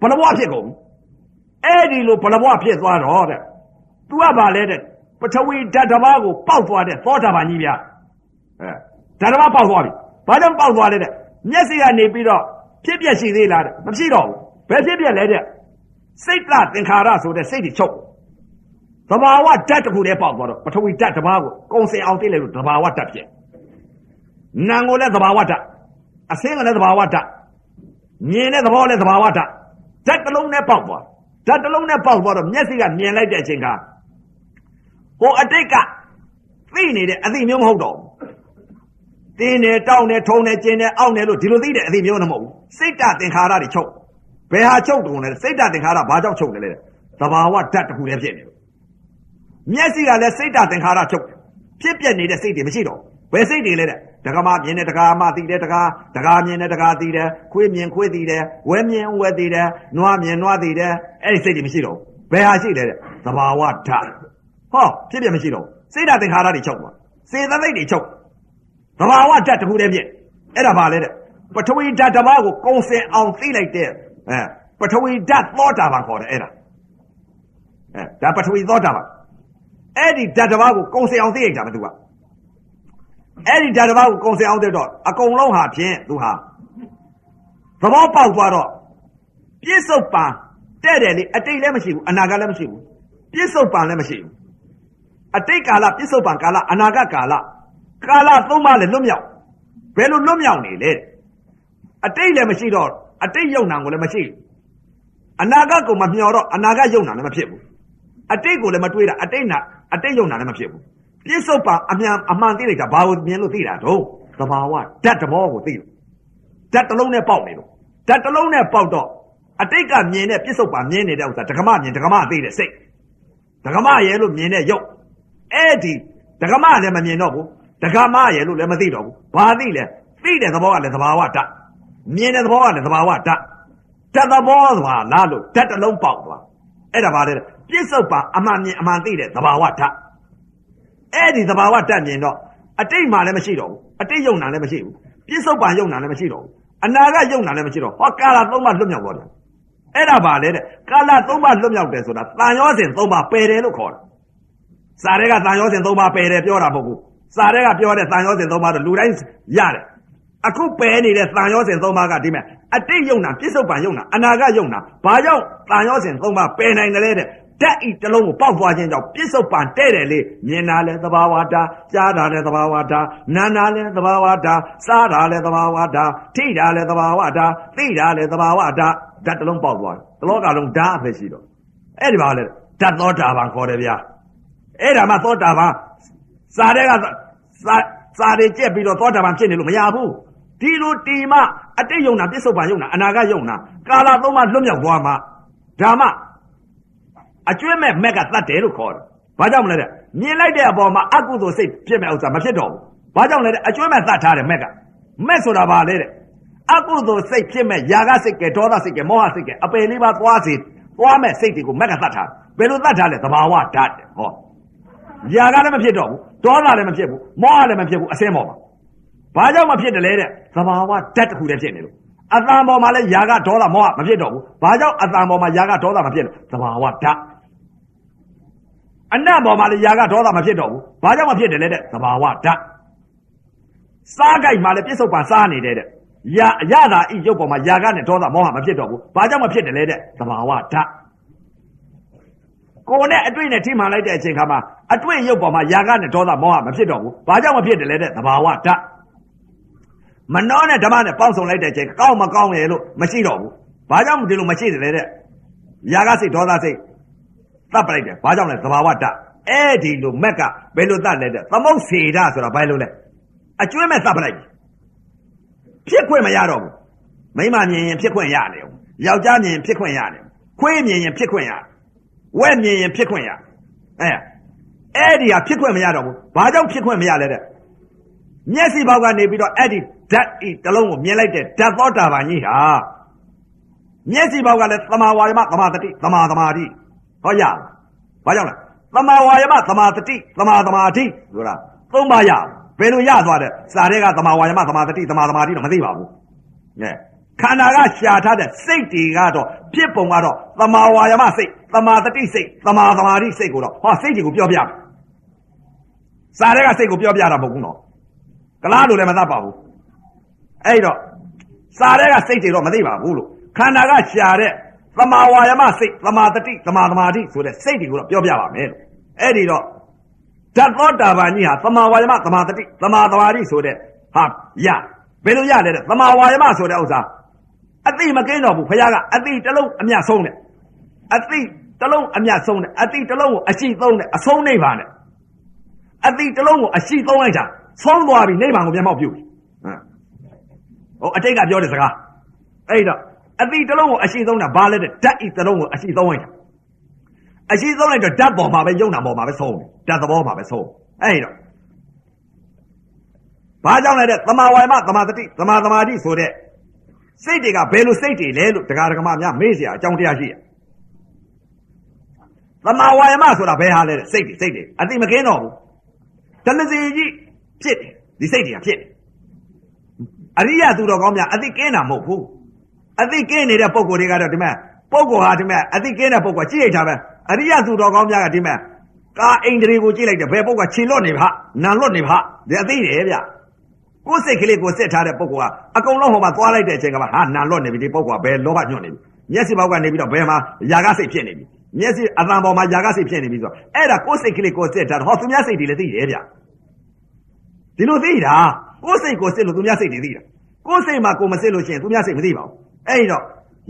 ဘလဘွားဖြစ်ကုန်အဲ့ဒီလိုဘလဘွားဖြစ်သွားတော့တဲ့ तू ကဘာလဲတဲ့ပထဝီဓာတ်တစ်ပါးကိုပေါက်သွားတဲ့သောတာပန်ကြီးဗျာ အဲဓာတ်တစ်ပါးပေါက်သွားပြီဘာကြောင့်ပေါက်သွားလဲတဲ့မျက်စိကနေပြီးတော့ဖြစ်ပြက်ရှိသေးလားတဲ့မဖြစ်တော့ဘူးဘယ်ဖြစ်ပြက်လဲတဲ့စိတ်တသင်္ခါရဆိုတဲ့စိတ်တွေချုပ်သဘာဝဓာတ်တစ်ခုတည်းပေါက်သွားတော့ပထဝီဓာတ်တစ်ပါးကိုကုံစင်အောင်သိလိုက်လို့သဘာဝဓာတ်ဖြစ်နာကိုလည်းသဘာဝဓာတ်အစင်းကလည်းသဘာဝဓာတ်မြင်တဲ့သဘောလည်းသဘာဝဓာတ်ဓာတ်တစ်လုံးနဲ့ပေါက်သွားဓာတ်တစ်လုံးနဲ့ပေါက်သွားတော့မျက်စိကမြင်လိုက်တဲ့အချိန်ကဟိုအတိတ်ကသိနေတဲ့အသိမျိုးမဟုတ်တော့ဘူး တင်းတယ်တောင်းတယ်ထုံတယ်ကျင်တယ်အောင့်တယ်လို့ဒီလိုသိတဲ့အသိမျိုးတော့မဟုတ်ဘူးစိတ်တသင်္ခါရတွေချုပ်ဘယ်ဟာချုပ်တုံလဲစိတ်တသင်္ခါရဘာကြောင့်ချုပ်တယ်လဲသဘာဝဓာတ်တစ်ခုလည်းဖြစ်နေလို့မျက်စိကလည်းစိတ်တသင်္ခါရချုပ်ဖြစ်ပြနေတဲ့စိတ်တွေမရှိတော့ဘယ်စိတ်တွေလဲတဲ့ဒကမမြင်တဲ့ဒကာမသိတယ်ဒကာဒကာမြင်တဲ့ဒကာသိတယ်ခွေးမြင်ခွေးသိတယ်ဝဲမြင်ဝဲသိတယ်နွားမြင်နွားသိတယ်အဲ့ဒီစိတ်တွေမရှိတော့ဘယ်ဟာရှိလဲတဲ့သဘာဝဓာတ်ဟောဖြစ်ပြမရှိတော့စိတ်ဓာတ်သင်္ခါရတွေချုပ်သွားစေတသိက်တွေချုပ် သဘာဝဓာတ်တစ်ခုတည်းဖြစ်အဲ့ဒါဘာလဲတဲ့ပထဝီဓာတ်တစ်ပါးကိုကုံစင်အောင်သိလိုက်တဲ့အဲပထဝီဓာတ်သောတာပန်ခေါ်တယ်အဲ့ဒါအဲဒါပထဝီသောတာပန်အဲ့ဒီဓာတ်တစ်ပါးကိုကုံစင်အောင်သိလိုက်တာမသူကအဲ့ဒီဓာတ်တစ်ပါးကိုကုံစင်အောင်သိတော့အကုန်လုံးဟာဖြင့်သူဟာသဘောပေါက်သွားတော့ပြစ္ဆုတ်ပံတဲ့တယ်လေအတိတ်လည်းမရှိဘူးအနာဂတ်လည်းမရှိဘူးပြစ္ဆုတ်ပံလည်းမရှိဘူးအတိတ်ကာလပြစ္ဆုတ်ပံကာလအနာဂတ်ကာလ ကာလသုံးပါးလည်းလွတ်မြောက်ဘယ်လိုလွတ်မြောက်နေလဲအတိတ်လည်းမရှိတော့အတိတ်ယုံနာကိုလည်းမရှိဘူးအနာဂတ်ကိုမမျှော်တော့အနာဂတ်ယုံနာလည်းမဖြစ်ဘူးအတိတ်ကိုလည်းမတွေးတာအတိတ်နာအတိတ်ယုံနာလည်းမဖြစ်ဘူးပြစ္ဆုတ်ပံအမြန်အမှန်သိလိုက်တာဘာကိုမြင်လို့သိတာတော့သဘာဝဓာတ်တဘောကိုသိလို့ဓာတ်တစ်လုံးနဲ့ပေါက်နေလို့ဓာတ်တစ်လုံးနဲ့ပေါက်တော့အတိတ်ကမြင်တဲ့ပြစ္ဆုတ်ပံမြင်နေတဲ့ဥစ္စာဒကမမြင်ဒကမသိတဲ့စိတ်ဒကမရဲ့လို့မြင်တဲ့ရုပ်အဲ့ဒီဒကမလည်းမမြင်တော့ဘူး ဒကမရဲ့လို့လည်းမသိတော့ဘူးဘာသိလဲသိတဲ့သဘောကလည်းသဘာဝဓာတ်မြင်တဲ့သဘောကလည်းသဘာဝဓာတ်ဓာတ်သဘောဆိုတာလားလို့ဓာတ်တစ်လုံးပေါက်သွားအဲ့ဒါဘာလဲပြစ္ဆုတ်ပံအမှန်မြင်အမှန်သိတဲ့သဘာဝဓာတ်အဲ့ဒီသဘာဝဓာတ်မြင်တော့အတိတ်မှလည်းမရှိတော့ဘူးအတိတ်ယုံနာလည်းမရှိဘူးပြစ္ဆုတ်ပံယုံနာလည်းမရှိတော့ဘူးအနာဂတ်ယုံနာလည်းမရှိတော့ဟောကာလသုံးပါလွတ်မြောက်သွားတယ်အဲ့ဒါပါလေတဲ့ကာလသုံးပါလွတ်မြောက်တယ်ဆိုတာတန်ရောစဉ်သုံးပါပယ်တယ်လို့ခေါ်တယ်စာရဲကတန်ရောစဉ်သုံးပါပယ်တယ်ပြောတာမဟုတ်ဘူး စာရဲကပြောတဲ့တန်ရောစဉ်သုံးပါတော့လူတိုင်းရတယ်အခုပယ်နေတဲ့တန်ရောစဉ်သုံးပါကဒီမဲ့အတိတ်ယုံနာပြစ္ဆုတ်ပံယုံနာအနာဂတ်ယုံနာဘာကြောင့်တန်ရောစဉ်သုံးပါပယ်နိုင်တယ်လဲတဲ့ဓာတ်ဤတစ်လုံးကိုပေါက်သွားခြင်းကြောင့်ပြစ္ဆုတ်ပံတဲ့တယ်လေမြင်တာလဲသဘာဝတာကြားတာလဲသဘာဝတာနားတာလဲသဘာဝတာစားတာလဲသဘာဝတာထိတာလဲသဘာဝတာသိတာလဲသဘာဝတာဓာတ်တစ်လုံးပေါက်သွားတယ်တလောကလုံးဓာတ်အဖြစ်ရှိတော့အဲ့ဒီပါလဲဓာတ်သောတာပန်ခေါ်တယ်ဗျာအဲ့ဒါမှသောတာပန်စာတဲ့က စာစာတွေကြက်ပြီးတော့သောတာပန်ဖြစ်နေလို့မရဘူးဒီလိုတီမအတိတ်ယုံနာပြစ္ဆုတ်ပံယုံနာအနာဂတ်ယုံနာကာလသုံးပါလွတ်မြောက်သွားမှဒါမှအကျွဲ့မဲ့မက်ကတတ်တယ်လို့ခေါ်တယ်။ဘာကြောင့်မလဲတဲ့မြင်လိုက်တဲ့အပေါ်မှာအကုသိုလ်စိတ်ဖြစ်မဲ့ဥစ္စာမဖြစ်တော့ဘူး။ဘာကြောင့်လဲတဲ့အကျွဲ့မဲ့တတ်ထားတယ်မက်ကမက်ဆိုတာဘာလဲတဲ့အကုသိုလ်စိတ်ဖြစ်မဲ့ຢာကစိတ်ကဒေါသစိတ်ကမောဟစိတ်ကအပယ်လေးပါသွားစီသွားမဲ့စိတ်တွေကိုမက်ကတတ်ထားဘယ်လိုတတ်ထားလဲသဘာဝဓာတ်ဟော ຢာကလည်းမဖြစ်တော့ဘူးဒေါသလည်းမဖြစ်ဘူးမောဟလည်းမဖြစ်ဘူးအစင်းပေါ်မှာဘာကြောင့်မဖြစ်တယ်လဲတဲ့သဘာဝဓာတ်တစ်ခုတည်းဖြစ်နေလို့အတန်ပေါ်မှာလည်းຢာကဒေါသမောဟမဖြစ်တော့ဘူးဘာကြောင့်အတန်ပေါ်မှာຢာကဒေါသမဖြစ်လဲသဘာဝဓာတ်အနတ်ပေါ်မှာလည်းຢာကဒေါသမဖြစ်တော့ဘူးဘာကြောင့်မဖြစ်တယ်လဲတဲ့သဘာဝဓာတ်စားကြိုက်မှာလည်းပြစ္ဆုတ်ပါစားနေတဲ့တဲ့ရရတာဤရုပ်ပေါ်မှာຢာကနဲ့ဒေါသမောဟမဖြစ်တော့ဘူးဘာကြောင့်မဖြစ်တယ်လဲတဲ့သဘာဝဓာတ် ကိုယ်နဲ့အတွေ့နဲ့ထိမှန်လိုက်တဲ့အချိန်ခါမှာအတွေ့ရုပ်ပေါ်မှာຢာကနဲ့ဒေါသမောဟမဖြစ်တော့ဘူးဘာကြောင့်မဖြစ်တယ်လဲတဲ့သဘာဝဓာတ်မနှောနဲ့ဓမ္မနဲ့ပေါင်းစုံလိုက်တဲ့အချိန်ကောင်းမကောင်းရဲ့လို့မရှိတော့ဘူးဘာကြောင့်ဒီလိုမရှိတယ်လဲတဲ့ຢာကစိတ်ဒေါသစိတ်တတ်ပလိုက်တယ်ဘာကြောင့်လဲသဘာဝဓာတ်အဲ့ဒီလိုမက်ကဘယ်လိုတတ်လဲတဲ့သမုတ်စေဓဆိုတာဘာလို့လဲအကျွဲ့မဲ့တတ်ပလိုက်ဖြစ်ခွင့်မရတော့ဘူးမိမမြင်ရင်ဖြစ်ခွင့်ရတယ်ယောက်ျားမြင်ရင်ဖြစ်ခွင့်ရတယ်ခွေးမြင်ရင်ဖြစ်ခွင့်ရ ဝက်မြင်ရင်ဖြစ်ခွင့်ရအဲအဲ့ဒီဟာဖြစ်ခွင့်မရတော့ဘူးဘာကြောင့်ဖြစ်ခွင့်မရလဲတဲ့မျက်စိဘောက်ကနေပြီးတော့အဲ့ဒီဓာတ်ဤတလုံးကိုမြင်လိုက်တဲ့ဓာတ်သောတာပန်ကြီးဟာမျက်စိဘောက်ကလည်းသမာဝါယမသမာတတိသမာသမာတိဟောရဘာကြောင့်လဲသမာဝါယမသမာတတိသမာသမာတိဆိုတာသုံးပါရဘယ်လိုရသွားတဲ့စာတွေကသမာဝါယမသမာတတိသမာသမာတိတော့မသိပါဘူးငဲ ခန္ဓာကရှာထားတဲ့စိတ်တွေကတော့ဖြစ်ပုံကတော့သမာဝါယမစိတ်သမာတတိစိတ်သမာသမာတိစိတ်ကိုတော့ဟောစိတ်တွေကိုပြောပြမယ်စာတွေကစိတ်ကိုပြောပြတာမဟုတ်ဘူးနော်ကလားလို့လည်းမသတ်ပါဘူးအဲ့တော့စာတွေကစိတ်တွေတော့မသိပါဘူးလို့ခန္ဓာကရှာတဲ့သမာဝါယမစိတ်သမာတတိသမာသမာတိဆိုတဲ့စိတ်တွေကိုတော့ပြောပြပါမယ်လို့အဲ့ဒီတော့ဓာတ်သောတာပန်ကြီးဟာသမာဝါယမသမာတတိသမာသမာတိဆိုတဲ့ဟာရဘယ်လိုရလဲတဲ့သမာဝါယမဆိုတဲ့ဥစ္စာ အတိမကင်းတော့ဘူးဖခင်ကအတိတစ်လုံးအမြတ်ဆုံးတယ်အတိတစ်လုံးအမြတ်ဆုံးတယ်အတိတစ်လုံးကိုအရှိသုံးတယ်အဆုံးနေပါနဲ့အတိတစ်လုံးကိုအရှိသုံးလိုက်တာဆုံးသွားပြီနိဗ္ဗာန်ကိုမျက်မှောက်ပြုပြီဟိုအတိတ်ကပြောတဲ့စကားအဲ့တော့အတိတစ်လုံးကိုအရှိဆုံးတာဘာလဲတဲ့ဓာတ်ဤတစ်လုံးကိုအရှိဆုံးလိုက်တာအရှိဆုံးလိုက်တော့ဓာတ်ပေါ်မှာပဲယုံနာပေါ်မှာပဲဆုံးတယ်ဓာတ်သဘောမှာပဲဆုံးအဲ့တော့ဘာကြောင့်လဲတဲ့သမာဝါယမသမာတတိသမာသမာဓိဆိုတဲ့ စိတ်တွေကဘယ်လိုစိတ်တွေလဲလို့တရားဓမ္မများမေးစရာအကြောင်းတရားရှိရသမာဝါယမဆိုတာဘယ်ဟာလဲစိတ်တွေစိတ်တွေအတိမကင်းတော့ဘူးတဏှစီကြီးဖြစ်တယ်ဒီစိတ်တွေကဖြစ်တယ်အရိယသူတော်ကောင်းများအတိကင်းတာမဟုတ်ဘူးအတိကင်းနေတဲ့ပုံကိုယ်တွေကတော့ဒီမဲ့ပုံကိုယ်ဟာဒီမဲ့အတိကင်းတဲ့ပုံကကြည့်လိုက်တာပဲအရိယသူတော်ကောင်းများကဒီမဲ့ကာအိန္ဒြေကိုကြည့်လိုက်တယ်ဘယ်ပုံကခြေလွတ်နေပါနာလွတ်နေပါဒီအသိတယ်ဗျ ကိုယ်စိတ်ကလေးကိုစစ်ထားတဲ့ပုဂ္ဂိုလ်ကအကုန်လုံးဟိုမှာသွားလိုက်တဲ့အချိန်ကမှဟာနံလွတ်နေပြီဒီပုဂ္ဂိုလ်ကဘယ်လောဘညွတ်နေပြီမျက်စိဘောက်ကနေပြီးတော့ဘယ်မှာຢာကစိတ်ဖြစ်နေပြီမျက်စိအသံပေါ်မှာຢာကစိတ်ဖြစ်နေပြီဆိုတော့အဲ့ဒါကိုယ်စိတ်ကလေးကိုစစ်ထားတော့ဟောသူများစိတ်တွေလည်းသိတယ်ဗျဒီလိုသိတာကိုယ်စိတ်ကိုစစ်လို့သူများစိတ်တွေသိတာကိုယ်စိတ်မှာကိုမစစ်လို့ရှိရင်သူများစိတ်မသိပါဘူးအဲ့ဒီတော့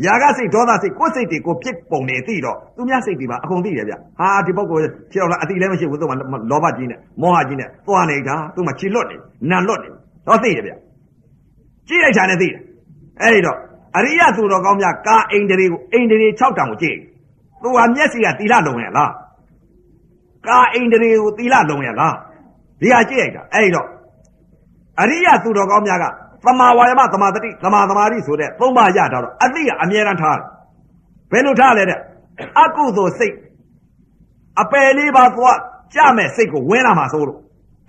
ຢာကစိတ်ဒေါသစိတ်ကိုယ်စိတ်တွေကိုဖြစ်ပုံနေသိတော့သူများစိတ်တွေပါအကုန်သိတယ်ဗျဟာဒီပုဂ္ဂိုလ်ခြေတော်လားအတိလည်းမရှိဘူးသူကလောဘကြီးနဲ့မောဟကြီးနဲ့သွားနေတာသူမှခြေလွတ်နေနံလွတ်နေ တော့သိတယ်ဗျကြည့်လိုက်တာနဲ့သိတယ်အဲ့ဒီတော့အရိယသူတော်ကောင်းများကာအိန္ဒြေကိုအိန္ဒြေ6တောင်ကိုကြည့်သူဟာမျက်စိကသီလလုံရလားကာအိန္ဒြေကိုသီလလုံရလားဒီဟာကြည့်လိုက်တာအဲ့ဒီတော့အရိယသူတော်ကောင်းများကသမာဝါယမသမာတတိသမာသမာဓိဆိုတဲ့သုံးပါးရတာတော့အသိကအမြဲတမ်းထားတယ်ဘယ်လိုထားလဲတဲ့အကုသိုလ်စိတ်အပယ်လေးပါသွားကြမဲ့စိတ်ကိုဝင်လာမှာဆိုလို့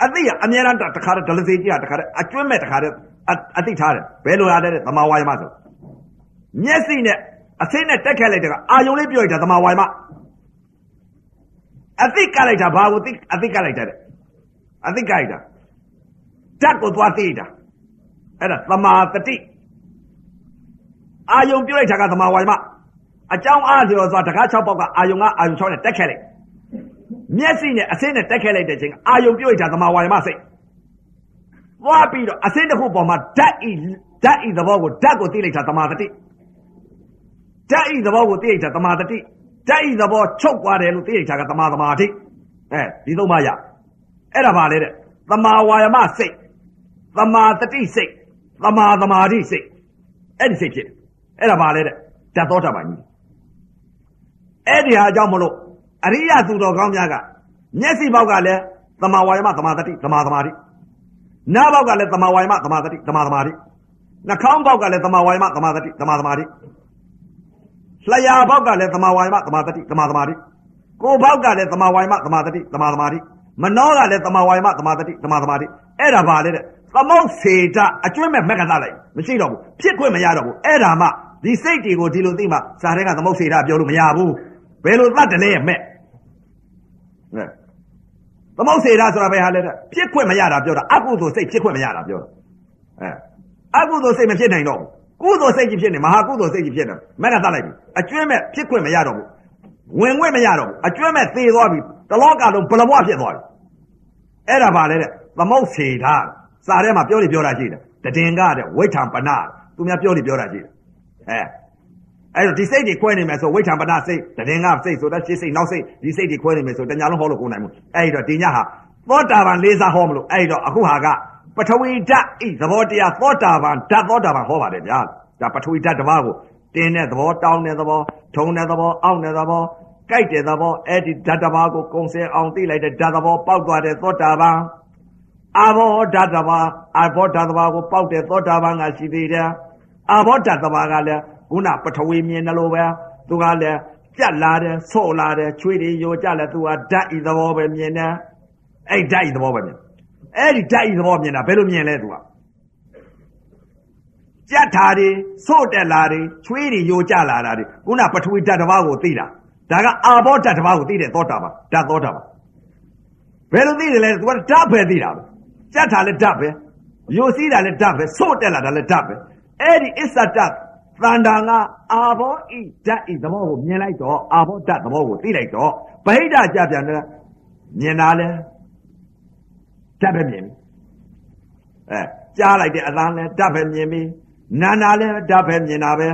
အသိကအမြဲတမ်းတခါတည်းဒလစီကြီးကတခါတည်းအကျွမ်းမဲ့တခါတည်းအသိထားတယ်ဘယ်လိုရလဲတဲ့သမာဝါယမဆိုမျက်စိနဲ့အစိမ့်နဲ့တက်ခက်လိုက်တဲ့ကအာယုံလေးပြောလိုက်တာသမာဝါယမအသိကလိုက်တာဘာကိုသိအသိကလိုက်တာတဲ့အသိကလိုက်တာဓာတ်ကိုသွားသိတာအဲ့ဒါသမာတတိအာယုံပြုတ်လိုက်တာကသမာဝါယမအကြောင်းအားလျော်စွာတကား6ပေါက်ကအာယုံကအာယုံ6နဲ့တက်ခဲ့လိုက် မျက်စိနဲ့အစင်းနဲ့တက်ခဲ့လိုက်တဲ့ချိန်အာယုံပြုတ်လိုက်တာသမာဝါယမစိတ်သွားပြီးတော့အစင်းတစ်ခုပေါ်မှာဓာတ်ဤဓာတ်ဤသဘောကိုဓာတ်ကိုသိလိုက်တာသမာတတိဓာတ်ဤသဘောကိုသိလိုက်တာသမာတတိဓာတ်ဤသဘောချုပ်သွားတယ်လို့သိလိုက်တာကသမာသမာဓိအဲဒီသုံးပါးရအဲ့ဒါပါလေတဲ့သမာဝါယမစိတ်သမာတတိစိတ်သမာသမာဓိစိတ်အဲ့ဒီစိတ်ဖြစ်အဲ့ဒါပါလေတဲ့ဓာတ်တော်တာပါကြီးအဲ့ဒီဟာကြောင့်မလို့ အရိယသူတော်ကောင်းများကမျက်စိဘောက်ကလည်းသမာဝါယမသမာတတိသမာသမာဓိနားဘောက်ကလည်းသမာဝါယမသမာတတိသမာသမာဓိနှာခေါင်းဘောက်ကလည်းသမာဝါယမသမာတတိသမာသမာဓိလျှာဘောက်ကလည်းသမာဝါယမသမာတတိသမာသမာဓိကိုယ်ဘောက်ကလည်းသမာဝါယမသမာတတိသမာသမာဓိမနှောကလည်းသမာဝါယမသမာတတိသမာသမာဓိအဲ့ဒါပါလေတဲ့သမုတ်စေတအကျွမ်းမဲ့မက်ကစားလိုက်မရှိတော့ဘူးဖြစ်ခွင့်မရတော့ဘူးအဲ့ဒါမှဒီစိတ်တွေကိုဒီလိုသိမှဇာတဲ့ကသမုတ်စေတပြောလို့မရဘူးဘယ်လိုသတ်တယ်လဲမဲ့ သမုတ်စေတဆိုတာဘယ်ဟာလဲတဲ့ဖြစ်ခွင့်မရတာပြောတာအကုသိုလ်စိတ်ဖြစ်ခွင့်မရတာပြောတာအဲအကုသိုလ်စိတ်မဖြစ်နိုင်တော့ဘူးကုသိုလ်စိတ်ကြီးဖြစ်နေမဟာကုသိုလ်စိတ်ကြီးဖြစ်နေမက်ကသတ်လိုက်ပြီအကျွမ်းမဲ့ဖြစ်ခွင့်မရတော့ဘူးဝင်ခွင့်မရတော့ဘူးအကျွမ်းမဲ့သေသွားပြီတလောကလုံးဘလဘွားဖြစ်သွားပြီအဲ့ဒါပါလေတဲ့သမုတ်စေတာစာထဲမှာပြောနေပြောတာရှိတယ်တည်င်ကတဲ့ဝိထံပနသူများပြောနေပြောတာရှိတယ်အဲ အဲ့တော့ဒီစိတ်တွေခွဲနေမယ်ဆိုဝိထံပနစိတ်တည်င်ကစိတ်ဆိုတော့ရှင်းစိတ်နောက်စိတ်ဒီစိတ်တွေခွဲနေမယ်ဆိုတညာလုံးဟောလို့ကိုနိုင်မှုအဲ့တော့ဒီညဟာသောတာပန်လေးစားဟောမလို့အဲ့တော့အခုဟာကပထဝီဓာတ်ဤသဘောတရားသောတာပန်ဓာတ်သောတာပန်ဟောပါတယ်ဗျာဒါပထဝီဓာတ်တစ်ပါးကိုတင်းတဲ့သဘောတောင်းတဲ့သဘောထုံတဲ့သဘောအောင့်တဲ့သဘောကြိုက်တဲ့သဘောအဲ့ဒီဓာတ်တစ်ပါးကိုကုံစင်အောင်သိလိုက်တဲ့ဓာတ်သဘောပေါက်သွားတဲ့သောတာပန်အာဘောဓာတဘာအာဘောဓာတဘာကိုပေါက်တဲ့သောတာပန်ကရှိသေးတယ်အာဘောဓာတဘာကလည်း ခုနပထဝီမြင်တယ်လို့ပဲသူကလည်းကြက်လာတယ်ဆော့လာတယ်ချွေးတွေယိုကြလဲသူကဓာတ်ဤသဘောပဲမြင်တယ်အဲ့ဓာတ်ဤသဘောပဲမြင်အဲ့ဒီဓာတ်ဤသဘောမြင်တာဘယ်လိုမြင်လဲသူကကြက်ထားတွေဆော့တက်လာတွေချွေးတွေယိုကြလာတာတွေခုနပထဝီဓာတ်တဘာကိုသိတာဒါကအာဘောဓာတ်တဘာကိုသိတဲ့သောတာပန်ဓာတ်သောတာပန်ဘယ်လိုသိတယ်လဲသူကဓာတ်ပဲသိတာပဲကြက်တာလည်းဓာတ်ပဲယိုစီးတာလည်းဓာတ်ပဲဆို့တက်လာတာလည်းဓာတ်ပဲအဲ့ဒီအစ္ဆတ သန္တာငါအာဘောဤဓာတ်ဤသဘောကိုမြင်လိုက်တော့အာဘောဓာတ်သဘောကိုသိလိုက်တော့ဗဟိတကြပြန်တယ်မြင်တာလဲဓာတ်ပဲမြင်ပြီအဲကြားလိုက်တဲ့အသံလဲဓာတ်ပဲမြင်ပြီနာနာလဲဓာတ်ပဲမြင်တာပဲ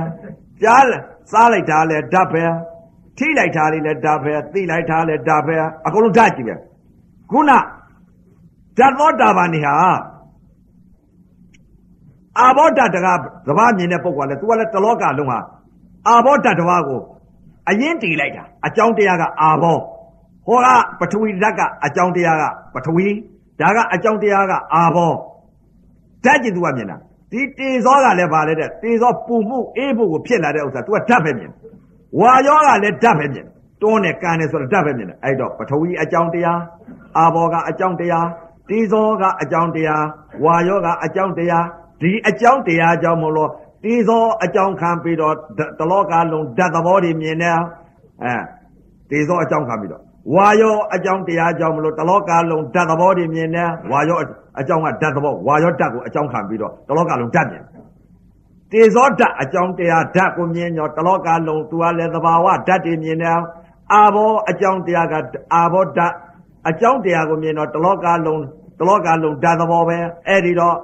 ကြားစားလိုက်တာလဲဓာတ်ပဲထိလိုက်တာလေးလဲဓာတ်ပဲသိလိုက်တာလဲဓာတ်ပဲအကုန်လုံးဓာတ်ကြည့်ပဲခုနဓာတ်သောတာပန်နေဟာ အာဘောဓာတ်တကားသဘာမြင်တဲ့ပုဂ္ဂိုလ်ကလည်း तू ကလည်းတလောကလုံးဟာအာဘောဓာတ်တစ်ပါးကိုအရင်တည်လိုက်တာအကြောင်းတရားကအာဘောဟောကပထဝီဓာတ်ကအကြောင်းတရားကပထဝီဒါကအကြောင်းတရားကအာဘောဓာတ်ကျင် तू ကမြင်တာဒီတေဇောကလည်းဗာလဲတဲ့တေဇောပူမှုအေးမှုကိုဖြစ်လာတဲ့ဥစ္စာ तू ကဓာတ်ပဲမြင်ဝါယောကလည်းဓာတ်ပဲမြင်တွန်းနဲ့ကန်နဲ့ဆိုတော့ဓာတ်ပဲမြင်တယ်အဲ့တော့ပထဝီအကြောင်းတရားအာဘောကအကြောင်းတရားတေဇောကအကြောင်းတရားဝါယောကအကြောင်းတရား ဒီအကြောင်းတရားကြောင့်မလို့တေဇောအကြောင်းခံပြီးတော့တလောကလုံးဓာတ်သဘောတွေမြင်တယ်အဲတေဇောအကြောင်းခံပြီးတော့ဝါယောအကြောင်းတရားကြောင့်မလို့တလောကလုံးဓာတ်သဘောတွေမြင်တယ်ဝါယောအကြောင်းကဓာတ်သဘောဝါယောဓာတ်ကိုအကြောင်းခံပြီးတော့တလောကလုံးဓာတ်မြင်တေဇောဓာတ်အကြောင်းတရားဓာတ်ကိုမြင်ရောတလောကလုံးသူကလည်းသဘာဝဓာတ်တွေမြင်တယ်အာဘောအကြောင်းတရားကအာဘောဓာတ်အကြောင်းတရားကိုမြင်တော့တလောကလုံးတလောကလုံးဓာတ်သဘောပဲအဲ့ဒီတော့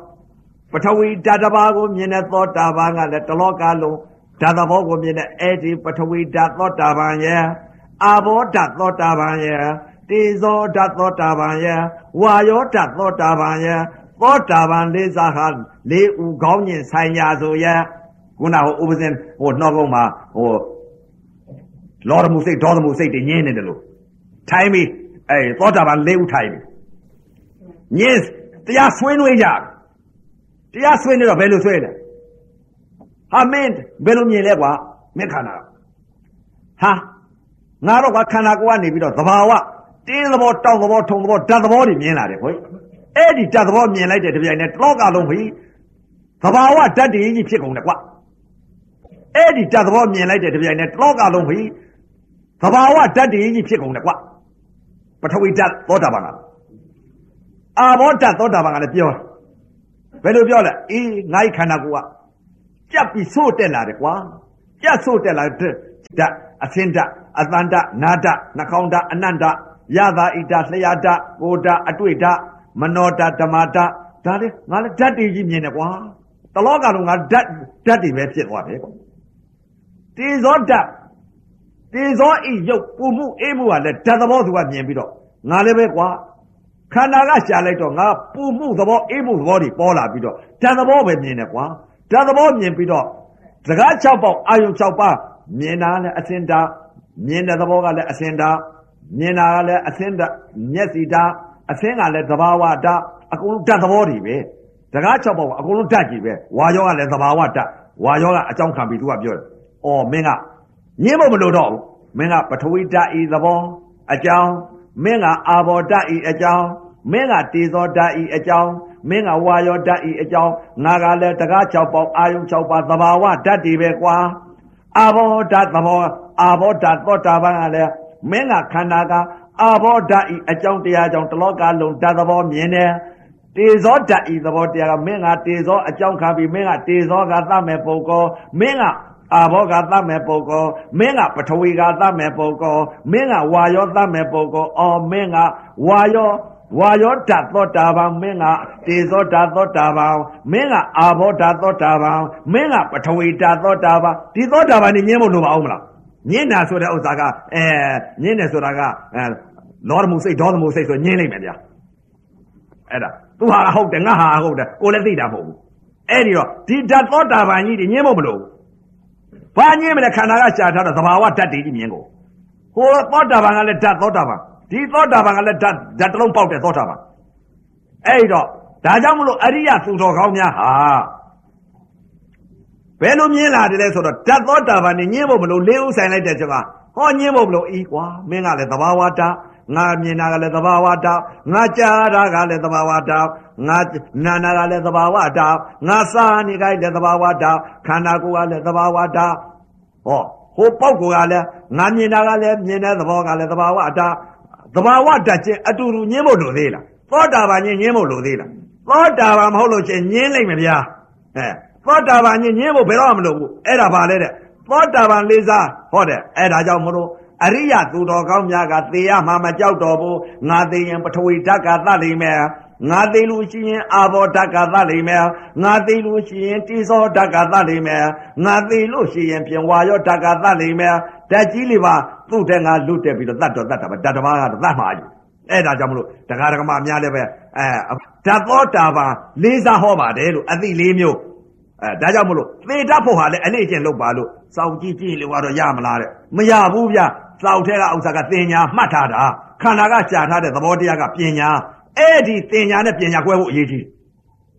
ပထဝီဓာတ်တစ်ပါးကိုမြင်တဲ့သောတာပန်ကလည်းတလောကလုံးဓာတ်သဘောကိုမြင်တဲ့အဲ့ဒီပထဝီဓာတ်သောတာပန်ရဲ့အာဘောဓာတ်သောတာပန်ရဲ့တေဇောဓာတ်သောတာပန်ရဲ့ဝါယောဓာတ်သောတာပန်ရဲ့သောတာပန်လေးစားဟာလေးဦးကောင်းကျင်ဆိုင်ရာဆိုရဲ့ခုနဟိုဥပဇင်ဟိုနှောကုန်းမှာဟိုလောရမှုစိတ်ဒေါသမှုစိတ်တွေညင်းနေတယ်လို့ထိုင်ပြီအဲသောတာပန်လေးဦးထိုင်ပြီညင်းတရားဆွေးနွေးကြတ ရားဆွေးနေတော့ဘယ်လိုဆွေးလဲဟာမင်းဘယ်လိုမြင်လဲကွာမင်းခန္ဓာဟာငါတော့ကခန္ဓာကိုယ်ကနေပြီးတော့သဘာဝတင်းသဘောတောက်သဘောထုံသဘောဓာတ်သဘောတွေမြင်လာတယ်ခွအဲ့ဒီဓာတ်သဘောမြင်လိုက်တဲ့တပြိုင်နက်တလောကလုံးပြီသဘာဝဓာတ်တည်းကြီးဖြစ်ကုန်တယ်ကွအဲ့ဒီဓာတ်သဘောမြင်လိုက်တဲ့တပြိုင်နက်တလောကလုံးပြီသဘာဝဓာတ်တည်းကြီးဖြစ်ကုန်တယ်ကွပထဝီဓာတ်သောတာပန်ကအာဘောဓာတ်သောတာပန်ကလည်းပြော ဘယ်လိုပြောလဲအေးငါ့ခန္ဓာကိုယ်ကကြက်ပြီးဆို့တက်လာတယ်ကွာကြက်ဆို့တက်လာတဲ့ဓာတ်အသင်ဓာတ်အတန်ဓာတ်နာဓာတ်နှာခေါင်းဓာတ်အနန္တရသာဣဒလျာဓာတ်ကိုဓာတ်အတွေ့ဓာတ်မနောဓာတ်ဓမ္မဓာတ်ဒါလေငါလည်းဓာတ်တွေကြီးမြင်တယ်ကွာတလောကလုံးငါဓာတ်ဓာတ်တွေပဲဖြစ်သွားတယ်တေဇောဓာတ်တေဇောဤရုပ်ပူမှုအေးမှုကလည်းဓာတ်သဘောသူကမြင်ပြီးတော့ငါလည်းပဲကွာ ခန္ဓာကရှာလိုက်တော့ငါပူမှုသဘောအေးမှုသဘောတွေပေါ်လာပြီးတော့ဓာတ်သဘောပဲမြင်တယ်ကွာဓာတ်သဘောမြင်ပြီးတော့စကား6ပေါက်အာယုံ6ပါးမြင်တာလည်းအစင်တာမြင်တဲ့သဘောကလည်းအစင်တာမြင်တာကလည်းအစင်တာမျက်စိတာအစင်ကလည်းသဘာဝတာအကုန်လုံးဓာတ်သဘောတွေပဲစကား6ပေါက်အကုန်လုံးဓာတ်ကြီးပဲဝါယောကလည်းသဘာဝဓာတ်ဝါယောကအကြောင်းခံပြီးသူကပြောတယ်အော်မင်းကညင်းဖို့မလိုတော့ဘူးမင်းကပထဝီဓာတ်ဤသဘောအကြောင်း မင်းကအာဘောဓာတ်ဤအကြောင်းမင်းကတေဇောဓာတ်ဤအကြောင်းမင်းကဝါယောဓာတ်ဤအကြောင်းငါကလည်းတကား6ပေါက်အာယုံ6ပါးသဘာဝဓာတ်တွေပဲကွာအာဘောဓာတ်သဘောအာဘောဓာတ်သောတာပန်ကလည်းမင်းကခန္ဓာကအာဘောဓာတ်ဤအကြောင်းတရားကြောင့်တလောကလုံးဓာတ်သဘောမြင်တယ်တေဇောဓာတ်ဤသဘောတရားကမင်းကတေဇောအကြောင်းခံပြီးမင်းကတေဇောကသတ်မဲ့ပုဂ္ဂိုလ်မင်းက အာဘောကသတ်မဲ့ပုဂ္ဂိုလ်မင်းကပထဝီကသတ်မဲ့ပုဂ္ဂိုလ်မင်းကဝါယောသတ်မဲ့ပုဂ္ဂိုလ်အော်မင်းကဝါယောဝါယောဓာတ်သောတာပန်မင်းကတေဇောဓာတ်သောတာပန်မင်းကအာဘောဓာတ်သောတာပန်မင်းကပထဝီဓာတ်သောတာပန်ဒီသောတာပန်นี่ညင်းဖို့လိုပါအောင်မလားညင်းတာဆိုတဲ့ဥစ္စာကအဲညင်းတယ်ဆိုတာကအဲလောရမှုစိတ်ဒေါသမှုစိတ်ဆိုညင်းလိုက်မယ်ဗျာအဲ့ဒါသူဟာဟုတ်တယ်ငါဟာဟုတ်တယ်ကိုလည်းသိတာမဟုတ်ဘူးအဲ့ဒီတော့ဒီဓာတ်သောတာပန်ကြီးတွေညင်းဖို့မလိုဘူး ဘာညင်းမလဲခန္ဓာကရှာထားတော့သဘာဝဓာတ်တွေကြီးမြင်ကိုဟိုသောတာပန်ကလည်းဓာတ်သောတာပန်ဒီသောတာပန်ကလည်းဓာတ်ဓာတ်တစ်လုံးပေါက်တဲ့သောတာပန်အဲ့တော့ဒါကြောင့်မလို့အရိယသူတော်ကောင်းများဟာဘယ်လိုမြင်လာတယ်လဲဆိုတော့ဓာတ်သောတာပန်နဲ့ညင်းဖို့မလို့လေးဥဆိုင်လိုက်တဲ့ချက်ကဟောညင်းဖို့မလို့ဤကွာမင်းကလည်းသဘာဝတာငါမြင်တာကလည်းသဘာဝတာငါကြားတာကလည်းသဘာဝတာ ငါနာနာကလည်းသဘာဝတာငါစားနေကြလည်းသဘာဝတာခန္ဓာကိုယ်ကလည်းသဘာဝတာဟောဟိုပေါက်ကကလည်းငါမြင်တာကလည်းမြင်တဲ့သဘောကလည်းသဘာဝတာသဘာဝတတ်ချင်းအတူတူညင်းဖို့လိုသေးလားသောတာပန်ညင်းညင်းဖို့လိုသေးလားသောတာပန်မဟုတ်လို့ချင်းညင်းလိုက်မဗျာအဲသောတာပန်ညင်းညင်းဖို့ဘယ်တော့မှမလိုဘူးအဲ့ဒါပါလေတဲ့သောတာပန်လေးစားဟောတယ်အဲ့ဒါကြောင့်မလို့အရိယသူတော်ကောင်းများကသေရမှာမကြောက်တော့ဘူးငါသေရင်ပထဝီဓာတ်ကသတ်လိမ့်မယ် ငါသိလို့ရှိရင်အာဘောဓာတ်ကသတ်လိမ့်မယ်ငါသိလို့ရှိရင်တိသောဓာတ်ကသတ်လိမ့်မယ်ငါသိလို့ရှိရင်ပြင်ဝါရောဓာတ်ကသတ်လိမ့်မယ်ဓာတ်ကြီးလေးပါသူ့တဲ့ငါလွတ်တက်ပြီးတော့တတ်တော့တတ်တာပဲဓာတ်တစ်ပါးကတော့တတ်မှာကြီးအဲ့ဒါကြောင့်မလို့တရားဓမ္မများလည်းပဲအဲဓာတ်သောတာပါလေးစားဟောပါတယ်လို့အသိလေးမျိုးအဲဒါကြောင့်မလို့သေတတ်ဖို့ဟာလည်းအလေးအကျင့်လုပ်ပါလို့စောင့်ကြည့်ကြည့်လို့ကတော့ရမလားတဲ့မရဘူးဗျစောင့်ထဲကဥစ္စာကတင်ညာမှတ်ထားတာခန္ဓာကကြာထားတဲ့သဘောတရားကပညာ အဲ့ဒီတင်ညာနဲ့ပညာကွဲဖို့အရေးကြီး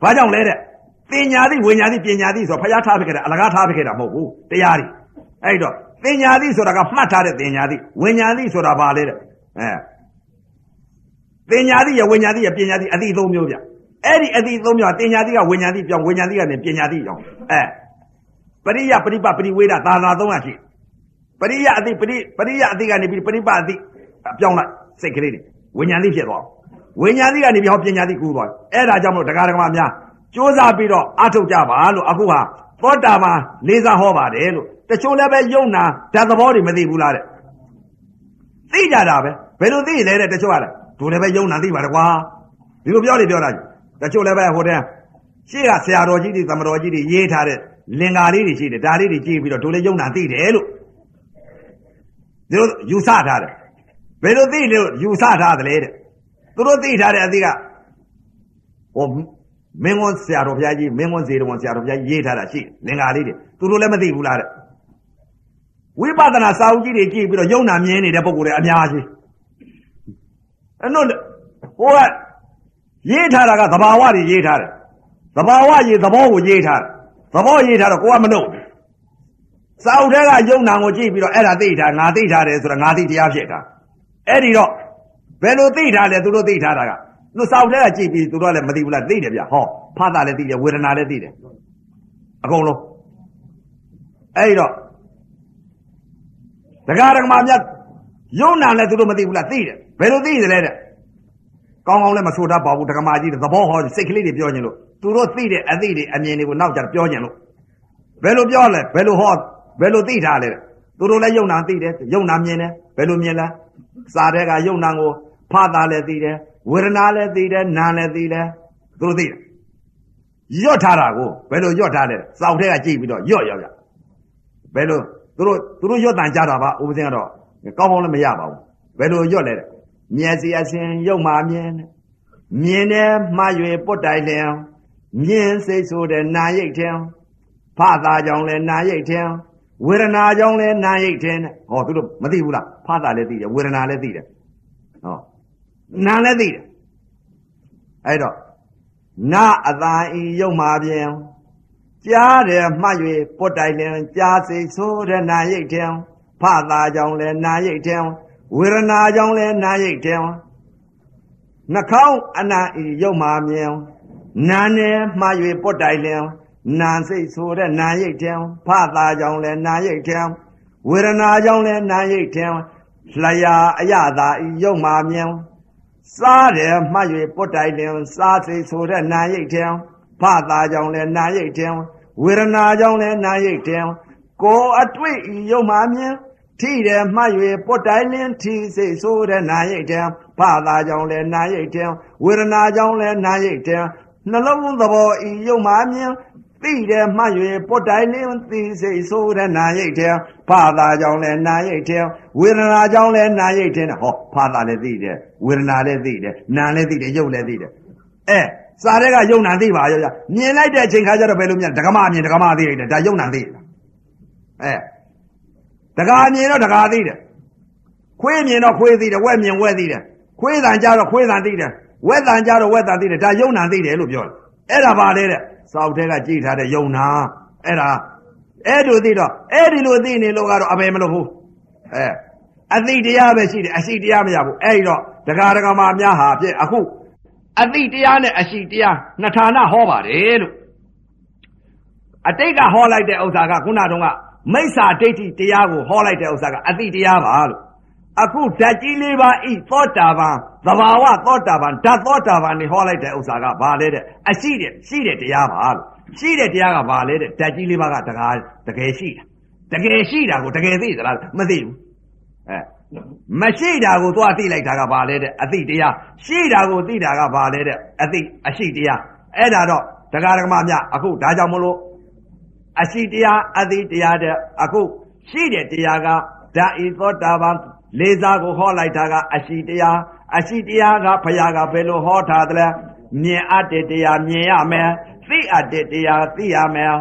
ဘာကြောင့်လဲတဲ့တင်ညာသည်ဝိညာဉ်သည်ပညာသည်ဆိုဖျားထားပြခဲ့တာအလကားထားပြခဲ့တာမဟုတ်ဘူးတရားတွေအဲ့တော့တင်ညာသည်ဆိုတာကမှတ်ထားတဲ့တင်ညာသည်ဝိညာဉ်သည်ဆိုတာဘာလဲတဲ့အဲတင်ညာသည်ရဝိညာဉ်သည်ရပညာသည်အတိသုံးမျိုးဗျအဲ့ဒီအတိသုံးမျိုးတင်ညာသည်ကဝိညာဉ်သည်ပြောင်းဝိညာဉ်သည်ကနေပညာသည်ကြောင်းအဲပရိယပရိပပရိဝေဒသာသာသုံးရရှိပရိယအတိပရိပရိယအတိကနေပြီးပရိပအတိပြောင်းလိုက်စိတ်ကလေးတွေဝိညာဉ်သည်ဖြစ်သွား ဝိညာဉ်သည်ကနေပြီးဟောပညာသည်ကူးသွားအဲ့ဒါကြောင့်မလို့တရားဓမ္မများစ조사ပြီးတော့အထုတ်ကြပါလို့အခုဟာသောတာပန်လေးစားဟောပါတယ်လို့တချို့လည်းပဲယုံနာဓာတ်သဘောတွေမသိဘူးလားတဲ့သိကြတာပဲဘယ်လိုသိလဲတဲ့တချို့ကလည်းတို့လည်းပဲယုံနာသိပါတယ်ကွာဒီလိုပြောလေပြောတာတချို့လည်းပဲဟိုတဲ့ရှေ့ကဆရာတော်ကြီးတွေသမတော်ကြီးတွေရေးထားတဲ့လင်္ကာလေးတွေရှိတယ်ဒါလေးတွေကြည့်ပြီးတော့တို့လည်းယုံနာသိတယ်လို့ဒီလိုယူဆထားတယ်ဘယ်လိုသိလို့ယူဆထားသလဲတဲ့ သူတို့သိထားတဲ့အသိကဟိုမင်းဝန်ဆရာတော်ဘုရားကြီးမင်းဝန်စေတော်ဆရာတော်ဘုရားကြီးရေးထားတာရှိလင်္ကာလေးတွေသူတို့လည်းမသိဘူးလားတဲ့ဝိပဿနာစာအုပ်ကြီးတွေကြည့်ပြီးတော့ယုံနာမြင်နေတဲ့ပုံကိုယ်တွေအများကြီးအဲ့တော့ဟိုကရေးထားတာကသဘာဝတွေရေးထားတယ်သဘာဝရေးသဘောကိုရေးထားတယ်သဘောရေးထားတော့ကိုကမလုပ်စာအုပ်ထဲကယုံနာကိုကြည့်ပြီးတော့အဲ့ဒါသိထားငါသိထားတယ်ဆိုတော့ငါသိတရားဖြစ်တာအဲ့ဒီတော့ ဘယ်လိုသိထားလဲသူတို့သိထားတာကသူစာအုပ်ထဲကကြည့်ပြီးသူတို့ကလည်းမသိဘူးလားသိတယ်ဗျဟောဖတ်တာလည်းသိတယ်ဝေဒနာလည်းသိတယ်အကုန်လုံးအဲ့ဒီတော့ဒကာဒကမာမြတ်ယုံနာလည်းသူတို့မသိဘူးလားသိတယ်ဘယ်လိုသိတယ်လဲတဲ့ကောင်းကောင်းလည်းမဆိုတတ်ပါဘူးဒကမာကြီးသဘောဟောစိတ်ကလေးတွေပြောခြင်းလို့သူတို့သိတဲ့အသိတွေအမြင်တွေကိုနောက်ကြပြောခြင်းလို့ဘယ်လိုပြောလဲဘယ်လိုဟောဘယ်လိုသိထားလဲသူတို့လည်းယုံနာသိတယ်ယုံနာမြင်တယ်ဘယ်လိုမြင်လဲစာတဲ့ကယုံနာကို ဖတ်တာလည်းသိတယ်ဝေဒနာလည်းသိတယ်နာလည်းသိတယ်သူတို့သိတယ်ရွတ်ထားတာကိုဘယ်လိုရွတ်ထားလဲစောက်ထဲကကြည့်ပြီးတော့ရွတ်ရောက်ရဘယ်လိုသူတို့သူတို့ရွတ်တန်ကြတာပါဥပဇင်းကတော့ကောင်းကောင်းလည်းမရပါဘူးဘယ်လိုရွတ်လဲမျက်စိအစဉ်ရုပ်မှမြင်မြင်တယ်မှား၍ပုတ်တိုင်လျံမြင်စိတ်ဆိုတဲ့နာရိတ်ထင်ဖသာကြောင့်လဲနာရိတ်ထင်ဝေဒနာကြောင့်လဲနာရိတ်ထင်ဟောသူတို့မသိဘူးလားဖသာလည်းသိတယ်ဝေဒနာလည်းသိတယ်ဟော နာလည်းသိတယ်အဲ့တော့နာအသာဤရုပ်မှာပြင်ကြားတယ်မှတ်၍ပုတ်တိုင်လင်ကြားစိတ်ဆိုတဲ့နာရိတ်ထင်ဖသာကြောင့်လဲနာရိတ်ထင်ဝေဒနာကြောင့်လဲနာရိတ်ထင်နှာခေါင်းအနာဤရုပ်မှာမြင်နာနယ်မှား၍ပုတ်တိုင်လင်နာစိတ်ဆိုတဲ့နာရိတ်ထင်ဖသာကြောင့်လဲနာရိတ်ထင်ဝေဒနာကြောင့်လဲနာရိတ်ထင်လျာအယတာဤရုပ်မှာမြင် စားတယ်မှတ်၍ပုတ်တိုင်လင်စားစိတ်ဆိုတဲ့နာရိတ်ထင်ဖသာကြောင့်လဲနာရိတ်ထင်ဝေဒနာကြောင့်လဲနာရိတ်ထင်ကိုအတွေ့ဤရုပ်မှာမြင်ထိတယ်မှတ်၍ပုတ်တိုင်လင်းထိစိတ်ဆိုတဲ့နာရိတ်တံဘာသာကြောင့်လဲနာရိတ်တံဝေဒနာကြောင့်လဲနာရိတ်တံနှလုံးသဘောဤယုံမှမြင် သိတယ်မှတ်၍ပုတ်တိုင်လင်းသိစိတ်ဆိုတဲ့နာရိတ်တံဘာသာကြောင့်လဲနာရိတ်တံဝေဒနာကြောင့်လဲနာရိတ်တံဟောဘာသာလည်းသိတယ်ဝေဒနာလည်းသိတယ်နာလည်းသိတယ်ယုတ်လည်းသိတယ်အဲစာတဲ့ကယုံနာသိပါရောမြင်လိုက်တဲ့အချိန်ခါကျတော့ဘယ်လိုမြင်ဒကမမြင်ဒကမသိလိုက်တယ်ဒါယုံနာသိတယ်အဲတကာမြင်တော့တကာသိတယ်ခွေးမြင်တော့ခွေးသိတယ်ဝက်မြင်ဝက်သိတယ်ခွေးတန်ကြတော့ခွေးတန်သိတယ်ဝက်တန်ကြတော့ဝက်တန်သိတယ်ဒါယုံနာသိတယ်လို့ပြောတယ်အဲ့ဒါပါလေတဲ့ စောက်ထဲကကြည်ထားတဲ့ယုံနာအဲ့ဒါအဲ့လိုသိတော့အဲ့ဒီလိုသိနေလို့ကတော့အဘယ်မလို့ဘူးအဲအသိတရားပဲရှိတယ်အရှိတရားမရဘူးအဲ့ဒီတော့ဒကာဒကာမများဟာပြည့်အခုအသိတရားနဲ့အရှိတရားနှစ်ဌာနဟောပါတယ်လို့အတိတ်ကဟောလိုက်တဲ့ဥစ္စာကခုနတုန်းကမိစ္ဆာဒိဋ္ဌိတရားကိုဟောလိုက်တဲ့ဥစ္စာကအတိတရားပါလို့ အခုဓာတ်ကြီးလေးပါဤသောတာပန်သဘာဝသောတာပန်ဓာတ်သောတာပန်နေဟောလိုက်တဲ့ဥစ္စာကဘာလဲတဲ့အရှိတဲ့ရှိတဲ့တရားပါလို့ရှိတဲ့တရားကဘာလဲတဲ့ဓာတ်ကြီးလေးပါကတကားတကယ်ရှိတာတကယ်ရှိတာကိုတကယ်သိသလားမသိဘူးအဲမရှိတာကိုသွားသိလိုက်တာကဘာလဲတဲ့အသိတရားရှိတာကိုသိတာကဘာလဲတဲ့အသိအရှိတရားအဲ့ဒါတော့တရားဓမ္မများအခုဒါကြောင့်မလို့အရှိတရားအသိတရားတဲ့အခုရှိတဲ့တရားကဓာဤသောတာပန် လေးစားကိုဟောလိုက်တာကအရှိတရားအရှိတရားကဘုရားကဘယ်လိုဟောထားသလဲမြင်အပ်တဲ့တရားမြင်ရမယ်သိအပ်တဲ့တရားသိရမယ်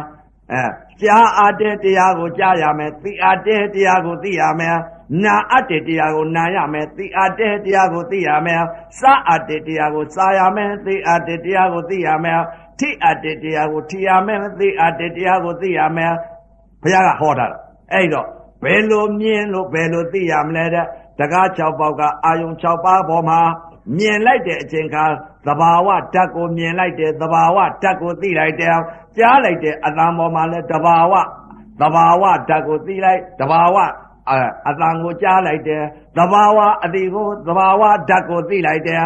အဲကြားအပ်တဲ့တရားကိုကြားရမယ်သိအပ်တဲ့တရားကိုသိရမယ်နာအပ်တဲ့တရားကိုနာရမယ်သိအပ်တဲ့တရားကိုသိရမယ်စားအပ်တဲ့တရားကိုစားရမယ်သိအပ်တဲ့တရားကိုသိရမယ်ထိအပ်တဲ့တရားကိုထိရမယ်သိအပ်တဲ့တရားကိုသိရမယ်ဘုရားကဟောတာအဲ့တော့ ဘယ်လိုမြင်လို့ဘယ်လိုသိရမလဲတဲ့တကား6ပေါက်ကအာယုံ6ပါးပေါ်မှာမြင်လိုက်တဲ့အချိန်ခါသဘာဝဓာတ်ကိုမြင်လိုက်တယ်သဘာဝဓာတ်ကိုသိလိုက်တယ်ကြားလိုက်တဲ့အတန်ပေါ်မှာလဲတဘာဝသဘာဝဓာတ်ကိုသိလိုက်တဘာဝအတန်ကိုကြားလိုက်တယ်သဘာဝအတိကိုသဘာဝဓာတ်ကိုသိလိုက်တယ်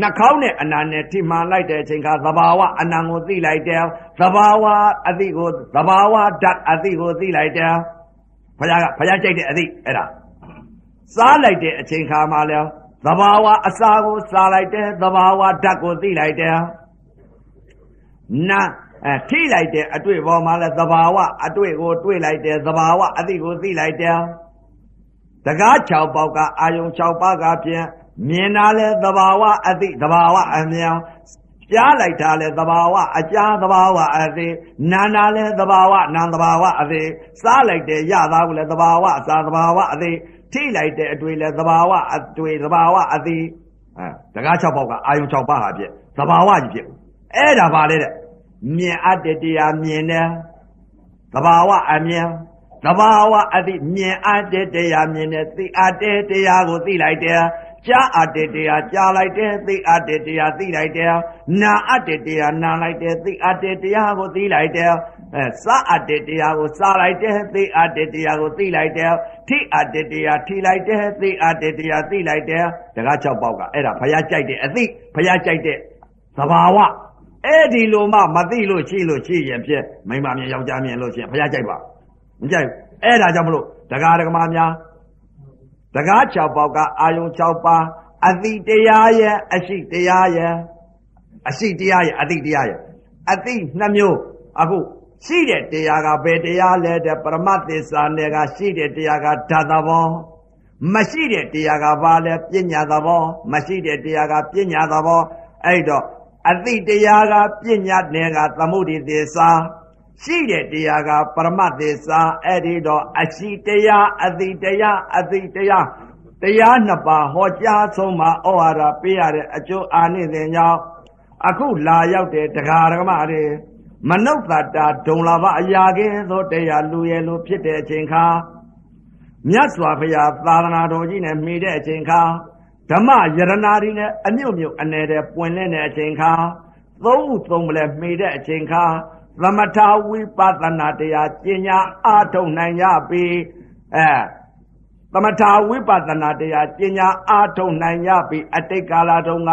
နှာခေါင်းနဲ့အနာနဲ့ထိမှန်လိုက်တဲ့အချိန်ခါသဘာဝအနံကိုသိလိုက်တယ်သဘာဝအတိကိုသဘာဝဓာတ်အတိကိုသိလိုက်တယ် ဘုရားကဘုရားကြိုက်တဲ့အတိအဲ့ဒါစားလိုက်တဲ့အချိန်ခါမှာလဲသဘာဝအစာကိုစားလိုက်တယ်သဘာဝဓာတ်ကိုသိလိုက်တယ်နာအဲထိလိုက်တဲ့အတွေ့ပေါ်မှာလဲသဘာဝအတွေ့ကိုတွေ့လိုက်တယ်သဘာဝအသိကိုသိလိုက်တယ်တကား6ပေါက်ကအာယုံ6ပါးကဖြင့်မြင်တာလဲသဘာဝအသိသဘာဝအမြင် ကြားလိုက်တာလဲသဘာဝအကြားသဘာဝအသိနာနာလဲသဘာဝနာသဘာဝအသိစားလိုက်တယ်ရသားကိုလဲသဘာဝအစာသဘာဝအသိထိလိုက်တဲ့အတွေ့လဲသဘာဝအတွေ့သဘာဝအသိအဲတကား6ပေါက်ကအာယုံ6ပါးဟာဖြစ်သဘာဝကြီးဖြစ်အဲ့ဒါပါလေတဲ့မြင်အပ်တဲ့တရားမြင်တယ်သဘာဝအမြင်သဘာဝအသိမြင်အပ်တဲ့တရားမြင်တယ်သိအပ်တဲ့တရားကိုသိလိုက်တယ် ကြားအပ်တဲ့တရားကြားလိုက်တယ်သိအပ်တဲ့တရားသိလိုက်တယ်နာအပ်တဲ့တရားနာလိုက်တယ်သိအပ်တဲ့တရားကိုသိလိုက်တယ်အဲစားအပ်တဲ့တရားကိုစားလိုက်တယ်သိအပ်တဲ့တရားကိုသိလိုက်တယ်ထိအပ်တဲ့တရားထိလိုက်တယ်သိအပ်တဲ့တရားသိလိုက်တယ်တကား၆ပေါက်ကအဲ့ဒါဘုရားကြိုက်တဲ့အသိဘုရားကြိုက်တဲ့သဘာဝအဲ့ဒီလိုမှမသိလို့ရှိလို့ရှိရင်ဖြစ်မိမမြင်ယောက်ျားမြင်လို့ရှိရင်ဘုရားကြိုက်ပါမကြိုက်အဲ့ဒါကြောင့်မလို့တကားဒကမာများ တကား6ပေါက်ကအာယုံ6ပါးအတိတရားရဲ့အရှိတရားရဲ့အရှိတရားရဲ့အတိတရားရဲ့အတိနှစ်မျိုးအခုရှိတဲ့တရားကဘယ်တရားလဲတဲ့ပရမသစ္စာနဲ့ကရှိတဲ့တရားကဓာတ်သဘောမရှိတဲ့တရားကဘာလဲပညာသဘောမရှိတဲ့တရားကပညာသဘောအဲ့တော့အတိတရားကပညာနယ်ကသမုဒိသစ္စာ ရှိတဲ့တရားကပရမသစ္စာအဲ့ဒီတော့အရှိတရားအတိတရားအတိတရားတရားနှစ်ပါးဟောကြားဆုံးမှာဩဝါဒပေးရတဲ့အကျိုးအာနိသင်ကြောင့်အခုလာရောက်တဲ့တရားဓမ္မတွေမနုဿတာဒုံလာဘအရာကင်းသောတရားလူရဲ့လူဖြစ်တဲ့အချိန်ခါမြတ်စွာဘုရားသာသနာတော်ကြီးနဲ့မိတဲ့အချိန်ခါဓမ္မယရနာတွေနဲ့အမြုပ်မြုပ်အနေနဲ့ပွင့်လင်းတဲ့အချိန်ခါသုံးခုသုံးပလဲမိတဲ့အချိန်ခါ သမထဝိပဿနာတရားကျင့်ညာအားထုတ်နိုင်ရပြီအဲသမထဝိပဿနာတရားကျင့်ညာအားထုတ်နိုင်ရပြီအတိတ်ကာလတုန်းက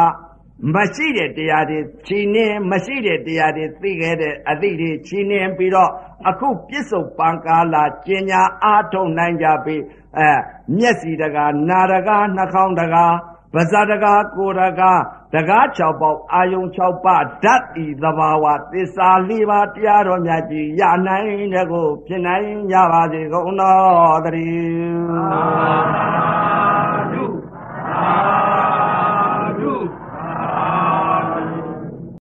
မရှိတဲ့တရားတွေခြိနေမရှိတဲ့တရားတွေသိခဲ့တဲ့အသည့်တွေခြိနေပြီးတော့အခုပြစ္ဆုတ်ပံကာလကျင်ညာအားထုတ်နိုင်ကြပြီအဲမျက်စီတကာနာတကာနှာခေါင်းတကာ ပဇာတကာကိုရကာတကား6ပေါက်အာယုံ6ပါဓာတ်ဤသဘာဝသစ္စာ၄ပါးတရားတော်မြတ်ကြီးရနိုင်တဲ့ကိုဖြစ်နိုင်ကြပါစေကုန်တော်တည်းသာဓုသာ